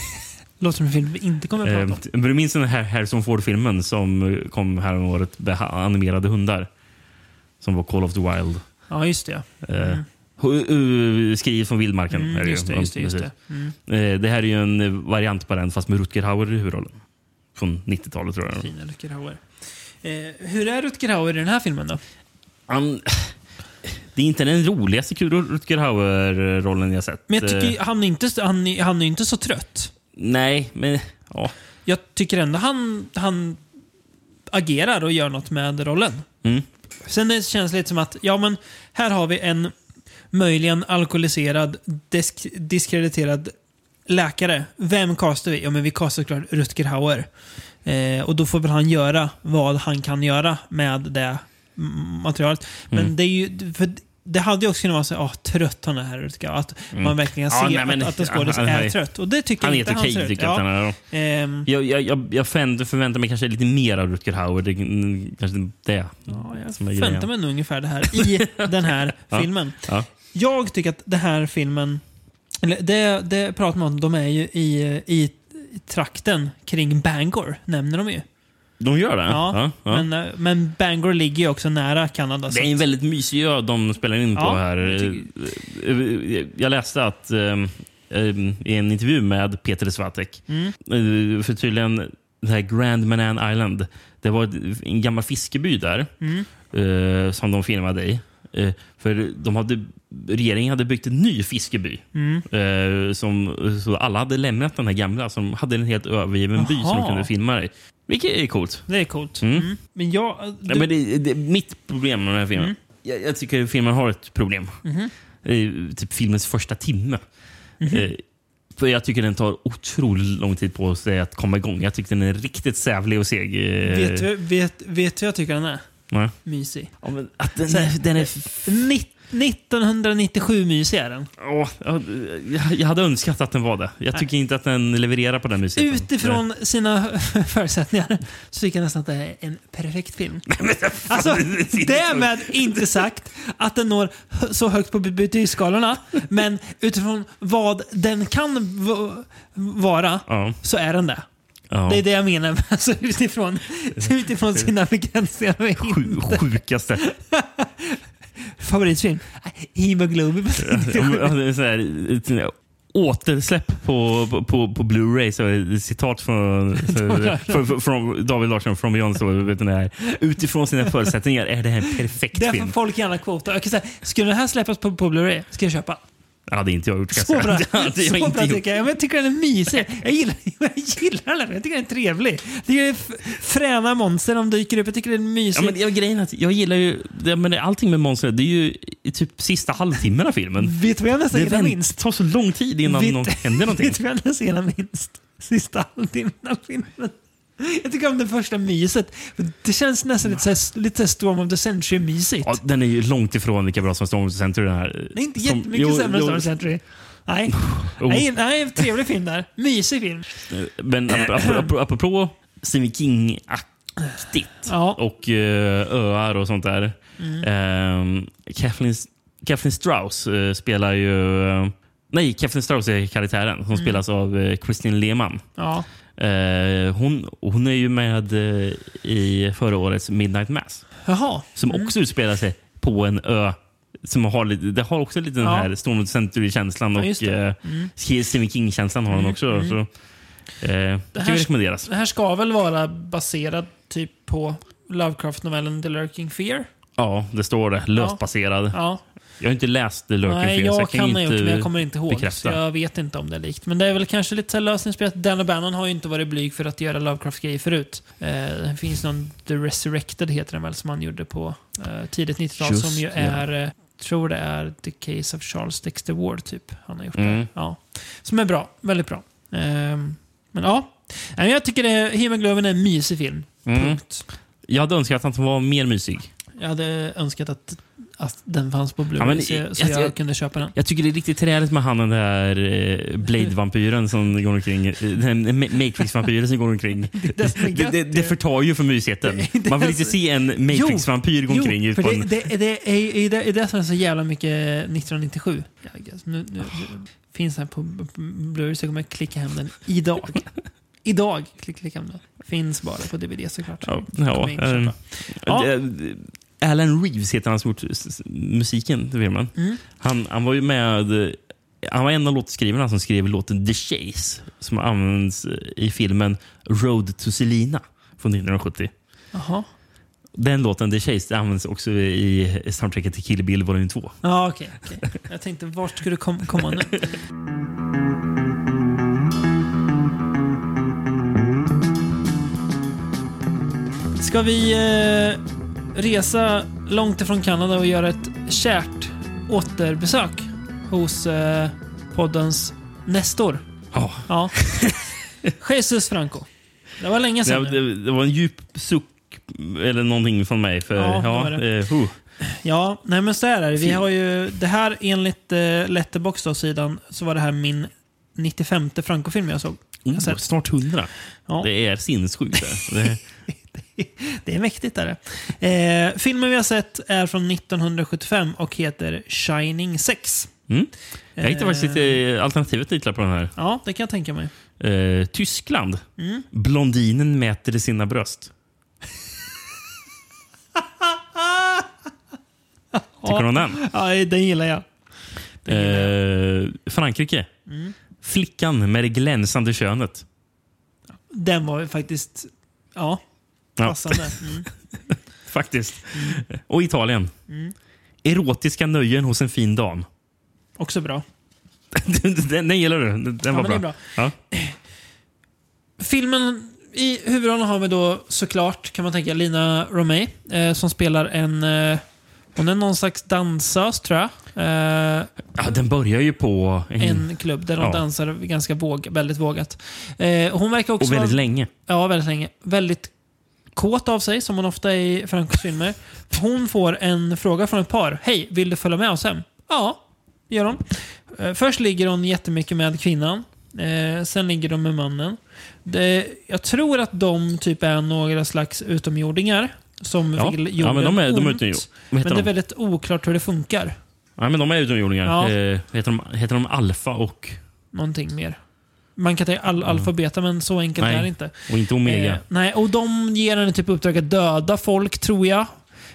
<laughs> Låter som en film vi inte kommer att Eh, prata om. men du minns den här Harrison Ford-filmen som eh, kom här om året med animerade hundar? Som var Call of the Wild. Ja, just det. Eh, Mm. uh, skrivet från vildmarken. Mm, just det, just det, just det. Mm. Eh, det här är ju en eh, variant på den, fast med Rutger Hauer i huvudrollen. Från 90-talet tror jag. Fina Rutger Hauer. Eh, hur är Rutger Hauer i den här filmen då? Han, det är inte den roligaste Rutger Hauer-rollen jag sett. Men jag tycker Eh, han är inte, han är, han är inte så trött. Nej, men... Ja. Jag tycker ändå han, han agerar och gör något med rollen. Mm. Sen det känns det lite som att, ja men här har vi en möjligen alkoholiserad, disk, diskrediterad läkare. Vem castar vi? Ja men vi castar såklart Rutger Hauer. Eh, och då får väl han göra vad han kan göra med det materialet. Men Mm. det är ju, för det hade ju också kunnat vara så ah, trött han är. Att Mm. man verkligen Ja, ser nej, men- att, att en <laughs> skådis han- han är trött. Och det tycker Han är inte okej, ser ut. att han är. Ehm, Jag, jag, jag, jag förvänt- förväntar mig kanske lite mer av Rutger Hauer. Det kanske det Ja, jag förväntar mig nog ungefär det här <laughs> i den här Ja. filmen. Ja. Jag tycker att den här filmen, eller det, det pratar man om, de är ju i, i trakten kring Bangor, nämner de ju. De gör det? Ja, ja. Men, eh, men Bangor ligger ju också nära Kanada. Det är en väldigt mysig ö de spelar in på Ja, här. jag Eh, Jag läste att eh, eh, i en intervju med Peter Svatek, Mm. eh, för tydligen det här Grand Manan Island, det var en gammal fiskeby där Mm. eh, som de filmade i. Eh, för de hade, regeringen hade byggt en ny fiskeby. Mm. Eh, som, så alla hade lämnat den här gamla, som hade en helt övergiven by som de kunde filma i. Vilket är coolt. Det är coolt. Mm. Mm. Men jag... Ja, men det, det, mitt problem med den här filmen, Mm. jag, jag tycker att filmen har ett problem. Mhm. Eh, typ filmens första timme. Mhm. Eh, för Jag tycker den tar otroligt lång tid på sig att komma igång. Jag tycker den är riktigt sävlig och seg. eh, Vet du vet, vet du jag tycker den är? Nej. Mysig. Ja, men att den, är, den är... Nitt- 1997 mysig är den. Ja, jag, jag hade önskat att den var det. Jag tycker inte att den levererar på den musiken. Utifrån sina <laughs> förutsättningar så tycker jag nästan att det är en perfekt film. Alltså, <laughs> därmed inte sagt att den når hö- så högt på betygsskalorna, men utifrån vad den kan v- vara Ja. så är den det. Ja. Det är det jag menar. Alltså, utifrån, utifrån sina begränsningar. och Sjukaste. <laughs> Favoritfilm? Hemoglobin. <laughs> Ja, det återsläpp på, på, på, Blu-ray. Så det citat från, så, <laughs> från, David Larsson från Beyond. Så, vet ni, här. Utifrån sina förutsättningar är det här en perfekt Det får film. folk gärna kvota. Jag kan säga, skulle den här släppas på, på Blu-ray ska jag köpa. Det är inte jag gjort. Så bra, <laughs> Det hade jag så bra tycker jag. Jag tycker den är mysig. Jag gillar, <laughs> jag gillar den. Jag tycker den är trevlig. Det är fräna monster de dyker upp. Jag tycker den är mysig. Ja, men jag, grejen att jag gillar ju... Det, men det- allting med monster, det är ju typ sista halvtimmen av filmen. Vet du vad jag nästan det gillar minst? tar så lång tid innan Vet- något händer någonting. <laughs> Vet du vad jag nästan gillar minst? Sista halvtimmen av filmen. Jag tycker om det första myset. Det känns nästan lite, lite Storm of the Century-mysigt. Ja, den är ju långt ifrån lika bra som Storm of the Century. Den här. Det är inte Som- jättemycket jo, sämre än. Storm of the Century. Nej. Jo. Nej, nej, trevlig film där. Mysig film. Men ap- ap- ap- apropå Stephen King-aktigt och eh, öar och sånt där. Mm. Kathleen, Kathleen Strauss eh, spelar ju... eh, nej, Kathleen Strauss är karaktären. Hon Mm. spelas av uh, Christine Lehmann. Ja. Eh, hon, hon är ju med eh, i förra årets Midnight Mass. Jaha. Som Mm. också utspelar sig på en ö. Som har lite, det har också lite den Ja. här Storm of the Century-känslan Ja, och det. eh, Mm. Stephen King-känslan har hon Mm, också. mm. Så, eh, det kan ju rekommenderas. Det här ska väl vara baserad typ på Lovecraft-novellen The Lurking Fear? Ja, det står det. Löst baserad. Ja. Jag har inte läst Lurking Nej, Fear, så jag jag kan, kan ha gjort inte men jag kommer inte ihåg. bekräfta. Så jag vet inte om det är likt. Men det är väl kanske lite så här lösningsspelat. Dan O'Bannon har ju inte varit blyg för att göra Lovecraft-grejer förut. Eh, det finns någon The Resurrected heter den väl, som han gjorde på eh, tidigt 90-tal. Just Som ju ja. är, eh, tror det är The Case of Charles Dexter Ward, typ. Han har gjort Mm. det. Ja. Som är bra. Väldigt bra. Ehm, men ja. Jag tycker det, Himmelglöven är en mysig film. Mm. Punkt. Jag hade önskat att den var mer mysig. Jag hade önskat att, att den fanns på Blu-ray Ja, men så, jag, så jag- jag, jag- kunde köpa den. Jag tycker det är riktigt träligt med han den där eh, Blade-vampyren som går omkring. eh, Den Ma- Matrix-vampyren som går omkring. <laughs> det Det, det, det förtar ju för mysigheten. Man vill inte se en Matrix-vampyr gå omkring jo, för det, en... det, det, är, det, är det som är så jävla mycket 1997. I guess. Nu, nu, finns den på Blu-ray så jag kommer klicka hem den idag. <laughs> idag klick, klicka hem den. Finns bara på DVD såklart. Ja, Ja. Alan Reeves heter han som gjort musiken till filmen. Mm. Han, han var ju med... Han var en av låtskrivarna som skrev låten The Chase som används i filmen Road to Selina från 1970. Jaha. Den låten, The Chase, används också i soundtracket till Kill Bill volym 2. Ja, okej. okej. Jag tänkte, vart skulle du kom, komma nu? Ska vi eh, resa långt ifrån Kanada och göra ett kärt återbesök hos eh, poddens Nestor? Ja. ja. <laughs> Jesus Franco. Det var länge Det, sedan nu. det, det var en djup suck eller någonting från mig. För, Ja, det ja, det. eh, huh. Ja, nej men så är det. Vi har ju, det här enligt eh, Letterboxd då, sidan så var det här min 95 Franco-film jag såg. Oh, snart hundra. Ja. Det är sinnessjukt. det. <laughs> <laughs> Det, är mäktigt. Är det. Eh, filmen vi har sett är från 1975 och heter Shining 6. mm. Jag hittade faktiskt lite alternativa titlar på den här. Ja, det kan jag tänka mig. Eh, Tyskland. Mm. Blondinen mäter sina bröst. <laughs> Tycker du om den? Ja, den gillar jag. Eh, Frankrike. Mm. Flickan med det glänsande könet. Den var ju faktiskt, Ja. Passande. Mm. <laughs> Faktiskt. Och Italien. Mm. Erotiska nöjen hos en fin dam. Också bra. <laughs> den, den gillar du? Den, den var bra. bra. Ja. <clears throat> Filmen, i huvudrollen har vi då såklart, kan man tänka, Lina Romay eh, som spelar en... Eh, hon är någon slags dansös, tror jag. Eh, Ja, den börjar ju på en, en klubb där de Ja. dansar ganska våg, väldigt vågat. Eh, hon verkar också och väldigt vara, länge. Ja, väldigt länge. Väldigt kåt av sig, som hon ofta är i Francos filmer. Hon får en fråga från ett par. Hej, vill du följa med oss hem? Ja, gör hon. Eh, först ligger hon jättemycket med kvinnan. Eh, sen ligger de med mannen. Det, jag tror att de typ är några slags utomjordingar som Ja. vill Ja, jorden men de är- de är ont. vad Men det är de? väldigt oklart hur det funkar. Ja, men de är utomjordingar. Ja. Eh, heter, de, heter de Alfa och... Någonting mer. Man kan tänka all, alfabeta, men så enkelt Nej, är det inte. och inte Omega. Eh, nej, och de ger henne typ uppdrag att döda folk, tror jag.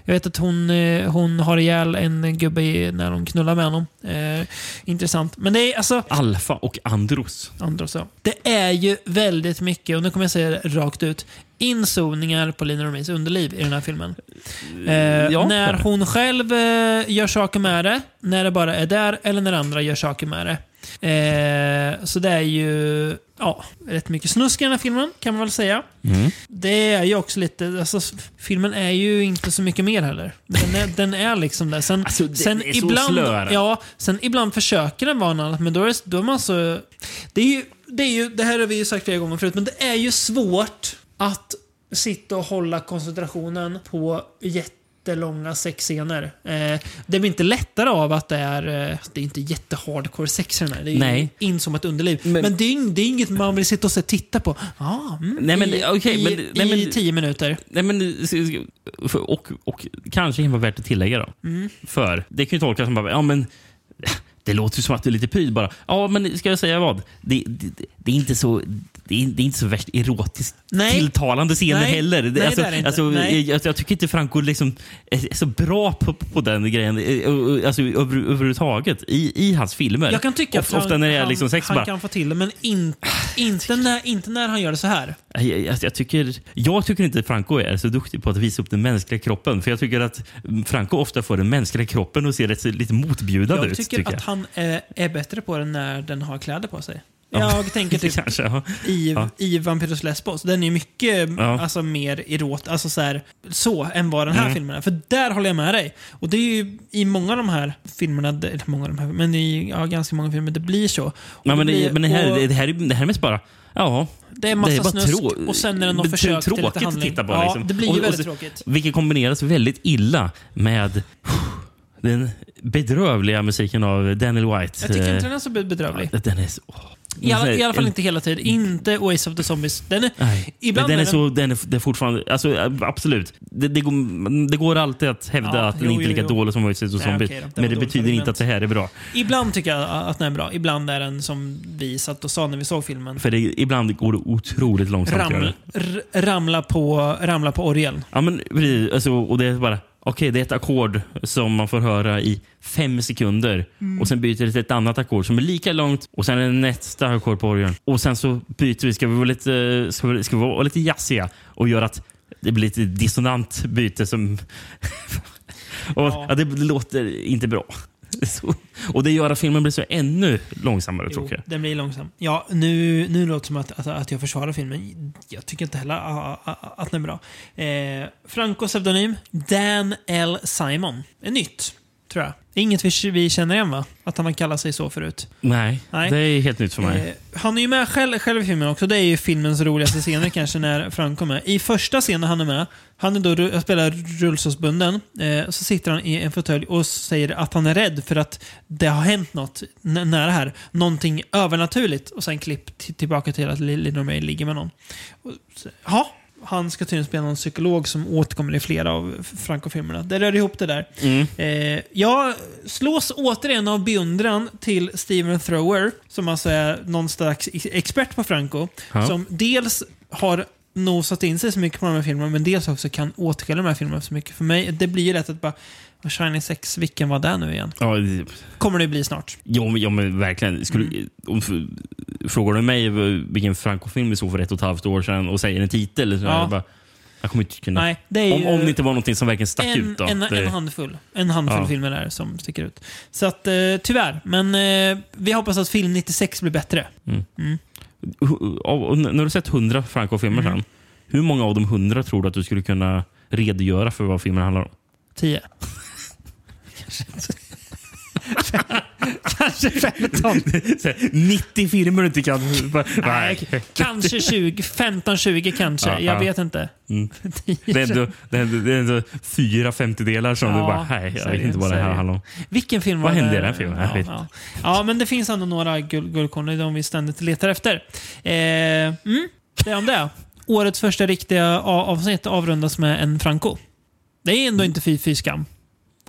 Jag vet att hon, eh, hon har ihjäl en gubbe när hon knullar med honom. Eh, intressant. Men det är alltså... Alfa och Andros. Andros, ja. Det är ju väldigt mycket, och nu kommer jag säga det rakt ut, inzoomningar på Lina Romains underliv i den här filmen. Eh, ja. när hon själv eh, gör saker med det, när det bara är där, eller när andra gör saker med det. Eh, så det är ju ja, rätt mycket snusk i den här filmen, kan man väl säga. Mm. Det är ju också lite, alltså, filmen är ju inte så mycket mer heller. Den är, den är liksom det. Sen, Alltså, sen är ibland, ja, sen ibland försöker den vara något annat, men då är, då är man så... Det är ju, det är ju, det här har vi ju sagt flera gånger förut, men det är ju svårt att sitta och hålla koncentrationen på jättelånga sexscener. Eh, det blir inte lättare av att det är, eh, det är inte jättehardcore sex här. Det är Nej. ju inzoomat underliv. Men, det, är, det är inget man vill sitta och se- titta på. Ah, mm, Nej, men, i, okej, i, men- nej, i men- tio minuter. Nej, men, och, och kanske kan vara värt att tillägga då. Mm. För det kan ju tolkas som bara, ja men det låter ju som att du är lite pryd bara. Ja, men ska jag säga vad? Det, det, det är inte så det är, det är inte så värst erotiskt Nej. tilltalande scener Nej. heller. Nej, alltså, det alltså, jag, jag tycker inte Franco liksom är så bra på, på den grejen. eh, Alltså, över, överhuvudtaget i, i hans filmer. Jag kan tycka ofta, att han, när det är han, liksom sex han bara, kan få till det, men in, inte, när, inte när han gör det så här. Jag, jag, jag, tycker, jag tycker inte Franco är så duktig på att visa upp den mänskliga kroppen. För jag tycker att Franco ofta får den mänskliga kroppen att se rätt, lite motbjudande Jag ut. tycker tycker att han är, är bättre på det när den har kläder på sig. Ja. Jag tänker <laughs> typ Kanske, ja. i, Ja. i Vampyrus Lesbos. Den är mycket Ja. alltså, mer erot, alltså så, här, så än vad den här Mm. filmen är. För där håller jag med dig. Och det är ju i många av de här filmerna, eller många av de här, men i ja, ganska många filmer, det blir så. Och Ja, men, det, det, blir, men det, här, och det, här, är- det här är mest bara... Ja, det är massa bara snusk trå- och sen är det något det är försök till lite handling. att titta på. Ja, liksom. det blir ju Och- och väldigt så- tråkigt. Vilket kombineras väldigt illa med den bedrövliga musiken av Daniel White. Jag tycker Eh, inte den är så bedrövlig. Den är så... I alla, I alla fall inte hela tiden. Inte Ways of the Zombies. Den är, Nej, ibland men den är, så, den är, det är fortfarande... Alltså, absolut. Det, det, går, det går alltid att hävda Ja, att den jo, inte är lika jo, dålig som Voices och Nej, Zombies. var men det betyder inte argument. att det här är bra. Ibland tycker jag att den är bra. Ibland är den som vi satt och sa när vi såg filmen. För det, ibland går det otroligt långsamt. att göra Ram, det. r, ramla, på, ramla på orgeln. Ja, men. Alltså, och det är bara... Okej, det är ett ackord som man får höra i fem sekunder. Mm. Och Sen byter det till ett annat ackord som är lika långt. Och Sen är det nästa ackord på orgeln. Och sen så byter vi. Ska vi vara lite, ska vi, ska vi vara lite jazziga och göra att det blir lite dissonant byte som... <laughs> och, ja. det låter inte bra. <laughs> Så, och det gör att filmen blir så ännu långsammare, Jo, tror jag. den blir långsam. Ja, nu, nu låter det som att, att, att jag försvarar filmen. Jag tycker inte heller att den är bra. Eh, Franco pseudonym Dan L. Simon. är nytt, tror jag. Inget vi, vi känner igen, va? Att han har kallat sig så förut. Nej, Nej. det är helt nytt för mig. Eh, han är ju med själv, själv i filmen också. Det är ju filmens roligaste scener <laughs> kanske när Franco är med. I första scenen han är med, han är då, spelar rullstolsbunden. Eh, så sitter han i en fåtölj och säger att han är rädd för att det har hänt något nära här. Någonting övernaturligt. Och sen klipp tillbaka till att Lily May ligger med någon. Och Ja, han ska tydligen spela någon psykolog som återkommer i flera av Franco-filmerna. Det rör ihop det där. Mm. Eh, jag slås återigen av beundran till Steven Thrower, som alltså är någon slags expert på Franco. Ja. Som dels har nosat in sig så mycket på de här filmerna, men dels också kan återkalla de här filmerna så mycket. För mig, det blir ju lätt att bara, "Vad, Shining 6, vilken var det nu igen? Ja, det- Kommer det bli snart. Ja, men, ja, men verkligen. Skulle, Mm. om, frågar du mig vilken Franco-film vi såg för ett och ett halvt år sedan och säger en titel, så Ja. jag, bara, jag kommer inte kunna... Nej, det är om, om det inte var någonting som verkligen stack en, ut. Då. en, det, en handfull. En handfull Ja. filmer där som sticker ut. Så att, eh, tyvärr. Men eh, vi hoppas att film 96 blir bättre. Mm. Mm. Och när du sett 100 Franco-filmer Mm. sen, hur många av de 100 tror du att du skulle kunna redogöra för vad filmen handlar om? 10. Kanske 15. Så här, 90 filmer du inte <laughs> <laughs> kan... Nej, kanske 20. 15-20 kanske. Ja, jag ja. vet inte. Mm. <laughs> Det, är ändå, det, är ändå, det är ändå fyra femtedelar som Ja, du bara, nej, jag vet inte vad det är här handlar om. Vilken film Vad var hände det? i den filmen? Ja, ja. men det finns ändå några guld, guldkorn. Det är de vi ständigt letar efter. Eh, mm, det är om det. Årets första riktiga avsnitt avrundas med en Franco. Det är ändå inte fy, fy skam.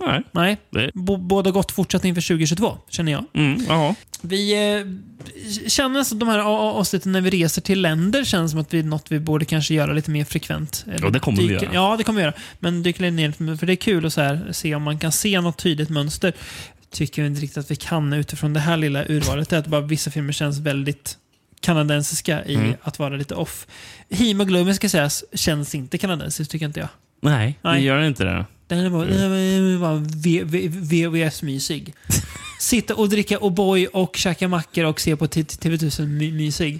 Nej. Nej. Det- båda gott fortsatt inför 2022, känner jag. Mm. Vi eh, känner att de här avsnitten när vi reser till länder känns som att vi något vi borde kanske göra lite mer frekvent. Ja, det kommer vi dyka- göra. Ja, det kommer vi göra. Men dyka ner för det är kul att så här, se om man kan se något tydligt mönster. Tycker jag inte riktigt att vi kan utifrån det här lilla urvalet. Att bara vissa filmer känns väldigt kanadensiska i Mm. att vara lite off. Hemoglobin ska sägas känns inte kanadensiskt tycker inte jag. Nej, Nej. det gör inte det. Den är bara, den är bara V- V- VVS-mysig. <laughs> Sitta och dricka O'boy och käka mackor och se på T- TV1000-mysig.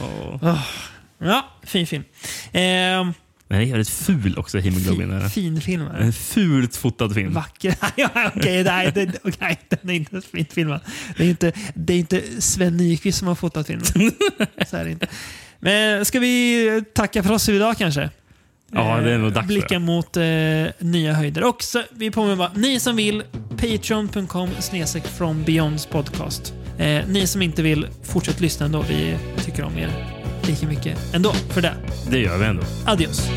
Oh. <laughs> Ja, fin film. Ehm, Den är jävligt ful också, hemoglobin. den. fin film är En den. fult fotad film. Vacker. <laughs> Okej, nej, det- okej, den är inte fint filmad. Det är inte, det är inte Sven Nykvist som har fotat filmen. Så är det inte. Men ska vi tacka för oss idag kanske? Ja, det är nog dags Blicka mot eh, nya höjder. Och så, vi påminner bara, ni som vill, patreon.com snedstreck from beyonds podcast. Eh, ni som inte vill, fortsätt lyssna ändå. Vi tycker om er lika mycket ändå för det. Det gör vi ändå. Adios.